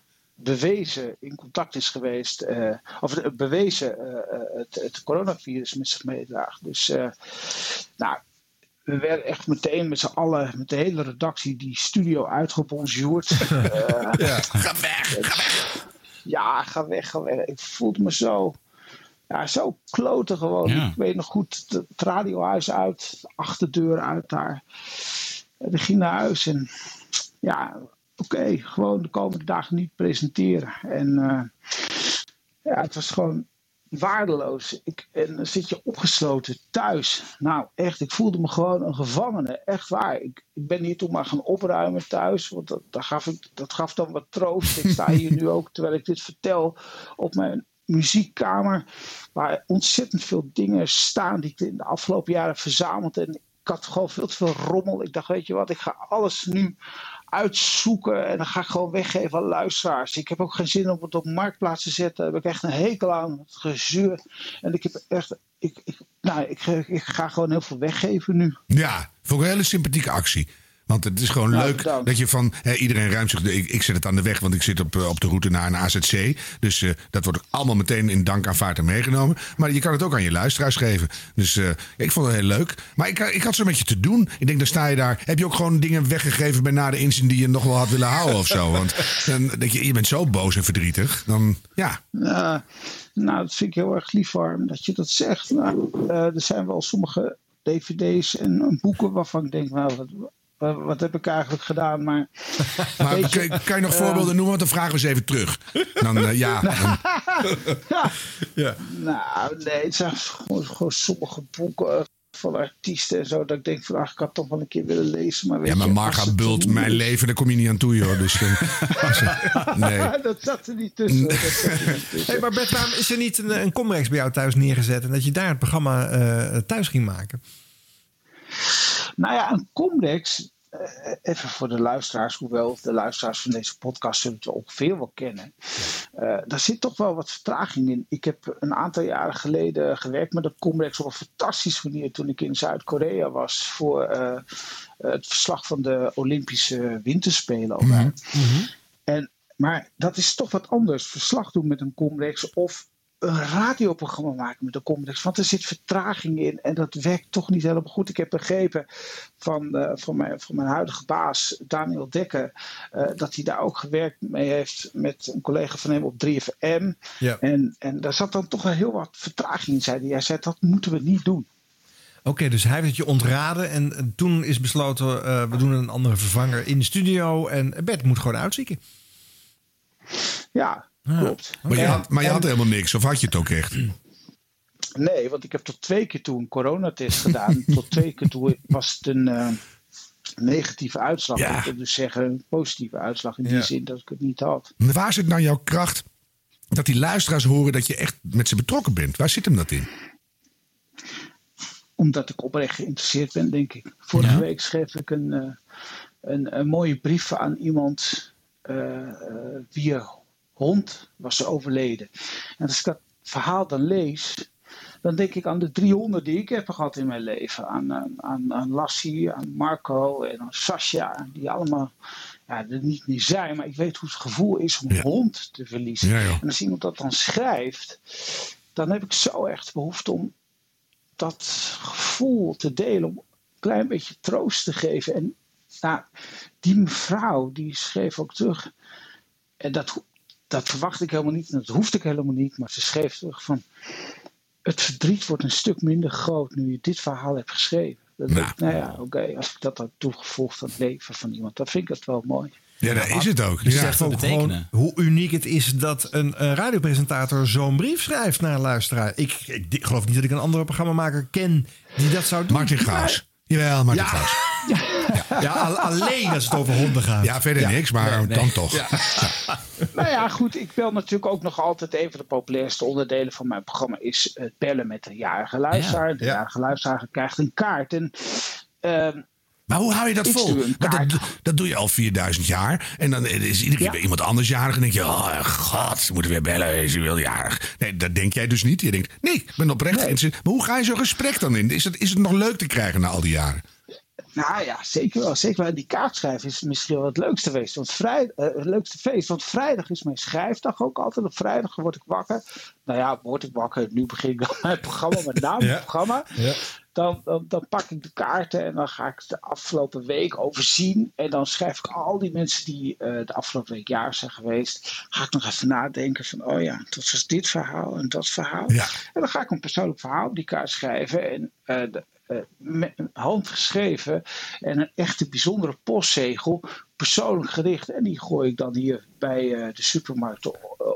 bewezen in contact is geweest, eh, of bewezen het, het coronavirus met zich meedraagt. Dus nou, we werden echt meteen met z'n allen, met de hele redactie, die studio uitgebonjourd. Eh, Ja. Ga weg, ga weg. ja, ga weg, ga weg. Ik voelde me zo, ja, zo kloten gewoon. Ja. Ik weet nog goed, het radiohuis uit, de achterdeur uit daar. En ik ging naar huis en ja, oké, gewoon de komende dagen niet presenteren. En eh, ja, het was gewoon waardeloos. Ik, en dan zit je opgesloten thuis. Nou, echt, ik voelde me gewoon een gevangene. Echt waar. Ik, ik ben hier toen maar gaan opruimen thuis. Want dat, dat, gaf ik, dat gaf dan wat troost. Ik sta hier nu ook, terwijl ik dit vertel, op mijn muziekkamer. Waar ontzettend veel dingen staan die ik in de afgelopen jaren verzameld. En ik had gewoon veel te veel rommel. Ik dacht, weet je wat, ik ga alles nu uitzoeken en dan ga ik gewoon weggeven aan luisteraars. Ik heb ook geen zin om het op marktplaats te zetten. Daar heb ik echt een hekel aan, het gezeur. En ik heb echt, ik, ik, nou, ik, ik ga gewoon heel veel weggeven nu. Ja, ik een hele sympathieke actie. Want het is gewoon Nou, leuk bedankt. dat je van... Hè, iedereen ruimt zich... Ik, ik zet het aan de weg, want ik zit op, eh, op de route naar een AZC. Dus eh, dat wordt ook allemaal meteen in dank aanvaard en meegenomen. Maar je kan het ook aan je luisteraars geven. Dus eh, ik vond het heel leuk. Maar ik, ik had zo met je te doen. Ik denk, dan sta je daar... Heb je ook gewoon dingen weggegeven bij na de inzien die je nog wel had willen houden of zo? Want dan, denk je, je bent zo boos en verdrietig. Dan, ja... Ja, nou, dat vind ik heel erg lief, Harm, dat je dat zegt. Nou, er zijn wel sommige dvd's en boeken waarvan ik denk, nou, wat, heb ik eigenlijk gedaan? Maar, Maar kan, je- kan je nog eh, voorbeelden noemen? Want dan vragen we ze even terug. Dan, eh, ja, dan- ja. Nou, nee, het zijn gewoon, gewoon sommige boeken van artiesten en zo. Dat ik denk van, ach, ik had toch wel een keer willen lezen. Maar weet Ja, maar Marga Bult, niet mijn leven, daar kom je niet aan toe, joh. Dus, eh, nee. dat zat er niet tussen. Dat zat er niet tussen. Hey, maar Bert, waarom is er niet een, een Comrex bij jou thuis neergezet... en dat je daar het programma eh, thuis ging maken? Nou ja, een Comdex, eh, even voor de luisteraars, hoewel de luisteraars van deze podcast zullen het ongeveer wel kennen. eh, daar zit toch wel wat vertraging in. Ik heb een aantal jaren geleden gewerkt met een Comdex op een fantastische manier toen ik in Zuid-Korea was voor eh, het verslag van de Olympische Winterspelen. al daar. En, maar dat is toch wat anders. Verslag doen met een Comdex of een radioprogramma maken met een Comdex. Want er zit vertraging in en dat werkt toch niet helemaal goed. Ik heb begrepen van, eh, van, mijn, van mijn huidige baas, Daniel Dekker, eh, dat hij daar ook gewerkt mee heeft met een collega van hem op 3FM. Ja. En, en daar zat dan toch wel heel wat vertraging in, zei hij. Hij zei, dat moeten we niet doen. Oké, dus hij heeft het je ontraden en toen is besloten... eh, we doen een andere vervanger in de studio... en Bert moet gewoon uitzieken. Ja, klopt. Maar je, had, maar je en- had helemaal niks, of had je het ook echt? Nee, want ik heb tot twee keer toe een coronatest gedaan. tot twee keer toe was het een eh, negatieve uitslag. Ja. Ik wil dus zeggen een positieve uitslag in die Ja. zin dat ik het niet had. Maar Waar zit nou jouw kracht dat die luisteraars horen dat je echt met ze betrokken bent? Waar zit hem dat in? Omdat ik oprecht geïnteresseerd ben, denk ik. Vorige week schreef ik een, eh, een, een mooie brief aan iemand eh eh, wie hond was overleden. En als ik dat verhaal dan lees, dan denk ik aan de 300 die ik heb gehad in mijn leven. Aan, aan, aan, Lassie, aan Marco en aan Sascha, die allemaal ja, er niet meer zijn. Maar ik weet hoe het gevoel is om een hond te verliezen. Ja. En als iemand dat dan schrijft, dan heb ik zo echt behoefte om dat gevoel te delen, om een klein beetje troost te geven. En nou, die mevrouw die schreef ook terug, en dat, dat verwacht ik helemaal niet, en dat hoefde ik helemaal niet, maar ze schreef terug van, het verdriet wordt een stuk minder groot nu je dit verhaal hebt geschreven. Dat nou, nou ja, oké, als ik dat had toegevoegd aan het leven van iemand, dan vind ik dat wel mooi. Ja, dat is het ook. Dus Ja. zegt ook gewoon hoe uniek het is dat een, eh, radiopresentator zo'n brief schrijft naar een luisteraar. Ik, ik geloof niet dat ik een andere programmamaker ken die dat zou doen. Martin Gaus. Jawel, Martin Ja. Gaus. Ja, al- alleen als het over honden gaat. Ja, verder niks, maar dan toch. Nou ja, goed. Ik bel natuurlijk ook nog altijd een van de populairste onderdelen van mijn programma is het bellen met de jarige luisteraar. De jarige luisteraar krijgt een kaart. En ehm, Maar hoe hou je dat vol? dat, dat doe je al 4000 jaar. En dan is iedere keer Ja. weer iemand anders jarig. En denk je, oh god, ze moeten weer bellen. Is hij wel jarig? Nee, dat denk jij dus niet. Je denkt, nee, ik ben oprecht geïnteresseerd. Maar hoe ga je zo'n gesprek dan in? Is het, is het nog leuk te krijgen na al die jaren? Nou ja, zeker wel. Zeker wel. Die kaartschrijven is misschien wel het leukste feest. Want vrij, eh, het leukste feest. Want vrijdag is mijn schrijfdag ook altijd. Op vrijdag word ik wakker. Nou ja, word ik wakker. Nu begin ik dan mijn programma. Met name Ja. het programma. Ja. Dan, dan, dan pak ik de kaarten en dan ga ik de afgelopen week overzien. En dan schrijf ik al die mensen die eh, de afgelopen week jaar zijn geweest. Ga ik nog even nadenken van, oh ja, dat was dit verhaal en dat verhaal. Ja. En dan ga ik een persoonlijk verhaal op die kaart schrijven. En eh, de, eh, met een hand geschreven en een echte bijzondere postzegel, persoonlijk gericht. En die gooi ik dan hier bij eh, de supermarkt eh,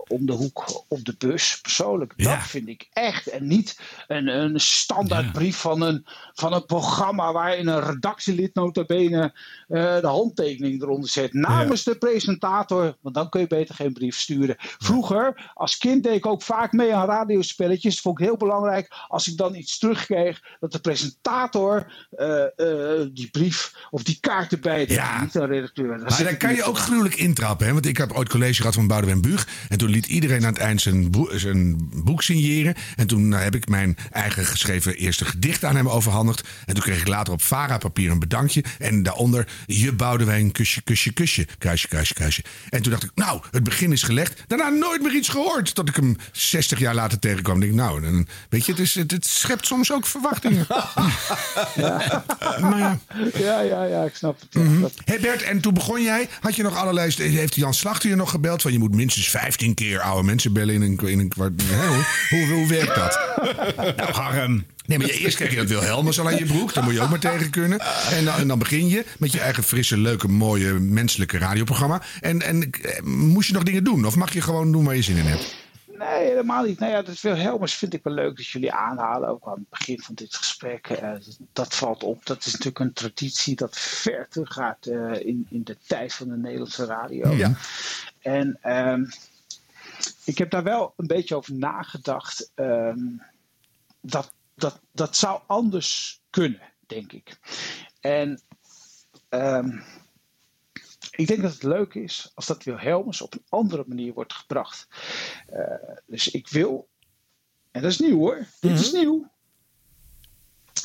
om de hoek op de bus. Persoonlijk, Ja. dat vind ik echt. En niet een, een standaardbrief van, een, van een programma waarin een redactielid nota bene de handtekening eronder zet. Namens de presentator, want dan kun je beter geen brief sturen. Vroeger, als kind deed ik ook vaak mee aan radiospelletjes. Dat vond ik heel belangrijk. Als ik dan iets terugkreeg, dat de presentator eh, eh, die brief of die kaart erbij. Ja. Niet een redacteur. Daar Maar ik kan je ook gruwelijk intrappen. Hè? Want ik heb ooit college gehad van Boudewijn Buug. En toen liet iedereen aan het eind zijn, boe- zijn boek signeren. En toen eh, heb ik mijn eigen geschreven eerste gedicht aan hem overhandigd. En toen kreeg ik later op Vara-papier een bedankje. En daaronder, je Boudewijn, kusje, kusje, kusje. Kruisje, kruisje, kruisje. En toen dacht ik, nou, het begin is gelegd. Daarna nooit meer iets gehoord. Tot ik hem 60 jaar later tegenkwam. denk ik, nou, dan, weet je, het, is, het, het schept soms ook verwachtingen. maar ja. Ja, ja, ja, ik snap het. Dat- Hé Bert, en toen begon jij, had je nog allerlei, heeft Jan Slachter je nog gebeld van je moet minstens 15 keer oude mensen bellen in een, in een kwart. Hoe, hoe, hoe werkt dat? nou, Harm. Nee, maar je, eerst krijg je dat Wilhelmus al aan je broek. Daar moet je ook maar tegen kunnen. En dan, en dan begin je met je eigen frisse, leuke, mooie, menselijke radioprogramma. En, en eh, moest je nog dingen doen? Of mag je gewoon doen waar je zin in hebt? Nee, helemaal niet. Nou ja, dat Wilhelmus vind ik wel leuk dat jullie aanhalen. Ook aan het begin van dit gesprek. Eh, dat valt op. Dat is natuurlijk een traditie dat ver teruggaat eh in, in de tijd van de Nederlandse radio. Ja. En ehm, ik heb daar wel een beetje over nagedacht. ehm, dat, dat, dat zou anders kunnen, denk ik. En ehm, ik denk dat het leuk is als dat Wilhelmus op een andere manier wordt gebracht. Eh, dus ik wil, en dat is nieuw hoor, dit is nieuw.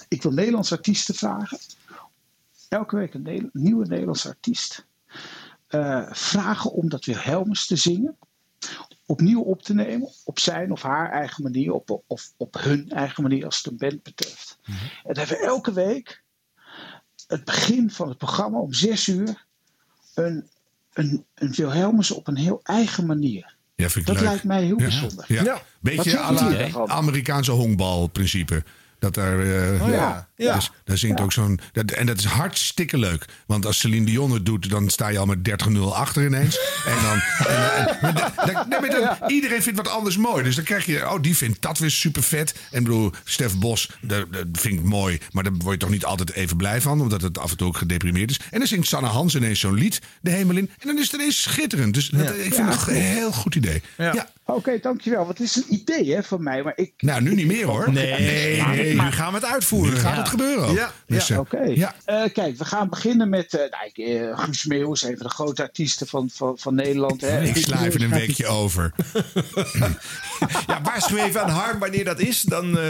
Ik wil Nederlandse artiesten vragen. Elke week een nieuwe Nederlandse artiest. eh, vragen om dat Wilhelmus te zingen. Opnieuw op te nemen. Op zijn of haar eigen manier. Op, of op hun eigen manier als het een band betreft. En dan hebben we elke week het begin van het programma om zes uur. Een, een, een Wilhelmus op een heel eigen manier. Ja, vind ik Dat leuk. lijkt mij heel Ja. bijzonder. Ja. Beetje à la? Amerikaanse honkbalprincipe. Dat daar, Oh ja. Ja. Dus, daar zingt Ja. ook zo'n. Dat, en dat is hartstikke leuk. Want als Celine Dion het doet, dan sta je al met 30-0 achter ineens. En dan. En, en- en- dan- nee, maar dan- Iedereen vindt wat anders mooi. Dus dan krijg je. Oh, die vindt dat weer super vet. En ik bedoel, Stef Bos, dat, dat vind ik mooi. Maar daar word je toch niet altijd even blij van. Omdat het af en toe ook gedeprimeerd is. En dan zingt Sanne Hans ineens zo'n lied, de hemel in. En dan is het ineens schitterend. Dus dat- ik vind het een heel goed idee. Ja. Oké, dankjewel. Want het is een idee hè, van mij. Maar ik, Nou, nu niet meer hoor. Nee, nee, nu gaan we het uitvoeren. Nu gaat het gebeuren ook. Ja, Dus, ja. eh, Oké. ja. Eh, kijk, we gaan beginnen met eh, nou, eh, Guus Meeuwis, een van de grote artiesten van, van, van Nederland. Hè. Ik sla even een weekje over. Ja, waarschuw even aan Harm wanneer dat is. Dan, eh,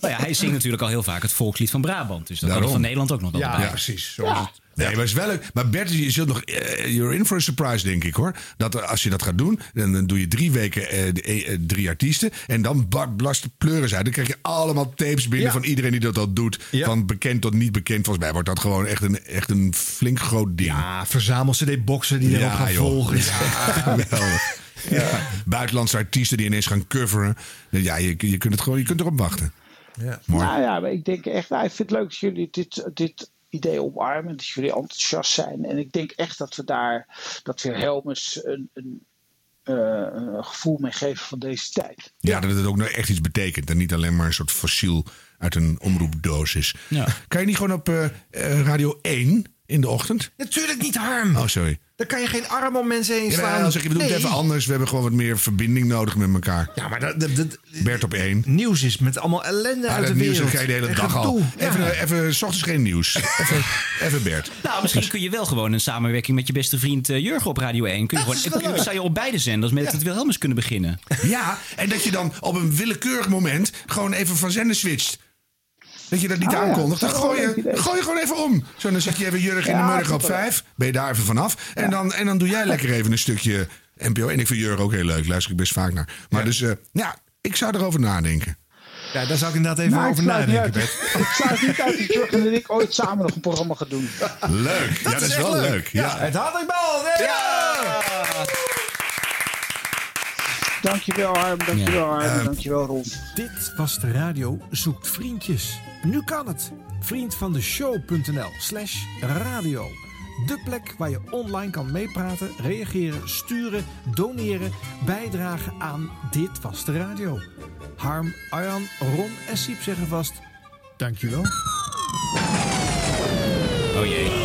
Nou ja, hij zingt natuurlijk al heel vaak het volkslied van Brabant. Dus dat kan Daarom. er van Nederland ook nog wel Ja, bij. precies. Zo is het. Nee, maar het is wel leuk. Maar Bert, je zult nog. eh, you're in for a surprise, denk ik hoor. Dat er, als je dat gaat doen, dan, dan doe je drie weken eh, de- eh, drie artiesten. En dan bar- blast de pleuris uit. Dan krijg je allemaal tapes binnen Ja. van iedereen die dat al doet. Ja. Van bekend tot niet bekend. Volgens mij wordt dat gewoon echt een, echt een flink groot ding. ja, verzamel CD-boxen die erop gaan joh. volgen. Ja, geweldig. Ja. Buitenlandse artiesten die ineens gaan coveren. Ja, je, je, kunt het gewoon, je kunt erop wachten. Ja. Mooi. Nou ja, maar ik denk echt, nou, ik vind het leuk dat jullie dit, dit idee omarmen. Dat jullie enthousiast zijn. En ik denk echt dat we daar, dat we Helmers een, een, eh, een gevoel mee geven van deze tijd. Ja, dat het ook nou echt iets betekent. En niet alleen maar een soort fossiel uit een omroepdoos is. Ja. Kan je niet gewoon op eh, eh, Radio 1 in de ochtend? Natuurlijk niet, Harm. Oh, sorry. Daar kan je geen arm om mensen heen Ja, slaan. dan zeg je, we doen het Nee. even anders. We hebben gewoon wat meer verbinding nodig met elkaar. Ja, maar dat, dat, dat- Bert op één. nieuws is met allemaal ellende Ja, uit dat de nieuws wereld. dat ga je de hele En dag al. gedoe. Even, Ja. even, s ochtends geen nieuws. Even, even Bert. Nou, misschien kun je wel gewoon een samenwerking met je beste vriend eh, Jurgen op Radio 1. Kun je Dat is gewoon, wel leuk. zou je op beide zenders met het Wilhelmus kunnen beginnen. Ja, en dat je dan op een willekeurig moment gewoon even van zender switcht. Dat je dat niet Ah, ja. aankondigt. Dan Dat gooi wel je, gooi je gewoon even om. Zo, dan zeg je even Jurgen in de Ja, morgen op vijf. Ben je daar even vanaf. En, dan, en dan doe jij lekker even een stukje NPO. En ik vind Jurgen ook heel leuk. Luister ik best vaak naar. Maar dus, eh, ja, ik zou erover nadenken. Ja, daar zou ik inderdaad even Nou, over nadenken. Bert. Ik sluit niet uit dat Jurgen en ik ooit samen nog een programma gaan doen. Leuk. ja, dat is, wel leuk. Ja, Ja. het had ik bal. Dankjewel Harm, dankjewel Harm, dankjewel Ron. Dit was de radio Zoekt Vriendjes. Nu kan het. Vriend van de show.nl slash radio. De plek waar je online kan meepraten, reageren, sturen, doneren, bijdragen aan Dit Was De Radio. Harm, Arjan, Ron en Siep zeggen vast... Dankjewel. Oh jee.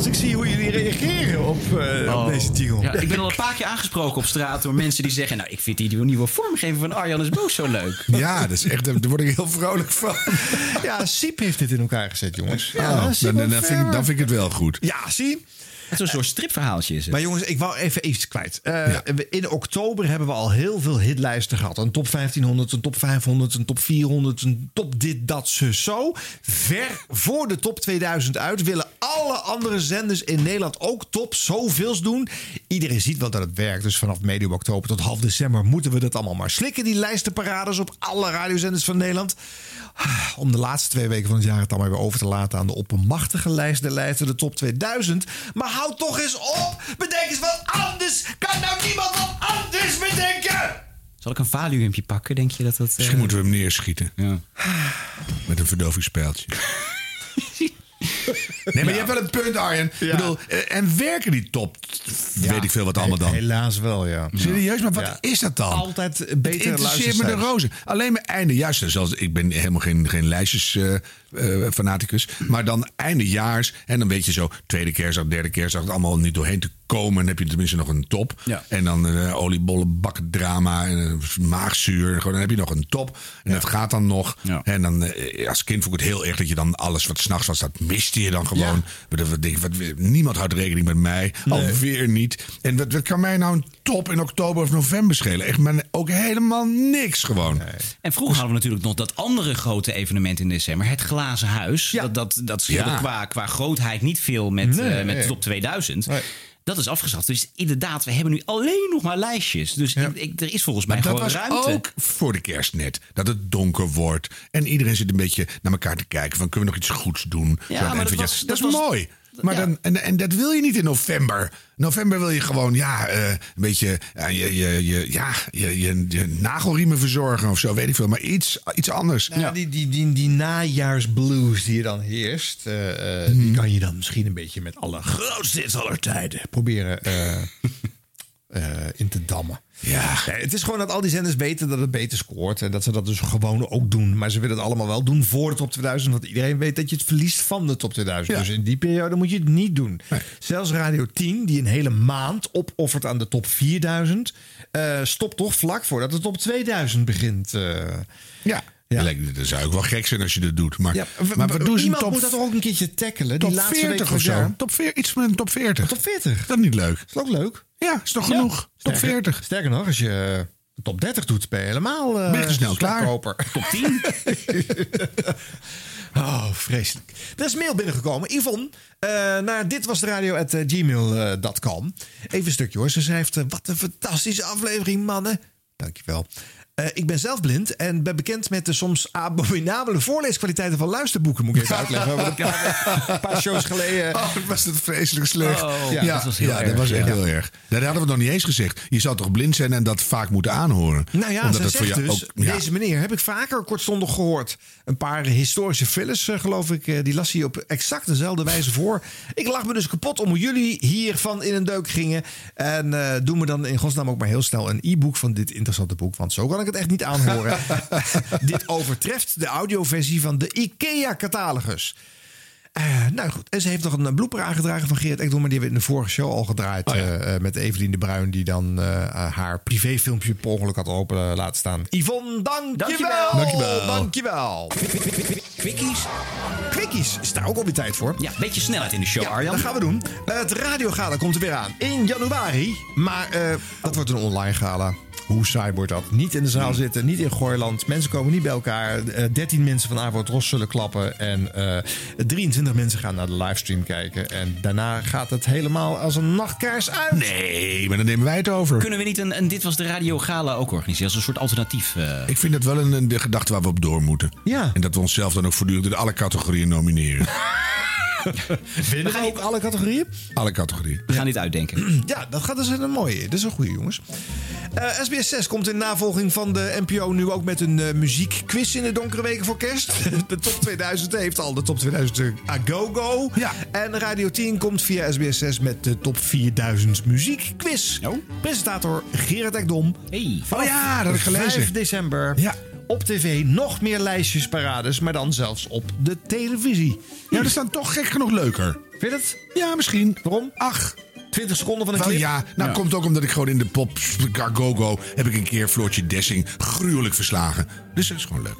Als ik zie hoe jullie reageren op, eh, op deze jingle. Ja, ik ben al een paar keer aangesproken op straat door mensen die zeggen... nou, ik vind die nieuwe vormgeving van Arjan is Boos zo leuk. Ja, dat is echt, daar word ik heel vrolijk van. Ja, Siep heeft dit in elkaar gezet, jongens. Oh, Ja, dan, Siep dan, en dan vind ik, dan vind ik het wel goed. Ja, zie. Het is een soort stripverhaaltje is het. Maar jongens, ik wou even iets kwijt. Eh, In oktober hebben we al heel veel hitlijsten gehad. Een top 1500, een top 500, een top 400, een top dit, dat, zus, zo. Ver voor de top 2000 uit willen alle andere zenders in Nederland ook top zoveels doen. Iedereen ziet wel dat het werkt. Dus vanaf medio oktober tot half december moeten we dat allemaal maar slikken. Die lijstenparades op alle radiozenders van Nederland. Ah, Om de laatste twee weken van het jaar het dan maar weer over te laten aan de oppermachtige lijst der lijsten, de top 2000. Maar houd toch eens op! Bedenk eens wat anders! Kan nou niemand wat anders bedenken? Zal ik een valiumpje pakken, denk je dat dat... eh, Misschien moeten we hem neerschieten. Ja. Met een verdovingspijltje. Nee, maar je hebt wel een punt, Arjen. Ik bedoel, eh, en werken die top, weet ik veel wat allemaal dan? Helaas wel, ja. Serieus, maar wat is dat dan? Altijd Het beter interesseert me de rozen. Alleen mijn einde, juist, zoals, ik ben helemaal geen, geen lijstjes eh, fanaticus. Maar dan eindejaars. En dan weet je zo, tweede kerstdag, derde kerstdag, het allemaal niet doorheen te komen. Dan heb je tenminste nog een top. Ja. En dan eh oliebollen, bakken drama en eh, maagzuur. Gewoon, dan heb je nog een top. En dat gaat dan nog. Ja. En dan, eh, als kind vond ik het heel erg dat je dan alles wat s'nachts was, dat miste je dan gewoon. Dat- wat wat, niemand houdt rekening met mij. Alweer niet. En wat, wat kan mij nou een top in oktober of november schelen? Echt maar ook helemaal niks gewoon. En vroeger hadden we natuurlijk nog dat andere grote evenement in december. Het Glazen Huis. Dat, dat, dat scheelde Ja. qua, qua grootheid niet veel met, Nee, eh, met nee. de top 2000. Nee. Dat is afgeschaft. Dus inderdaad, we hebben nu alleen nog maar lijstjes. Dus ik, ik- er is volgens mij Maar dat was ruimte. ook voor de kerst net. Dat het donker wordt. En iedereen zit een beetje naar elkaar te kijken. Van, kunnen we nog iets goeds doen? Ja, Zo maar dat was- dat is was- mooi. Maar ja. dan, en, en dat wil je niet in november. November wil je gewoon ja, eh, een beetje ja, je, je, je, ja, je, je, je nagelriemen verzorgen of zo. Weet ik veel. Maar iets, iets anders. Nou, die, die, die, die najaarsblues die er dan heerst, eh, eh, Mhm. die kan je dan misschien een beetje met alle grootste aller tijden proberen eh, eh, in te dammen. Ja. Nee, het is gewoon dat al die zenders weten dat het beter scoort. En dat ze dat dus gewoon ook doen. Maar ze willen het allemaal wel doen voor de top 2000. Want iedereen weet dat je het verliest van de top 2000. Ja. Dus in die periode moet je het niet doen. Zelfs Radio 10, die een hele maand opoffert aan de top 4000... eh, stopt toch vlak voordat de top 2000 begint. eh. Ja. Ja. Dat zou ook wel gek zijn als je dat doet. Maar, Ja, maar wat doen ze Iemand top, moet dat toch ook een keertje tackelen. top die laatste 40 week of zo? jaar. Top 40, iets met een top 40. Top 40. Is dat niet leuk? Is dat ook leuk? Ja, is toch genoeg? Top Sterker- 40. Sterker nog, als je eh, top 30 doet, ben je helemaal eh Ben je snel klaar. slagkoper. Top 10. Oh, vreselijk. Er is mail binnengekomen. Yvonne, eh naar dit was de radio at eh, gmail.com. Even een stukje hoor. Ze schrijft, eh, wat een fantastische aflevering, mannen. Dankjewel. Eh, ik ben zelf blind en ben bekend met de soms abominabele voorleeskwaliteiten van luisterboeken. Moet ik even uitleggen. Want een paar shows geleden. Oh, was het vreselijk slecht. Oh, ja, ja, dat was heel ja, erg, dat was echt heel erg. Dat hadden we nog niet eens gezegd. Je zou toch blind zijn en dat vaak moeten aanhoren. Nou ja, Omdat het voor jou dus, ook- deze meneer heb ik vaker kortstondig gehoord. Een paar historische fillers, eh, geloof ik, eh, die las hij op exact dezelfde wijze voor. Ik lag me dus kapot om hoe jullie hiervan in een deuk gingen. En eh doe me dan in godsnaam ook maar heel snel een e-book van dit interessante boek. Want zo kan ik het echt niet aanhoren. dit overtreft de audioversie van de IKEA-catalogus. Eh, nou goed, en ze heeft nog een blooper aangedragen van Geert Ekdom. Maar die hebben we in de vorige show al gedraaid. Oh eh, eh, met Evelien de Bruin, die dan haar privéfilmpje per ongeluk had open laten staan. Yvonne, dankjewel! Dankjewel! Dankjewel! dankjewel. Quickies? Quickies is daar ook alweer tijd voor. Ja, beetje snelheid in de show, ja, Arjan. Dat gaan we doen. Het radiogala komt er weer aan in januari. Maar dat wordt een online gala. Hoe saai wordt dat? Niet in de zaal hmm. zitten, niet in Gooiland. Mensen komen niet bij elkaar. 13 mensen van Avro Ros zullen klappen. En 23 25 mensen gaan naar de livestream kijken. En daarna gaat het helemaal als een nachtkaars uit. Nee, maar dan nemen wij het over. Kunnen we niet een, een Dit Was de Radio Gala ook organiseren? Als een soort alternatief. Eh? Ik vind dat wel een, een de gedachte waar we op door moeten. Ja. En dat we onszelf dan ook voortdurend in alle categorieën nomineren. Winnen we ook alle categorieën? alle categorieën. We gaan dit uitdenken. Ja, dat gaat dus een mooie. Dat is een goede, jongens. Eh, SBS 6 komt in navolging van de NPO nu ook met een eh, muziekquiz in de donkere weken voor kerst. De top 2000 heeft al de top 2000 Agogo. Ja. En Radio 10 komt via SBS 6 met de top 4000 muziekquiz. Presentator Gerard Ekdom. Hey. Oh ja, dat heb ik gelezen. 5 december. Ja. Op tv nog meer lijstjes parades, maar dan zelfs op de televisie. Ja, dat is dan toch gek genoeg leuker. Vind je het? Ja, misschien. Waarom? Ach. 20 seconden van een clip? ja, nou komt ook omdat ik gewoon in de pop Go heb ik een keer Floortje Dessing gruwelijk verslagen. Dus dat is gewoon leuk.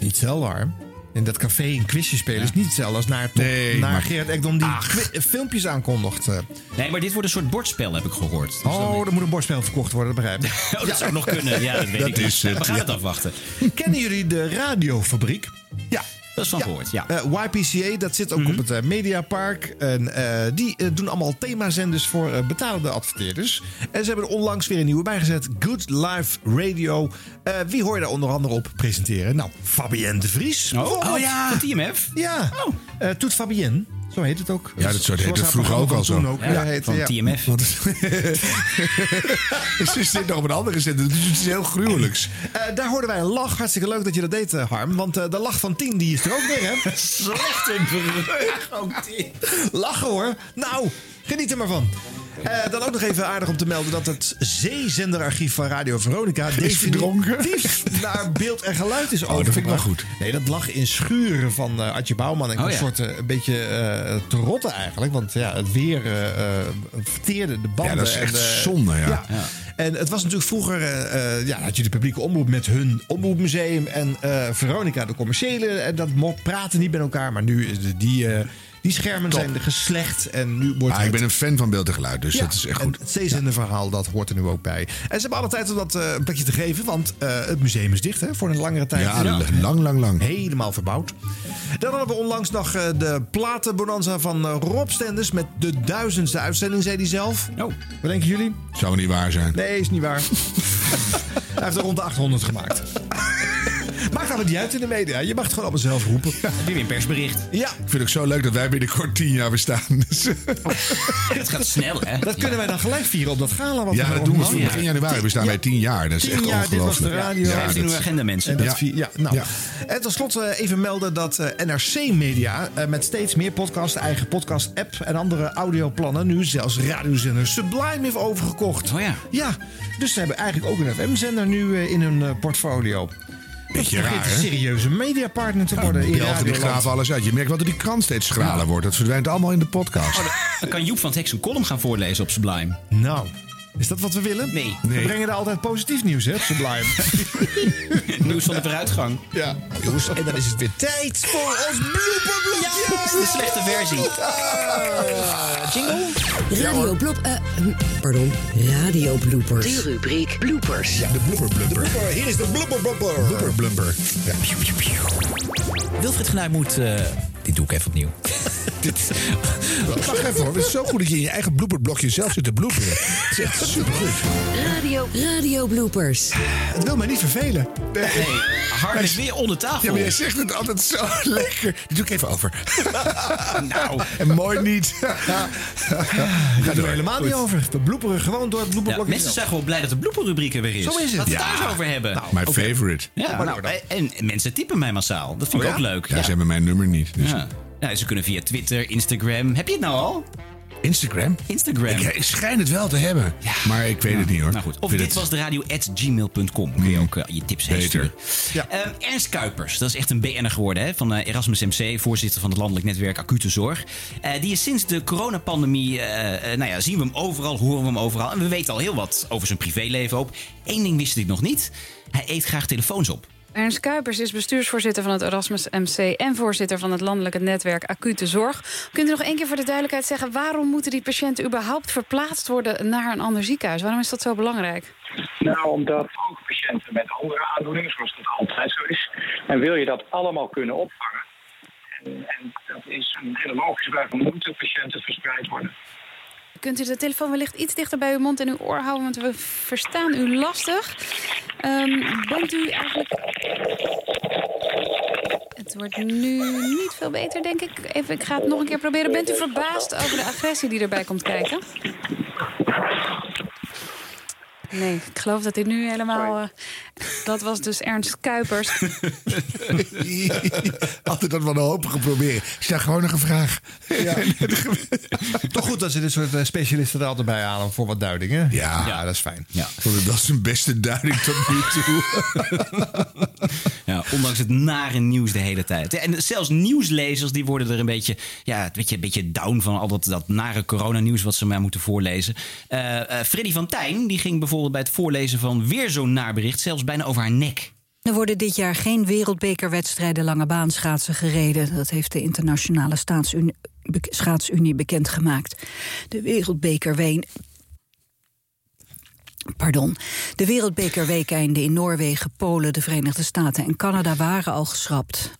Niet hoor. In dat café een quizje spelen is niet hetzelfde als naar, top, Nee, naar maar- Gerard Ekdom die filmpjes aankondigt. eh. Nee, maar dit wordt een soort bordspel, heb ik gehoord. Dus dan- Oh, er moet een bordspel verkocht worden, dat begrijp ik. Oh, dat zou nog kunnen. Ja, dat weet Dat ik niet. is het, We gaan ja. het afwachten. Kennen jullie de radiofabriek? Ja. Van gehoord, ja. Eh, YPCA, dat zit ook op het eh, Mediapark. En eh, die eh, doen allemaal themazenders voor eh, betalende adverteerders. En ze hebben er onlangs weer een nieuwe bijgezet. Good Life Radio. Eh, wie hoor je daar onder andere op presenteren? Nou, Fabienne de Vries. Oh, oh ja. Van TMF? Ja. Eh, Toet Fabienne. Zo heet het ook. Ja, dat soort heette haar vroeger ook al zo. Ook, ja, heette, Van ja. TMF. Want ze zit nog op een andere zender, dus het is heel gruwelijks. Eh, daar hoorden wij een lach. Hartstikke leuk dat je dat deed, eh, Harm. Want eh, de lach van 10 die is er ook weer, hè? Slecht in Lachen hoor. Nou, geniet er maar van. Eh, dan ook nog even aardig om te melden dat het zeezenderarchief van Radio Veronica verdronken. definitief naar beeld en geluid is Oh, dat vind ik wel overgebracht. Nee, dat lag in schuren van eh Adje Bouwman en Oh, ja. consorten een beetje eh, te rotten eigenlijk. Want ja, het weer eh, eh, verteerde de banden. Ja, dat is en, echt eh, zonde, ja. Ja. En het was natuurlijk vroeger, eh, eh, ja, had je de publieke omroep met hun omroepmuseum en eh, Veronica de commerciële. En dat mocht praten niet met elkaar, maar nu is die, eh, die schermen zijn er geslecht en nu wordt Ah, ik het- ben een fan van beeld en geluid, dus ja, dat is echt en goed. het zeezenderverhaal, dat hoort er nu ook bij. En ze hebben alle tijd om dat eh, een plekje te geven, want eh, het museum is dicht hè, voor een langere tijd. Ja, lang, lang, lang. Helemaal verbouwd. Dan hadden we onlangs nog eh, de platenbonanza van Rob Stenders met de duizendste uitzending, zei hij zelf. Oh. Wat denken jullie? Zou niet waar zijn. Nee, is niet waar. Hij heeft er rond de 800 gemaakt. Maakt allemaal niet uit in de media. Je mag het gewoon allemaal zelf roepen. Weer een persbericht? Ja, Ik vind het ook zo leuk dat wij binnenkort tien jaar bestaan. Dus, Het gaat snel, hè? dat kunnen wij dan gelijk vieren op dat gala. Wat ja, we dat doen we. organiseren. Begin januari bestaan wij tien jaar. Dat is Tien echt jaar, dit was de ongelooflijk. radio. Ja, uw agenda, mensen. Ja. nou. Ja. en tot slot even melden dat eh, NRC Media eh, met steeds meer podcasts, eigen podcast-app en andere audioplannen nu zelfs radiozender Sublime heeft overgekocht. Oh ja. Ja, dus ze hebben eigenlijk ook een FM-zender nu eh, in hun portfolio. Beetje Dat raar, een serieuze mediapartner te worden in Die helft die Radioland. graven alles uit. Je merkt wel dat die krant steeds schraler wordt. Dat verdwijnt allemaal in de podcast. Dan kan Joep van het Hek zijn column gaan voorlezen op Sublime. Nou, is dat wat we willen? Nee. We brengen daar altijd positief nieuws, hè, Sublime. Nieuws van de vooruitgang. ja. Jongens, en dan is het weer tijd voor ons blooperblokje. Is de slechte versie. jingle? Radio blop... eh, hm, pardon, radio bloopers. De rubriek bloopers. De blubber blubber. Hier is de blooper blooper. Blubber blubber. Ja. Wilfried Genuij moet eh, dit doe ik even opnieuw. Wacht even hoor, het is zo goed dat je in je eigen blooperblokje zelf zit te bloeperen. Supergoed. Radio, radio bloopers. Het wil mij niet vervelen. Nee, Harm is weer onder tafel. Ja, maar jij zegt het altijd zo lekker. Die doe ik even over. nou. En mooi niet. Daar doen we helemaal niet over. We bloeperen gewoon door het Ja, bloeperblokje. mensen zijn gewoon blij dat de blooperrubriek er weer is. Zo is het. Laten we het Ja. daar eens over hebben. My Oké. favorite. Ja, maar nou, en mensen typen mij massaal. Dat vind ik Oh ook ja? leuk. Ja, ze hebben mijn nummer niet. Dus. Ja. Ja, ze kunnen via Twitter, Instagram. Heb je het nou al? Instagram? Instagram. Ik, ik schijn het wel te hebben. Maar ik weet het niet hoor. Nou goed, of dit was de radio at gmail.com. Kun je ook eh, je tips heen sturen. Ehm, Ernst Kuipers, dat is echt een BN'er geworden hè, van eh, Erasmus MC, voorzitter van het landelijk netwerk Acute Zorg. Eh, die is sinds de coronapandemie, eh, eh, nou ja, zien we hem overal, horen we hem overal. En we weten al heel wat over zijn privéleven ook. Eén ding wist ik nog niet. Hij eet graag telefoons op. Ernst Kuipers is bestuursvoorzitter van het Erasmus MC... en voorzitter van het landelijke netwerk Acute Zorg. Kunt u nog één keer voor de duidelijkheid zeggen... waarom moeten die patiënten überhaupt verplaatst worden naar een ander ziekenhuis? Waarom is dat zo belangrijk? Nou, omdat ook patiënten met andere aandoeningen, zoals dat altijd zo is, en wil je dat allemaal kunnen opvangen. En, en dat is een hele logische vraag, moeten patiënten verspreid worden? Kunt u de telefoon wellicht iets dichter bij uw mond en uw oor houden... want we verstaan u lastig. Ehm, bent u eigenlijk... Het wordt nu niet veel beter, denk ik. Even, ik ga het nog een keer proberen. Bent u verbaasd over de agressie die erbij komt kijken? Nee, ik geloof dat dit nu helemaal... eh, dat was dus Ernst Kuipers. Altijd dat wanhopige proberen. Ik stel gewoon nog een vraag. Ja. Toch goed dat ze dit soort eh, specialisten er altijd bij halen voor wat duidingen. Ja. ja dat is fijn. Ja. Dat is een beste duiding tot nu toe. Ja, ondanks het nare nieuws de hele tijd. En zelfs nieuwslezers die worden er een beetje, ja, een beetje, een beetje down van al dat, dat nare coronanieuws wat ze maar moeten voorlezen. Eh eh, Freddy van Tijn die ging bijvoorbeeld bij het voorlezen van weer zo'n naarbericht zelfs bijna over haar nek. Er worden dit jaar geen wereldbekerwedstrijden lange baanschaatsen gereden. Dat heeft de Internationale Staatsunie, Schaatsunie bekendgemaakt. De wereldbekerween... Pardon. De wereldbekerweekeinden in Noorwegen, Polen, de Verenigde Staten en Canada waren al geschrapt.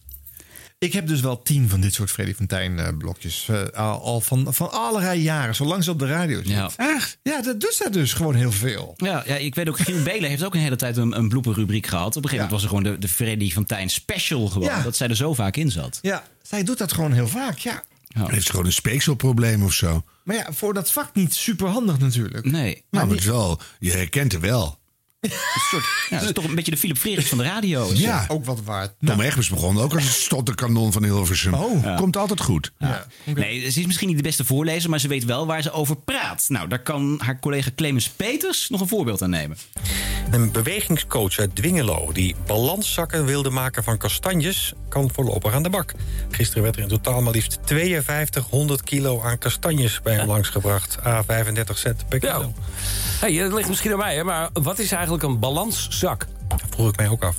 Ik heb dus wel tien van dit soort Freddy van Tijn eh, blokjes. eh, al van, van allerlei jaren, zolang ze op de radio zit. Ja. Echt? Ja, dat doet zij dus gewoon heel veel. Ja, ja, ik weet ook, Giel Belen heeft ook een hele tijd een, een blooperrubriek gehad. Op een gegeven moment was er gewoon de, de Freddy van Tijn special gewoon. Ja. Dat zij er zo vaak in zat. Ja, zij doet dat gewoon heel vaak, ja. Heeft ze gewoon een speekselprobleem of zo? Maar ja, voor dat vak niet super handig natuurlijk. Nee. Nou, maar het wel, je herkent het wel. Een soort, ja, dat is toch een beetje de Philip Freeriks van de radio. Ja. Ook wat waard. Tom Egbers begon ook als een stotterkanon van Hilversum. Oh. Komt altijd goed. Ja. Nee, ze is misschien niet de beste voorlezer, maar ze weet wel waar ze over praat. Nou, daar kan haar collega Clemens Peters nog een voorbeeld aan nemen. Een bewegingscoach uit Dwingelo die balanszakken wilde maken van kastanjes... kan voorlopig aan de bak. Gisteren werd er in totaal maar liefst 5200 kilo aan kastanjes bij hem langsgebracht. A35 cent per kilo. Hey, dat ligt misschien aan mij, hè, maar wat is eigenlijk een balanszak? Dat vroeg ik mij ook af.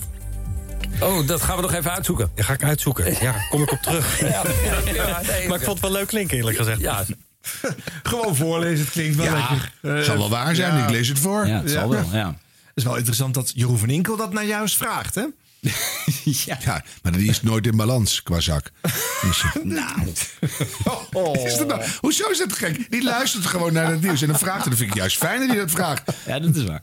Oh, dat gaan we nog even uitzoeken. Ja, ga ik uitzoeken. Ja, kom ik op terug. Ja, ja, maar ik vond het wel leuk klinken, eerlijk gezegd. Ja, Gewoon voorlezen, het klinkt wel Ja, lekker. Eh, zal wel waar zijn, ik lees het voor. Ja, het zal wel, ja. Het is wel interessant dat Jeroen van Inkel dat naar juist vraagt, hè? Ja. maar die is nooit in balans qua zak. Dus, nou. Is dat nou, hoezo is dat gek? Die luistert gewoon naar het nieuws en dan vraagt hij. Dat vind ik juist fijn dat hij dat vraagt. Ja, dat is waar.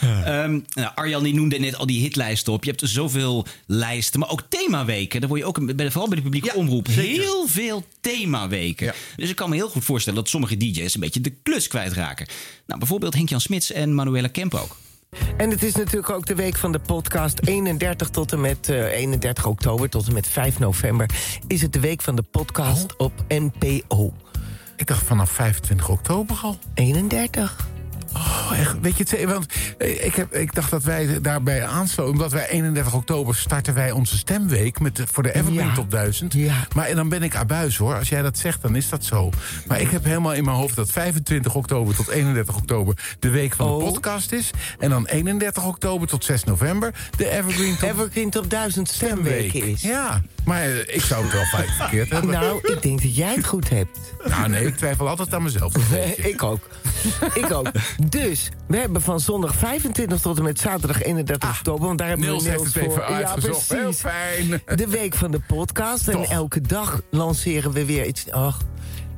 Ehm, nou, Arjan die noemde net al die hitlijsten op. Je hebt zoveel lijsten, maar ook themaweken. Daar word je ook, vooral bij de publieke omroep, heel veel themaweken. Dus ik kan me heel goed voorstellen dat sommige DJ's een beetje de klus kwijtraken. Nou, bijvoorbeeld Henk-Jan Smits en Manuela Kemp ook. En het is natuurlijk ook de week van de podcast. 31 tot en met eh, 31 oktober tot en met 5 november... is het de week van de podcast op NPO. Ik dacht vanaf 25 oktober al. 31. Oh, echt, weet je het? Want eh, ik, heb, ik dacht dat wij daarbij aansloten. Omdat wij 31 oktober starten wij onze stemweek met de, voor de Evergreen Ja. Top 1000. Maar en dan ben ik abuis hoor. Als jij dat zegt, dan is dat zo. Maar ik heb helemaal in mijn hoofd dat 25 oktober tot 31 oktober de week van Oh. de podcast is. En dan 31 oktober tot 6 november de Evergreen Top, Evergreen Top 1000 stemweek is. Ja, maar eh, ik zou het wel vaak verkeerd hebben. Nou, ik denk dat jij het goed hebt. Nou nee, ik twijfel altijd aan mezelf. ik ook. Ik ook. Dus, we hebben van zondag 25 tot en met zaterdag 31 oktober... want daar hebben Niels we Niels voor. uitgezocht. Heel fijn. De week van de podcast. En elke dag lanceren we weer iets... Och,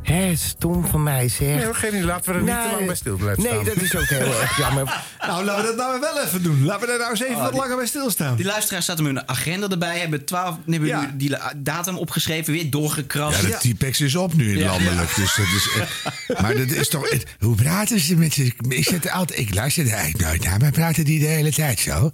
hè, stom van mij zeg. Nee, geef niet. Laten we er niet te lang bij stil blijven Nee, staan. dat is ook heel erg jammer. Nou, laten we dat nou wel even doen. Laten we er nou eens even Oh, wat die- langer bij stilstaan. Die luisteraars zaten met een agenda erbij, hebben, 12, hebben Ja. nu die la- datum opgeschreven, weer doorgekrast. Ja, de T-Pex is op nu in Ja. landelijk. Dus dat is, echt- maar dat is toch... het- hoe praten ze met ze? Ik, zit er altijd, ik luister er eigenlijk nooit naar, maar praten die de hele tijd zo?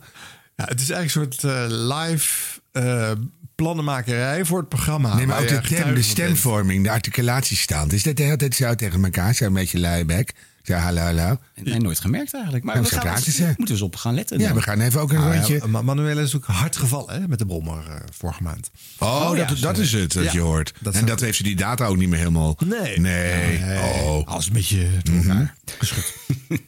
Ja, het is eigenlijk een soort eh, live eh, plannenmakerij voor het programma. Nee, maar ook de, de stemvorming, de articulatiestand. Is dat de hele tijd zo tegen elkaar? Zo een beetje luibek? Zo hallo, hallo? Nee, nooit gemerkt eigenlijk. Maar Ja, we gaan praten eens- ze. moeten we eens op gaan letten. Ja, dan. we gaan even ook een Ah, ja, rondje... Ma- Manuela is ook hard gevallen hè, met de brommer eh, vorige maand. Oh, Oh, ja, dat, dat is het dat ja, je hoort. dat en dat heeft ze die data ook niet meer helemaal... Nee. Nee. Oh. Als een beetje door elkaar geschud.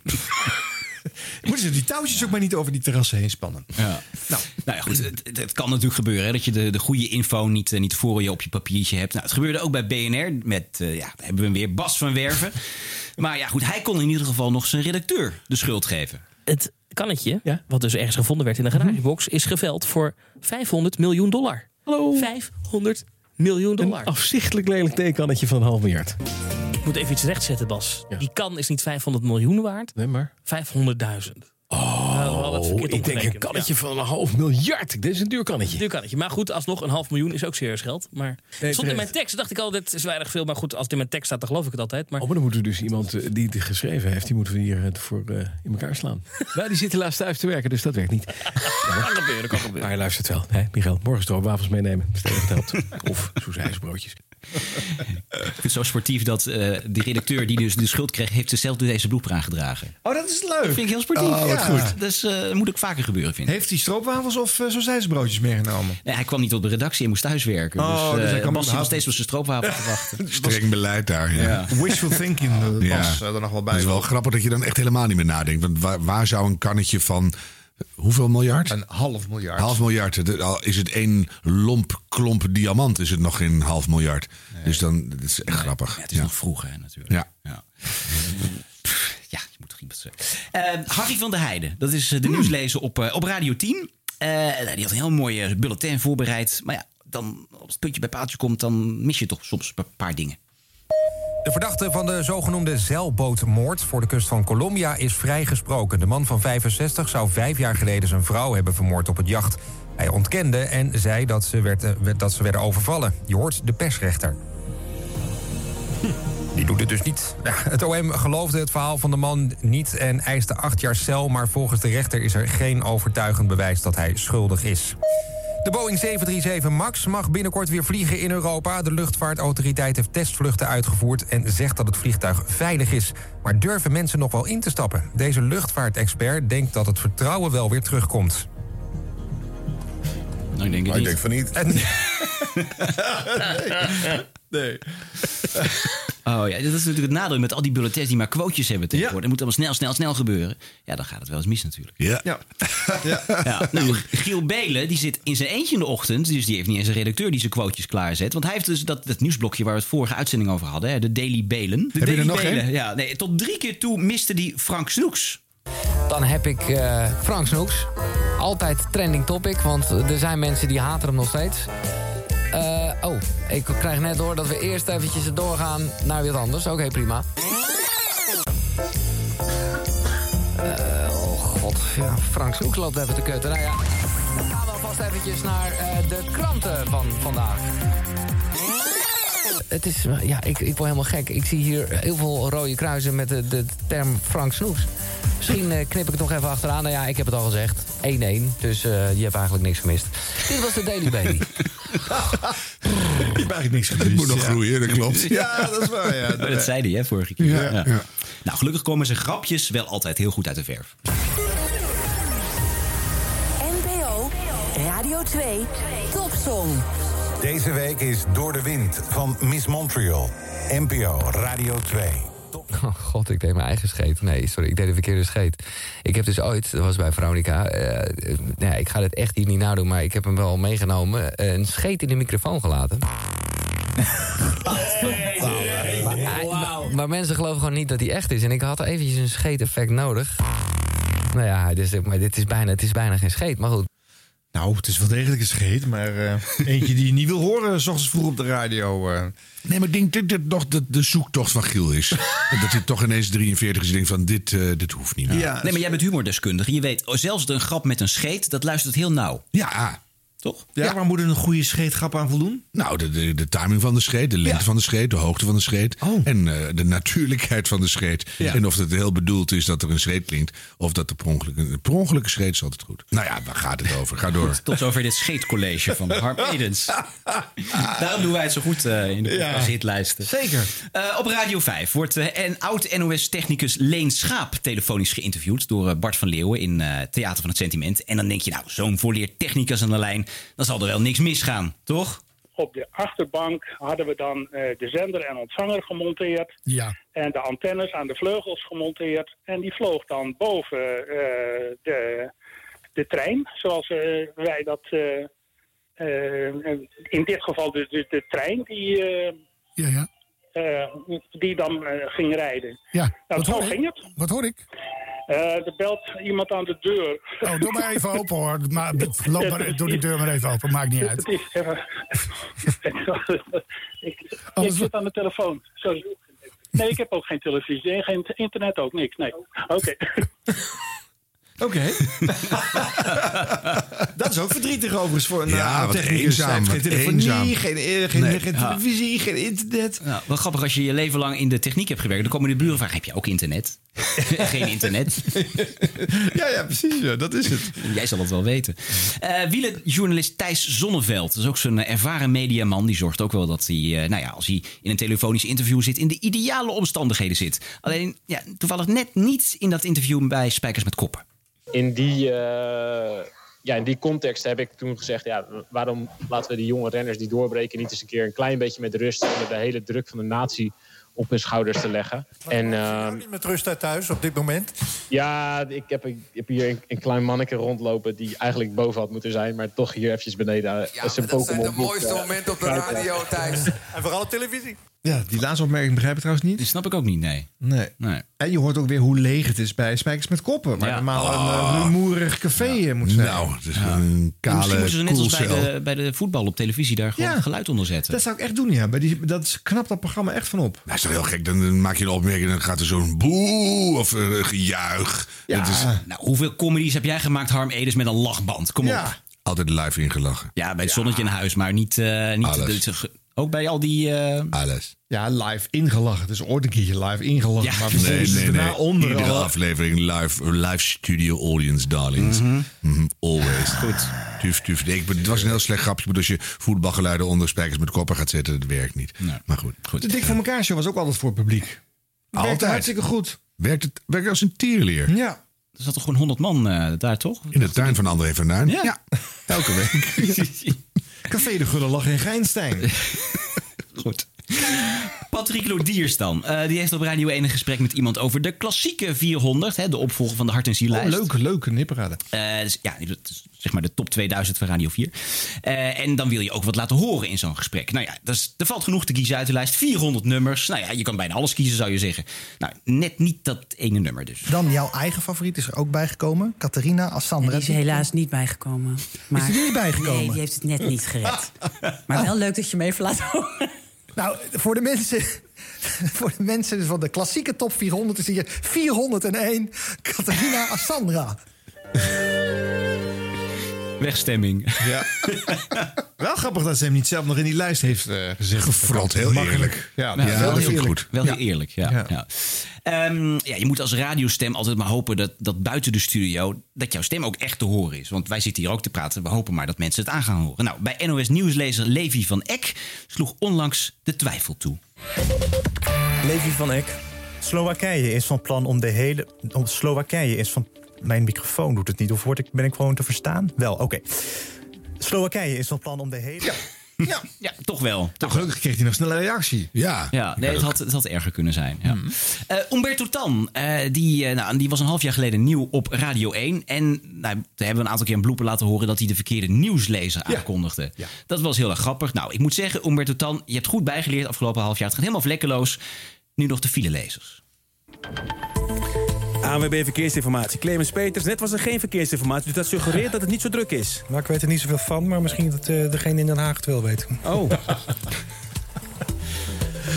Moeten ze die touwtjes ook maar niet over die terrassen heen spannen? Ja. Nou, nou ja, goed. Het, het- kan natuurlijk gebeuren hè, dat je de, de goede info niet, eh, niet voor je op je papiertje hebt. Nou, het gebeurde ook bij BNR met, eh, ja, daar hebben we hem weer, Bas van Werven. maar ja, goed, hij kon in ieder geval nog zijn redacteur de schuld geven. Het kannetje, wat dus ergens gevonden werd in een garagebox, is geveld voor 500 miljoen dollar. Hallo. 500 miljoen dollar. Een afzichtelijk lelijk theekannetje van een half miljard. Ik moet even iets rechtzetten, Bas. Die kan is niet 500 miljoen waard. Nee, maar... 500.000. Oh, ik denk een kannetje van een half miljard. Dit is een duur kannetje. Duur kannetje. Maar goed, alsnog een half miljoen is ook serieus geld. Maar Nee, stond in mijn tekst, dacht ik al, dit is weinig veel. Maar goed, als het in mijn tekst staat, dan geloof ik het altijd. Maar Oh, maar dan moeten we dus iemand eh, die het geschreven heeft, die moeten we hier eh, voor eh, in elkaar slaan. nou, die zit helaas thuis te werken, dus dat werkt niet. kan gebeuren, kan gebeuren. Maar hij luistert wel. Hè, Michael, morgen stroopwafels meenemen. Of soesijsbroodjes. Ik vind het zo sportief dat eh die redacteur die dus de schuld kreeg, heeft zichzelf door deze bloeper aangedragen. Oh, dat is leuk. Dat vind ik heel sportief. Oh, wat ja. goed. Dus eh moet ook vaker gebeuren, vind ik. Heeft hij stroopwafels of uh, broodjes meegenomen? Nee, hij kwam niet op de redactie en moest thuiswerken. Oh, dus, dus eh hij kwam Bas zit nog steeds op zijn stroopwafel te wachten. Streng beleid daar, ja. Ja. Wishful thinking uh, was er nog wel bij. Het is wel grappig dat je dan echt helemaal niet meer nadenkt. Want waar, waar zou een kannetje van... Hoeveel miljard? Een half miljard. Half miljard. Is het één lomp klomp diamant, is het nog geen half miljard. Dus dan, dat is echt grappig. Ja, het is nog vroeg, hè, natuurlijk. Ja. Ja. Ja, je moet toch iemand zeggen. Eh, Harry van der Heijden, dat is eh, de nieuwslezer op, eh, op Radio 10. Eh, die had een heel mooie bulletin voorbereid. Maar ja, dan, als het puntje bij paaltje komt, dan mis je toch soms een paar dingen. De verdachte van de zogenoemde zeilbootmoord voor de kust van Colombia is vrijgesproken. De man van 65 zou vijf jaar geleden zijn vrouw hebben vermoord op het jacht. Hij ontkende en zei dat ze, eh, werd- dat ze werden overvallen. Je hoort de persrechter. Die doet het dus niet. Ja, het OM geloofde het verhaal van de man niet en eiste acht jaar cel... maar volgens de rechter is er geen overtuigend bewijs dat hij schuldig is. De Boeing 737 MAX mag binnenkort weer vliegen in Europa. De luchtvaartautoriteit heeft testvluchten uitgevoerd... en zegt dat het vliegtuig veilig is. Maar durven mensen nog wel in te stappen? Deze luchtvaartexpert denkt dat het vertrouwen wel weer terugkomt. Nou, ik denk het Maar ik niet. denk van niet. En, Nee. Oh ja, dat is natuurlijk het nadeel met al die bulletins die maar quotejes hebben tegenwoordig. Het moet allemaal snel, snel, snel gebeuren. Ja, dan gaat het wel eens mis natuurlijk. Ja. Ja. Ja, nou, Giel Belen die zit in zijn eentje in de ochtend. Dus die heeft niet eens een redacteur die zijn quotejes klaarzet. Want hij heeft dus dat, dat nieuwsblokje waar we het vorige uitzending over hadden. Hè, de Daily Belen. De Heb je Daily er nog Belen, één? Ja, nee, tot drie keer toe miste die Frank Snoeks. Dan heb ik eh, Frank Snoeks. Altijd trending topic, want er zijn mensen die haten hem nog steeds. Eh, oh, ik krijg net door dat we eerst eventjes doorgaan naar wat anders. Oké, prima. Eh, oh god, ja, Frank Snoeks loopt even te kutten. Nou ja, dan gaan we alvast eventjes naar eh, de kranten van vandaag. Het is, ja, ik, ik word helemaal gek. Ik zie hier heel veel rode kruisen met de, de term Frank Snoeks. Misschien eh, knip ik het nog even achteraan. Nou ja, ik heb het al gezegd. 1-1, dus eh, je hebt eigenlijk niks gemist. Dit was de Daily Baby. Je hebt eigenlijk niks Het moet nog groeien, dat klopt. Ja, dat is waar. Ja. Maar dat zei hij hè, vorige keer. Ja, ja. Nou, gelukkig komen zijn grapjes wel altijd heel goed uit de verf. NPO Radio 2 Topsong. Deze week is Door de Wind van Miss Montreal. NPO Radio 2. Oh god, ik deed mijn eigen scheet. Nee, sorry, ik deed de verkeerde scheet. Ik heb dus ooit, dat was bij Veronica... eh, eh, nou ja, ik ga dit echt hier niet nadoen, maar ik heb hem wel meegenomen... een scheet in de microfoon gelaten. Maar mensen geloven gewoon niet dat hij echt is. En ik had eventjes een scheet-effect nodig. Nou ja, dus, maar dit is bijna, het is bijna geen scheet. Maar goed. Nou, het is wel degelijk een scheet, maar eh, eentje die je niet wil horen, s ochtends vroeg op de radio. eh. Nee, maar ik denk dat dit nog de, de zoektocht van Giel is. En dat hij toch ineens 43 is en denkt van dit, eh, dit hoeft niet meer. Nee, maar jij bent humordeskundige. Je weet, zelfs een grap met een scheet, dat luistert heel nauw. Ja. Toch? Ja, waar moet een goede scheetgrap aan voldoen? Nou, de, de, de timing van de scheet, de lengte van de scheet, de hoogte van de scheet. En eh, de natuurlijkheid van de scheet. Ja. En of het heel bedoeld is dat er een scheet klinkt. Of dat er per ongeluk, een per ongelukke scheet is altijd goed. Nou ja, waar gaat het over? Ga door. Goed, tot zover dit scheetcollege van Harm Edens. Daarom doen wij het zo goed eh, in de Ja. podcast hitlijsten. Zeker. Eh, op Radio 5 wordt eh, een oud-NOS-technicus Leen Schaap telefonisch geïnterviewd door Bart van Leeuwen in eh, Theater van het Sentiment. En dan denk je, nou, zo'n volleerd technicus aan de lijn, dan zal er wel niks misgaan, toch? Op de achterbank hadden we dan eh, de zender en ontvanger gemonteerd. Ja. En de antennes aan de vleugels gemonteerd. En die vloog dan boven eh, de, de trein, zoals eh, wij dat... eh, eh, in dit geval de, de, de trein die, eh, Ja, ja. eh, die dan eh, ging rijden. Ja, Nou, wat zo hoor ging ik? het. Wat hoor ik? Eh, er belt iemand aan de deur. Oh, doe maar even open hoor. Maar, loop maar, doe die deur maar even open, maakt niet uit. Ik, ik zit aan de telefoon. Sorry. Nee, ik heb ook geen televisie en geen internet ook, niks. Nee. Oké. Oké. dat is ook verdrietig overigens voor een Ja, eh, wat technicus. eenzaam, wat Geen telefonie, eenzaam. geen, eh, geen, Nee. geen Ja. televisie, geen internet. Nou, wel grappig als je je leven lang in de techniek hebt gewerkt. Dan komen de buren vragen, heb je ook internet? Geen internet. ja, ja, precies. Ja, dat is het. Jij zal het wel weten. Eh wielerjournalist Thijs Zonneveld. Dat is ook zo'n ervaren mediaman. Die zorgt ook wel dat hij, nou ja, als hij in een telefonisch interview zit... in de ideale omstandigheden zit. Alleen, ja, toevallig net niet in dat interview bij Spijkers met Koppen. In die, eh, ja, in die context heb ik toen gezegd... Ja, waarom laten we die jonge renners die doorbreken... niet eens een keer een klein beetje met rust... zonder de hele druk van de natie op hun schouders te leggen. En, ehm, Niet met rust uit thuis op dit moment. ja, ik heb, ik heb hier een, een klein manneke rondlopen... die eigenlijk boven had moeten zijn... maar toch hier eventjes beneden ja, zijn dat zijn de mooiste momenten op de radio, Thijs. En vooral op televisie. Ja, die laatste opmerking begrijp ik trouwens niet. Die snap ik ook niet, nee. Nee. nee. En je hoort ook weer hoe leeg het is bij Spijkers met Koppen. Waar Ja. normaal Oh. een uh, rumoerig café eh, moet zijn. Nou, het is een Ja, Misschien kale moeten ze net als bij de, bij de voetbal op televisie... daar gewoon geluid onder zetten. Dat zou ik echt doen, ja. Bij die, dat knapt dat programma echt van op. Dat is toch heel gek. Dan, dan maak je een opmerking en dan gaat er zo'n boe of eh, gejuich. Ja. Dat is Nou, hoeveel comedies heb jij gemaakt, Harm Edens, met een lachband? Kom op. altijd live ingelachen. Ja, bij het zonnetje in huis, maar niet... eh, niet ook bij al die... eh, Alles. Ja, live ingelachen. Het is ooit een keertje live ingelachen. Ja. Maar Nee, vervolgens nee, daarna nee. onder Iedere alle- aflevering live, live studio audience, darlings. Mhm, Always. Goed. Tuf, tuf. Nee, ik ben- het was een heel slecht grapje. Maar als je voetbalgeluiden onder spijkers met koppen gaat zetten, dat werkt niet. Maar goed. De Dik voor elkaar show was ook altijd voor het publiek. Werkte Altijd. hartstikke goed. Werkt het werkt als een tierleer. Ja. Er zat toch gewoon 100 man eh, daar, toch? In de tuin van André van Duin. Ja. Elke week. Café de Gulle lag in Geinstein. Goed. Patrick Lodiers dan. Eh, die heeft op Radio 1 een gesprek met iemand over de klassieke 400. Hè, de opvolger van de Hart en Ziellijst. Oh, leuke, leuke nipperade. Eh, dus, ja, zeg maar de top 2000 van Radio 4. Eh, en dan wil je ook wat laten horen in zo'n gesprek. Nou ja, dat is, er valt genoeg te kiezen uit de lijst. 400 nummers. Nou ja, je kan bijna alles kiezen, zou je zeggen. Nou, net niet dat ene nummer dus. Dan jouw eigen favoriet is er ook bijgekomen. Catharina Assandra. Die is er helaas niet bijgekomen. Maar, Is die er niet bijgekomen? Nee, die heeft het net niet gered. Maar wel leuk dat je hem even laat horen. Nou, voor de mensen, voor de mensen van de klassieke top 400 is hier 401 Catharina Assandra. Wegstemming. Ja. Wel grappig dat ze hem niet zelf nog in die lijst heeft eh, gezet. Gefrot, heel eerlijk. Ja, Nou, ja, wel dat heel vind ik goed. Wel heel eerlijk, ja. Ja. Ja. Ehm, ja, je moet als radiostem altijd maar hopen dat, dat buiten de studio... dat jouw stem ook echt te horen is. Want wij zitten hier ook te praten. We hopen maar dat mensen het aan gaan horen. Nou, bij NOS Nieuwslezer Levi van Eck sloeg onlangs de twijfel toe. Levi van Eck. Slowakije is van plan om de hele. Om, Slowakije is van. Mijn microfoon doet het niet. Of word ik, ben ik gewoon te verstaan? Wel, oké. Slowakije is van plan om de hele. Ja, ja toch wel. Toch gelukkig kreeg hij nog snel een reactie. Ja. Ja, nee, het had, het had erger kunnen zijn. Ja. Eh, Umberto Tan, eh, die, eh, nou, die was een half jaar geleden nieuw op Radio 1. En nou, daar hebben we een aantal keer een blooper laten horen... dat hij de verkeerde nieuwslezer aankondigde. Dat was heel erg grappig. Nou, ik moet zeggen, Umberto Tan, je hebt goed bijgeleerd afgelopen half jaar. Het gaat helemaal vlekkeloos. Nu nog de filelezers. ANWB Verkeersinformatie. Clemens Peters, net was er geen verkeersinformatie... dus dat suggereert dat het niet zo druk is. Nou, ik weet er niet zoveel van, maar misschien dat eh, degene in Den Haag het wel weet. Oh.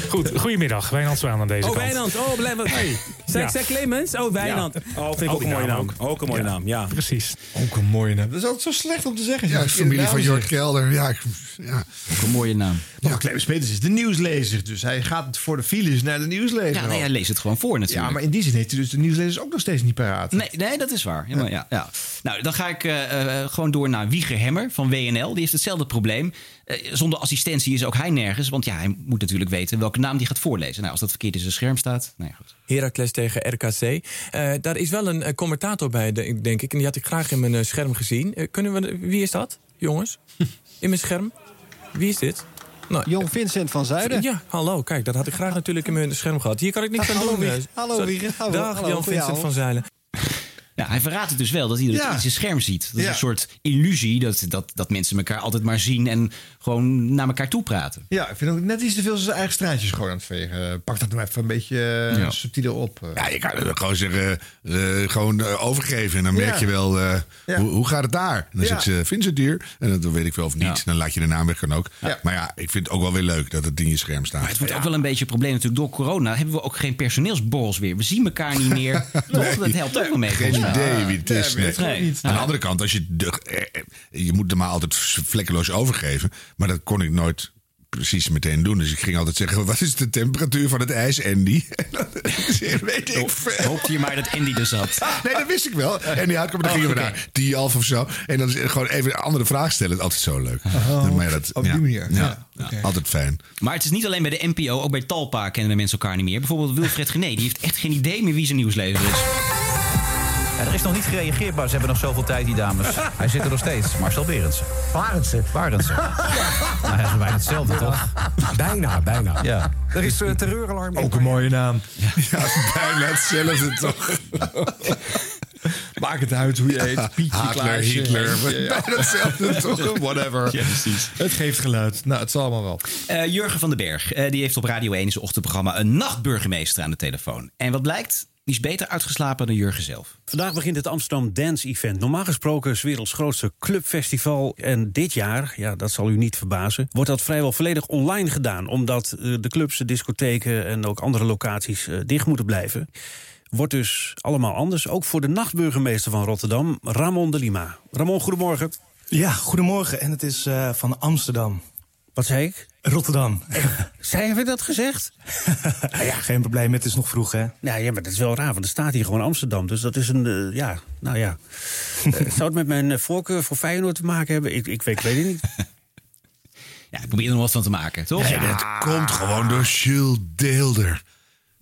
Goed, goedemiddag. Wijnand Zwaan aan deze Oh, kant. Wijnand. Oh, blijf wat. Hey. Ja. zei Clemens? Oh, Wijnand. Ja. Oh, vind ik Al ook een mooie naam. Ook een mooie naam, ja. Precies. Ook een mooie naam. Dat is altijd zo slecht om te zeggen. Ja, familie van Jort zegt. Kelder. Ja, ik- ja. Ook een mooie naam. Maar Clemens Peters is de nieuwslezer. Dus hij gaat voor de files naar de nieuwslezer. Ja, nee, hij leest het gewoon voor natuurlijk. Ja, maar in die zin heeft hij dus de nieuwslezers ook nog steeds niet paraat. Nee, nee, dat is waar. Ja. Ja, Nou, dan ga ik eh, eh, gewoon door naar Wieger Hemmer van WNL. Die heeft hetzelfde probleem. Eh, zonder assistentie is ook hij nergens. Want ja, hij moet natuurlijk weten welke naam hij gaat voorlezen. Nou, als dat verkeerd in zijn scherm staat. Nou ja, goed. Heracles tegen RKC. Eh, daar is wel een eh, commentator bij, de- denk ik. En die had ik graag in mijn scherm gezien. Kunnen we, wie is dat, jongens? In mijn scherm? Wie is dit? Nou, Jong Vincent van Zuiden. Ja, hallo. Kijk, dat had ik graag natuurlijk in mijn scherm gehad. Hier kan ik niks aan Hallo, doen. Hallo. Hallo, Dag, Jan Vincent van Zeilen. Ja, hij verraadt het dus wel dat hij het Ja. in zijn scherm ziet. Dat is Ja. een soort illusie dat, dat, dat mensen elkaar altijd maar zien en gewoon naar elkaar toe praten. Ja, ik vind ook net iets te veel zijn eigen straatjes gewoon aan het vegen. Pak dat nou even een beetje eh, Ja. subtieler op. eh. Ja, je kan het gewoon zeggen, eh, gewoon eh, overgeven. En dan merk Ja. je wel, eh, Ja. hoe, hoe gaat het daar? En dan Ja. zegt ze, Vincent hier. En dan weet ik wel of niet. Ja. Dan laat je de naam weg, kan ook. Ja. Maar ja, ik vind het ook wel weer leuk dat het in je scherm staat. Maar het wordt ook wel een beetje een probleem natuurlijk. Door corona hebben we ook geen personeelsborrels weer. We zien elkaar niet meer. Toch? Dat helpt ook wel mee. Geen volgens mij. idee wie het is. Nee, nee. weet ik niet. Aan de andere kant, als je, de, eh, je moet er maar altijd vlekkeloos overgeven. Maar dat kon ik nooit precies meteen doen. Dus ik ging altijd zeggen, wat is de temperatuur van het ijs, Andy? En dan weet ik veel. Hoopte je maar dat Andy er zat. Nee, dat wist ik wel. En die uitkwam, dan Oh, gingen we oké. naar die half of zo. En dan is gewoon even een andere vraag stellen. Dat is altijd zo leuk. maar ja, dat, op die manier. Ja, Ja, ja, altijd fijn. Maar het is niet alleen bij de NPO, ook bij Talpa kennen de mensen elkaar niet meer. Bijvoorbeeld Wilfred Gené, die heeft echt geen idee meer wie zijn nieuwslezer is. Er is nog niet gereageerd, maar ze hebben nog zoveel tijd, die dames. Hij zit er nog steeds. Marcel Berendsen. Barendse. Barendsen. nou, hij is bijna hetzelfde, toch? Bijna, bijna. Ja. Er is uh, terreuralarm. Ook een mooie naam. Ja, bijna hetzelfde toch? Maak het uit hoe je heet. Pietje Hitler, Klaasje. Hitler. Ja, ja. Bijna hetzelfde toch? Whatever. Ja, precies. Het geeft geluid. Nou, het zal allemaal wel. Eh, Jurgen van den Berg, eh, die heeft op Radio 1 in zijn ochtendprogramma een nachtburgemeester aan de telefoon. En wat blijkt? Die is beter uitgeslapen dan Jurgen zelf. Vandaag begint het Amsterdam Dance Event. Normaal gesproken is 's werelds grootste clubfestival. En dit jaar, ja, dat zal u niet verbazen, wordt dat vrijwel volledig online gedaan. Omdat eh, de clubs, de discotheken en ook andere locaties eh, dicht moeten blijven. Wordt dus allemaal anders. Ook voor de nachtburgemeester van Rotterdam, Ramon de Lima. Ramon, goedemorgen. Ja, goedemorgen. En het is eh, van Amsterdam. Wat zei ik? Rotterdam. Zijn we dat gezegd? Nou ja, geen probleem. Het is nog vroeg, hè? Nou ja, maar dat is wel raar, want er staat hier gewoon Amsterdam. Dus dat is een, eh, ja, nou ja. Eh, zou het met mijn eh, voorkeur voor Feyenoord te maken hebben? Ik, ik, weet, ik weet het niet. Ja, ik probeer er nog wat van te maken, toch? Dat komt gewoon door Jules Deelder.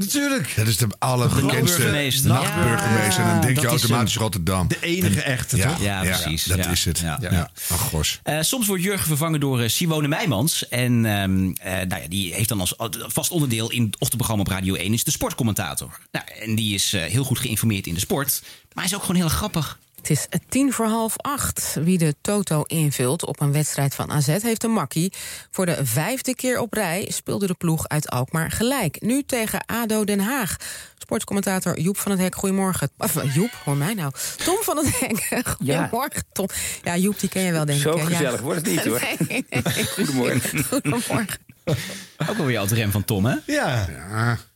Natuurlijk. Dat is de allerbekendste Nachtburgemeester. nachtburgemeester. en dan denk je is automatisch Rotterdam. De enige En- echte, ja, toch? Ja, precies. dat Ja. is het. Ja. Ja. Ach, gos. Eh, soms wordt Jurgen vervangen door eh, Simone Meijmans. En ehm, eh, nou ja, die heeft dan als vast onderdeel in het ochtendprogramma op Radio 1 is de sportcommentator. Nou, en die is eh, heel goed geïnformeerd in de sport. Maar hij is ook gewoon heel grappig. Het is tien voor half acht. Wie de toto invult op een wedstrijd van AZ heeft een makkie. Voor de vijfde keer op rij speelde de ploeg uit Alkmaar gelijk. Nu tegen ADO Den Haag. Sportcommentator Joep van het Hek, goedemorgen. Of, eh, Joep, hoor mij nou. Tom van het Hek, goedemorgen Tom. Ja, Joep, die ken je wel, denk Zo ik. hè? gezellig ja. wordt het niet, hoor. Nee, nee, nee. Goedemorgen. Goedemorgen. Ook wel weer als rem van Tom, hè? Ja.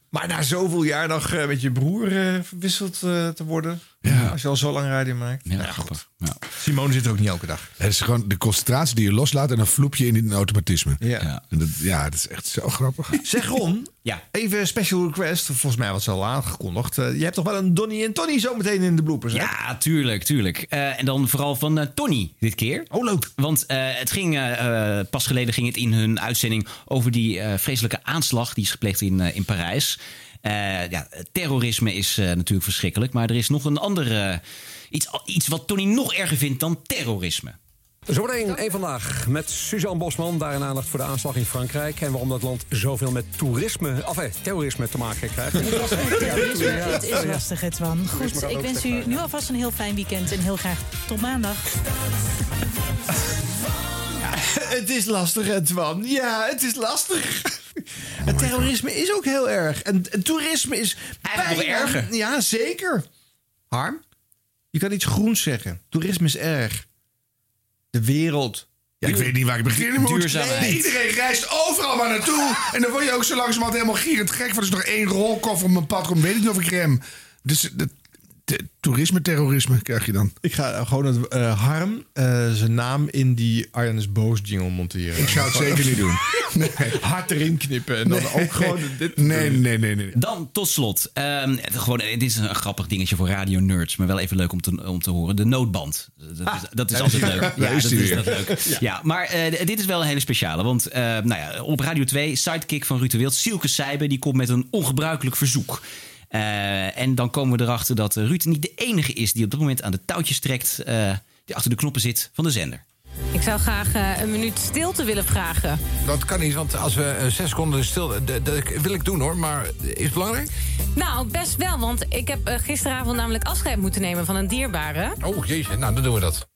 Maar na zoveel jaar nog eh, met je broer eh, verwisseld te worden. Als je al zo lang radio maakt. Ja, grappig. Ja. Simone zit er ook niet elke dag. Het is gewoon de concentratie die je loslaat en dan vloep je in een automatisme. Ja. En dat, ja, dat is echt zo grappig. Zeg Ron, Ja. even een special request. Volgens mij was het al aangekondigd. Eh, je hebt toch wel een Donny en Tony zometeen in de bloopers, hè? Ja, tuurlijk, tuurlijk. Eh, en dan vooral van eh, Tony dit keer. Oh, leuk. Want eh, het ging, pas geleden ging het in hun uitzending over die eh, vreselijke aanslag die is gepleegd in, in Parijs. Eh, ja, terrorisme is eh, natuurlijk verschrikkelijk, maar er is nog een andere. iets, iets wat Tony nog erger vindt dan terrorisme. Zometeen één vandaag met Suzanne Bosman. Daar een aandacht voor de aanslag in Frankrijk. En waarom dat land zoveel met toerisme, of eh, terrorisme te maken krijgt. Het is lastig, het Wan. Goed, ik wens u nu alvast een heel fijn weekend en heel graag tot maandag. Het is lastig, Edwan. Ja, het is lastig. Het terrorisme is ook heel erg. En, en toerisme is Eigenlijk nog bijna- erger. Ja, zeker. Harm, je kan iets groens zeggen. Toerisme is erg. De wereld. Ja, ik weet niet waar ik beginnen moet. Duurzaamheid. Iedereen reist overal maar naartoe. En dan word je ook zo langzamerhand helemaal gierend gek. Want er is nog één rolkoffer op mijn pad komt. Weet ik niet of ik rem. Dus de, de- toerisme, terrorisme krijg je dan. Ik ga gewoon het eh, Harm eh, zijn naam in die Arjan is boos jingle monteren. Ik zou het zeker niet doen. Nee. Hard erin knippen en dan Nee. ook gewoon dit. Nee, nee, nee, nee. Dan tot slot. ehm, gewoon, dit is een grappig dingetje voor radio nerds, maar wel even leuk om te, om te horen. De noodband. Dat is, dat is altijd leuk. Is dat is dat leuk. Ja. Ja, maar eh, dit is wel een hele speciale. Want eh, nou ja, op Radio 2, sidekick van Ruud de Wild, Silke Sijbe, die komt met een ongebruikelijk verzoek. Eh, en dan komen we erachter dat eh, Ruud niet de enige is die op dat moment aan de touwtjes trekt, eh, die achter de knoppen zit van de zender. Ik zou graag eh, een minuut stilte willen vragen. Dat kan niet, want als we zes seconden stil... Dat, dat wil ik doen hoor, maar is het belangrijk? Nou, best wel, want ik heb gisteravond namelijk afscheid moeten nemen van een dierbare. Oh jeetje, nou dan doen we dat.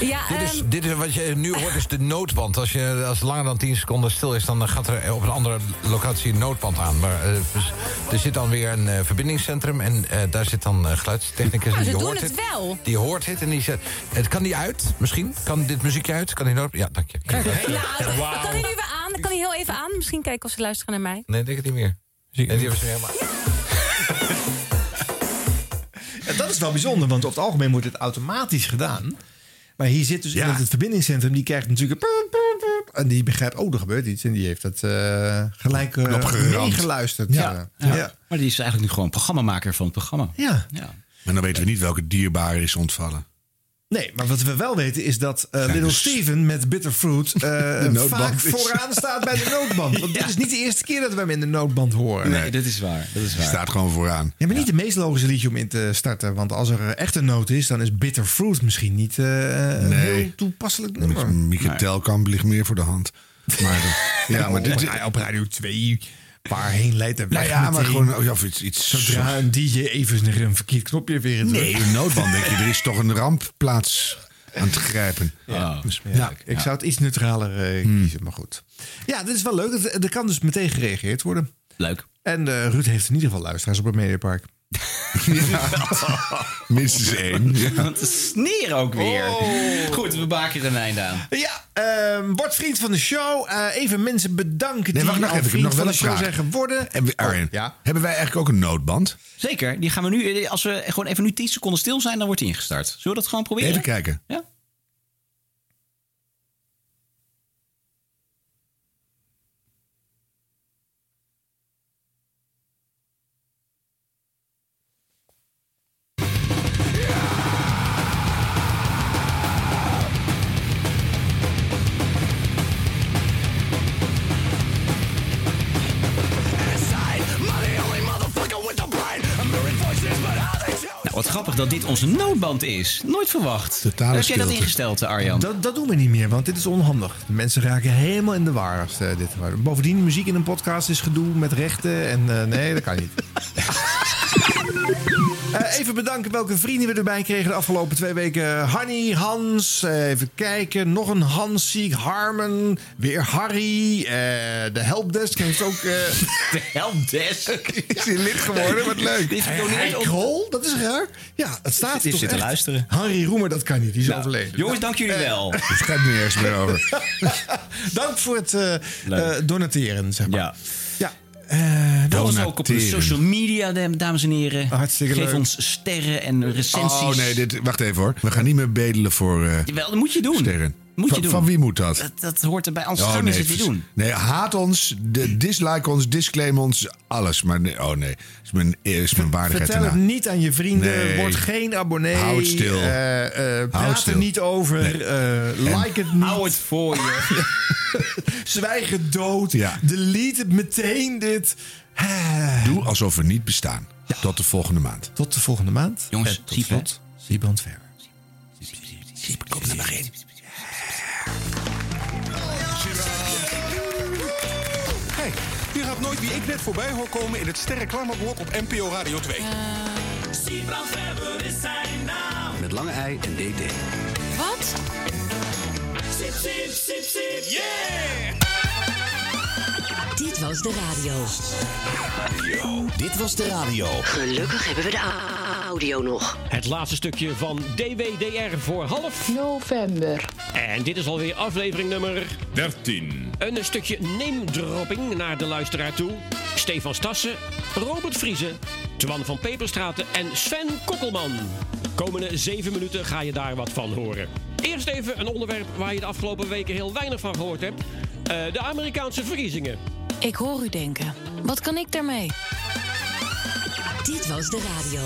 Ja. Dit, is, ehm, dit is wat je nu hoort, is de noodband. Als, je, als het langer dan 10 seconden stil is, dan gaat er op een andere locatie een noodband aan. Maar eh, dus er zit dan weer een eh, verbindingscentrum en eh, daar zit dan eh, geluidstechnicus. Nou, ze die doen hoort het wel. Die hoort het en die zegt, het kan die uit, misschien? Kan dit muziekje uit? Kan die nood... Ja, dank je. Nou, kan hij nu weer aan? Dan kan hij heel even aan. Misschien kijken of ze luisteren naar mij. Nee, denk het niet meer. Nee, die hebben ze helemaal... Ja, dat is wel bijzonder, want over het algemeen wordt het automatisch gedaan. Maar hier zit dus in het verbindingscentrum, die krijgt natuurlijk... een En die begrijpt, oh, er gebeurt iets. En die heeft het eh, gelijk eh, geramd. meegeluisterd. Ja, Ja. ja. Maar die is eigenlijk nu gewoon programmamaker van het programma. Ja. ja. Maar dan weten we niet welke dierbare is ontvallen. Nee, maar wat we wel weten is dat eh, Little dus- Steven met Bitterfruit eh noodband vaak is. vooraan staat bij de noodband. Want dit is niet de eerste keer dat we hem in de noodband horen. Nee, dat is waar. Dat is Die staat gewoon vooraan. Ja, maar niet de meest logische liedje om in te starten. Want als er echt een nood is, dan is Bitterfruit misschien niet eh, een Nee. heel toepasselijk nummer. Mieke Telkamp ligt meer voor de hand. Maar, de- ja, maar dit, op Radio 2, waarheen leidt de weg Nou ja, maar gewoon oh ja, of iets, iets Zodra een DJ even een verkeerd knopje weer in Nee, een noodband denk je. Er is toch een rampplaats aan het grijpen. Ja, ja, ik zou het iets neutraler eh, Hmm. kiezen, maar goed. Ja, dit is wel leuk. Er- Er kan dus meteen gereageerd worden. Leuk. En eh, Ruud heeft in ieder geval luisteraars op het Mediapark. Minstens één. Ja. Want de sneer ook weer. Oh. Goed, we maken er een einde aan. Ja, ehm word vriend van de show. Eh, even mensen bedanken Nee, die wacht nog al even. Ik heb vriend nog van wel de een show vraag. zijn geworden. Hebben we, Arjen, ja. hebben wij eigenlijk ook een noodband? Zeker. Die gaan we nu, als we gewoon even nu 10 seconden stil zijn, dan wordt die ingestart. Zullen we dat gewoon proberen? Even kijken. Ja. Dat dit onze noodband is. Nooit verwacht. Totale Heb jij dat stilte. ingesteld, Arjan? Dat, dat doen we niet meer, want dit is onhandig. De mensen raken helemaal in de war als eh, dit. Bovendien, muziek in een podcast is gedoe met rechten. En eh, nee, dat kan niet. Eh, even bedanken welke vrienden we erbij kregen de afgelopen twee weken. Hanny, Hans, eh, even kijken. Nog een Hans zie ik. Harmen, weer Harry. eh, de helpdesk heeft ook... De helpdesk. is hij lid geworden, wat leuk. Is Krol, dat is raar. Ja, het staat Die toch zit te echt. luisteren. Harry Roemer, dat kan niet. Die is Nou, overleden. jongens, dank jullie wel. Het gaat niet ergens meer over. Dank voor het donateren, zeg maar. Ja. Eh, Dat was ook op de social media, dam- dames en heren. Hartstikke Geef leuk. ons sterren en recensies. Oh nee, dit, wacht even hoor. We gaan niet meer bedelen voor eh, Jawel, dat moet je doen. sterren. Moet je van, doen. van wie moet dat? Dat, dat hoort erbij, anders Oh, gaan nee, het niet doen. Nee, haat ons, de, dislike ons, disclaim ons, alles. Maar nee, oh nee, is mijn, is mijn waardigheid Vertel het niet aan je vrienden. Nee. Word geen abonnee. Hou het stil. Eh, eh, praat stil. er niet over. Nee. eh, En- like het niet. Hou het voor je. Zwijg het dood. Ja. Delete het meteen dit. Eh, Doe alsof we niet bestaan. Tot de volgende maand. Tot de volgende maand. Jongens, En tot slot, Siebrand Verwer. Kom er maar in. Hey, je gaat nooit wie ik net voorbij hoor komen in het sterreclameblok op NPO Radio 2. Siebrand Verwer is zijn naam. Met lange ei en DD. Wat? Sip, sip, sip, sip, yeah! Dit was de radio. Dit was de radio. Gelukkig hebben we de audio nog. Het laatste stukje van DWDR voor half november. En dit is alweer aflevering nummer 13. Een stukje name-dropping naar de luisteraar toe. Stefan Stassen, Robert Vriezen, Twan van Peperstraten en Sven Kokkelman. Komende zeven minuten ga je daar wat van horen. Eerst even een onderwerp waar je de afgelopen weken heel weinig van gehoord hebt. Eh, de Amerikaanse verkiezingen. Ik hoor u denken. Wat kan ik daarmee? Dit was de radio.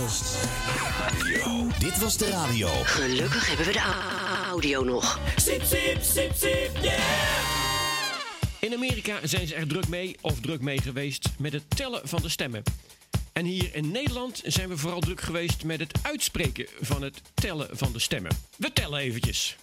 Dit was de radio. Gelukkig hebben we de audio nog. Sip, sip, sip, sip, yeah! In Amerika zijn ze er druk mee of druk mee geweest met het tellen van de stemmen. En hier in Nederland zijn we vooral druk geweest met het uitspreken van het tellen van de stemmen. We tellen eventjes.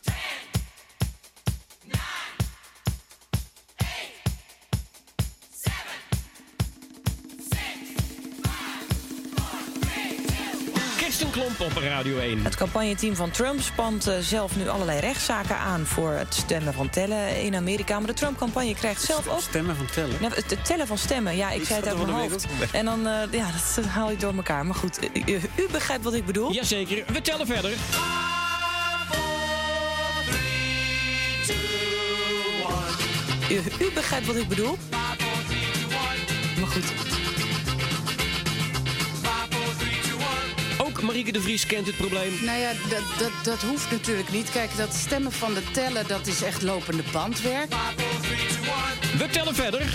Kirstenklomp op Radio 1. Het campagneteam van Trump spant eh, zelf nu allerlei rechtszaken aan... voor het stemmen van tellen in Amerika. Maar de Trump-campagne krijgt zelf ook... Stemmen van tellen? Ja, het, het tellen van stemmen, ja, ik Is zei het uit mijn van de hoofd. wereld? En dan, eh, ja, dat haal je door elkaar. Maar goed, eh, u, u begrijpt wat ik bedoel? Jazeker, we tellen verder. U, u begrijpt wat ik bedoel? Maar goed. Ook Marieke de Vries kent het probleem. Nou ja, dat, dat, dat hoeft natuurlijk niet. Kijk, dat stemmen van de tellen, dat is echt lopende bandwerk. We tellen verder.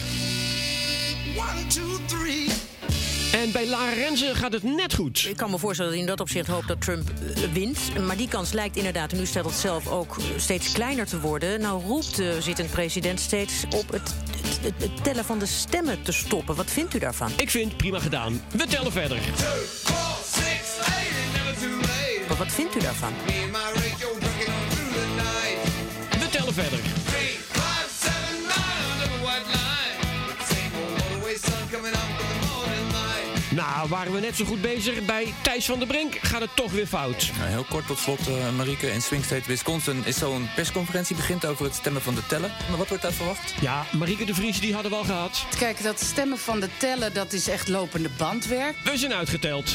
En bij Lara Renzen gaat het net goed. Ik kan me voorstellen dat in dat opzicht hoopt dat Trump eh, wint. Maar die kans lijkt inderdaad, en nu stelt het zelf ook, eh, steeds kleiner te worden. Nou roept de zittend president steeds op het, het, het- het tellen van de stemmen te stoppen. Wat vindt u daarvan? Ik vind prima gedaan. We tellen verder. Wat vindt u daarvan? We tellen verder. Nou, waren we net zo goed bezig. Bij Thijs van der Brink gaat het toch weer fout. Nou, heel kort tot slot, eh, Marieke. In Swing State, Wisconsin is zo'n persconferentie begint over het stemmen van de tellen. Maar wat wordt daar verwacht? Ja, Marieke de Vries die hadden we al gehad. Kijk, dat stemmen van de tellen, dat is echt lopende bandwerk. We zijn uitgeteld.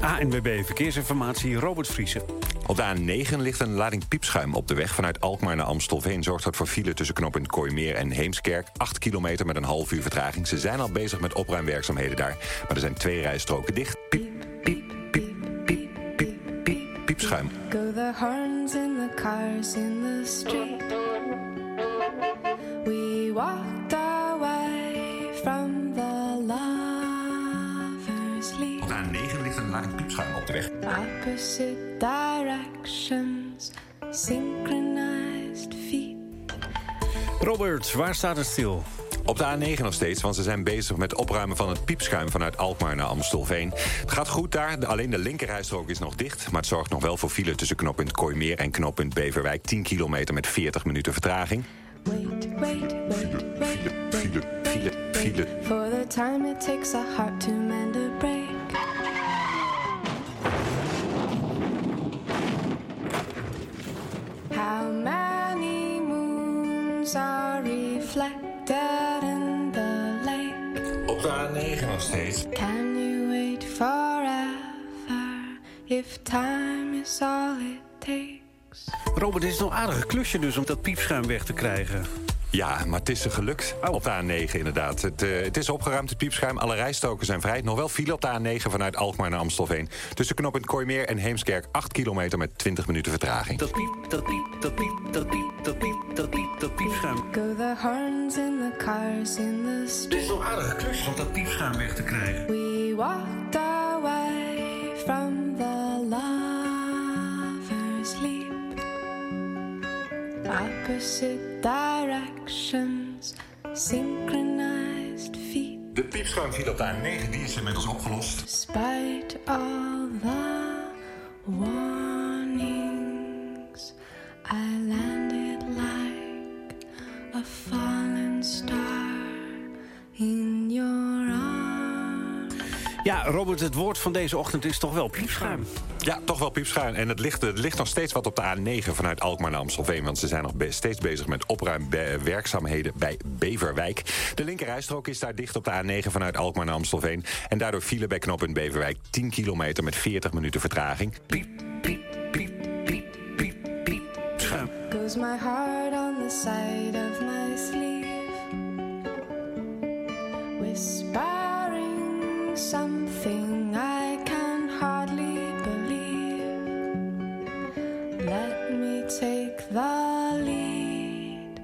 ANWB Verkeersinformatie, Robert Vriezen. Op de A9 ligt een lading piepschuim op de weg vanuit Alkmaar naar Amstelveen. Zorgt dat voor file tussen knooppunt Kooimeer en Heemskerk. 8 kilometer met een half uur vertraging. Ze zijn al bezig met opruimwerkzaamheden daar. Maar er zijn twee rijstroken dicht. Piep, piep, piep, piep, piep, piep, piepschuim. Go the horns in the cars in the street. We walked away from the lovers' leap. Op de A9 ligt een piepschuim op de weg. Opposite directions, synchronized feet. Robert, waar staat het stil? Op de A9 nog steeds, want ze zijn bezig met opruimen van het piepschuim vanuit Alkmaar naar Amstelveen. Het gaat goed daar, alleen de linkerrijstrook is nog dicht. Maar het zorgt nog wel voor file tussen knooppunt Kooimeer en knooppunt Beverwijk. 10 kilometer met 40 minuten vertraging. Wait, wait, wait, File, file, file. for the time it takes a heart to mend a break. How many moons are reflected in the lake? Op de A9 nog steeds. Can you wait forever if time is all it takes? Robert, dit is nog een aardige klusje dus om dat piepschuim weg te krijgen. Ja, maar het is er gelukt op de A9 inderdaad. Het, eh, het is opgeruimd, het piepschuim. Alle rijstroken zijn vrij. Nog wel file op de A9 vanuit Alkmaar naar Amstelveen. Tussen knooppunt Kooimeer en Heemskerk 8 kilometer met 20 minuten vertraging. Dat piep, dat piep, dat piep, dat piep, dat piep, dat piep, dat piepschuim. Go the horns in the cars in the Het street. is wel aardig klus om dat piepschuim weg te krijgen. We walked away from Opposite directions, synchronized feet. De piepschuim viel op de A9, die is inmiddels opgelost. Despite all the warnings, I landed like a fallen star in. Ja, Robert, het woord van deze ochtend is toch wel piepschuim. Ja, toch wel piepschuim. En het ligt, het ligt nog steeds wat op de A9 vanuit Alkmaar naar Amstelveen. Want ze zijn nog be- steeds bezig met opruimwerkzaamheden bij Beverwijk. De linkerrijstrook is daar dicht op de A9 vanuit Alkmaar naar Amstelveen. En daardoor file bij knooppunt Beverwijk 10 kilometer met 40 minuten vertraging. Goes my heart on the side of my lead,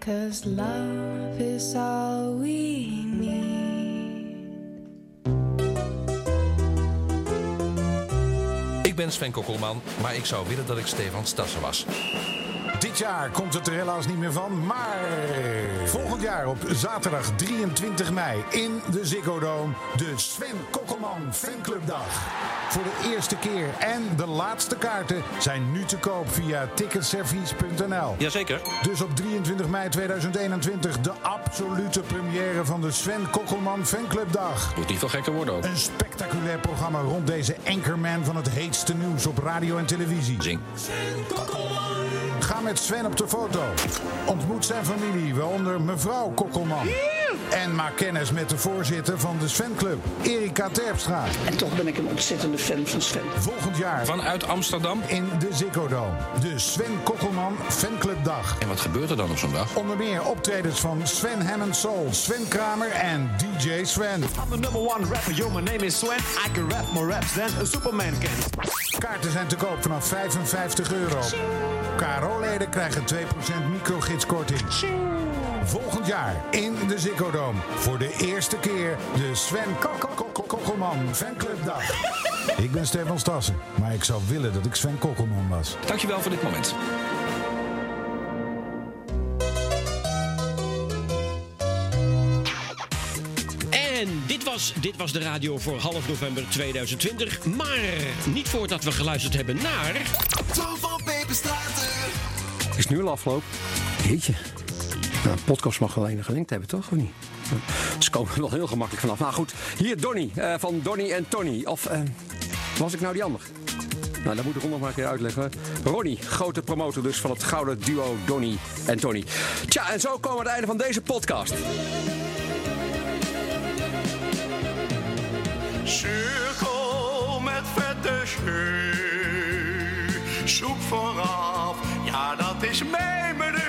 cause love is all we need. Ik ben Sven Kokkelman, maar ik zou willen dat ik Stefan Stassen was. Dit jaar komt het er helaas niet meer van, maar volgend jaar op zaterdag 23 mei in de Ziggo Dome de Sven Kokkelman Fanclubdag. Voor de eerste keer en de laatste kaarten zijn nu te koop via ticketservice.nl. Jazeker. Dus op 23 mei 2021 de absolute première van de Sven Kokkelman Fanclubdag. Moet niet veel gekker worden ook. Een spectaculair programma rond deze anchorman van het heetste nieuws op radio en televisie. Zing. Ga met Sven op de foto. Ontmoet zijn familie, waaronder mevrouw Kokkelman. En maak kennis met de voorzitter van de Sven Club, Erika Terpstra. En toch ben ik een ontzettende fan van Sven. Volgend jaar Vanuit Amsterdam. in de Ziggo Dome. De Sven Kokkelman Fanclubdag. En wat gebeurt er dan op zo'n dag? Onder meer optredens van Sven Hammond Soul, Sven Kramer en DJ Sven. I'm the number one rapper, yo, my name is Sven. I can rap more raps than a Superman can. Kaarten zijn te koop vanaf 55 euro. KRO-leden krijgen 2% microgidskorting. Volgend jaar in de Ziggo Dome. Voor de eerste keer de Sven Kokkelman Fanclubdag. Ik ben Stefan Stassen, maar ik zou willen dat ik Sven Kokkelman was. Dankjewel voor dit moment. En dit was, dit was de radio voor half november 2020. Maar niet voordat we geluisterd hebben naar... Tom van Peperstraten. Is nu al afgelopen? Jeetje. Nou, een podcast mag wel enige lengte hebben, toch? Of niet? Ze komen er wel heel gemakkelijk vanaf. Nou goed, hier Donny eh, van Donny en Tony. Of eh, was ik nou die ander? Nou, dat moet ik nog maar een keer uitleggen. Ronnie, grote promotor dus van het gouden duo Donny en Tony. Tja, en zo komen we aan het einde van deze podcast. Cirkel met vette scheu. Zoek vooraf, ja dat is mijn menu.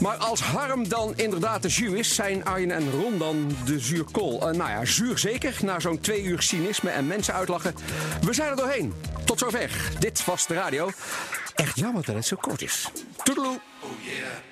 Maar als Harm dan inderdaad de jus is, zijn Arjen en Ron dan de zuurkool. Eh, nou ja, zuur zeker, na zo'n twee uur cynisme en mensen uitlachen. We zijn er doorheen. Tot zover. Dit was de radio. Echt jammer dat het zo kort is. Toedeloe. Oh yeah.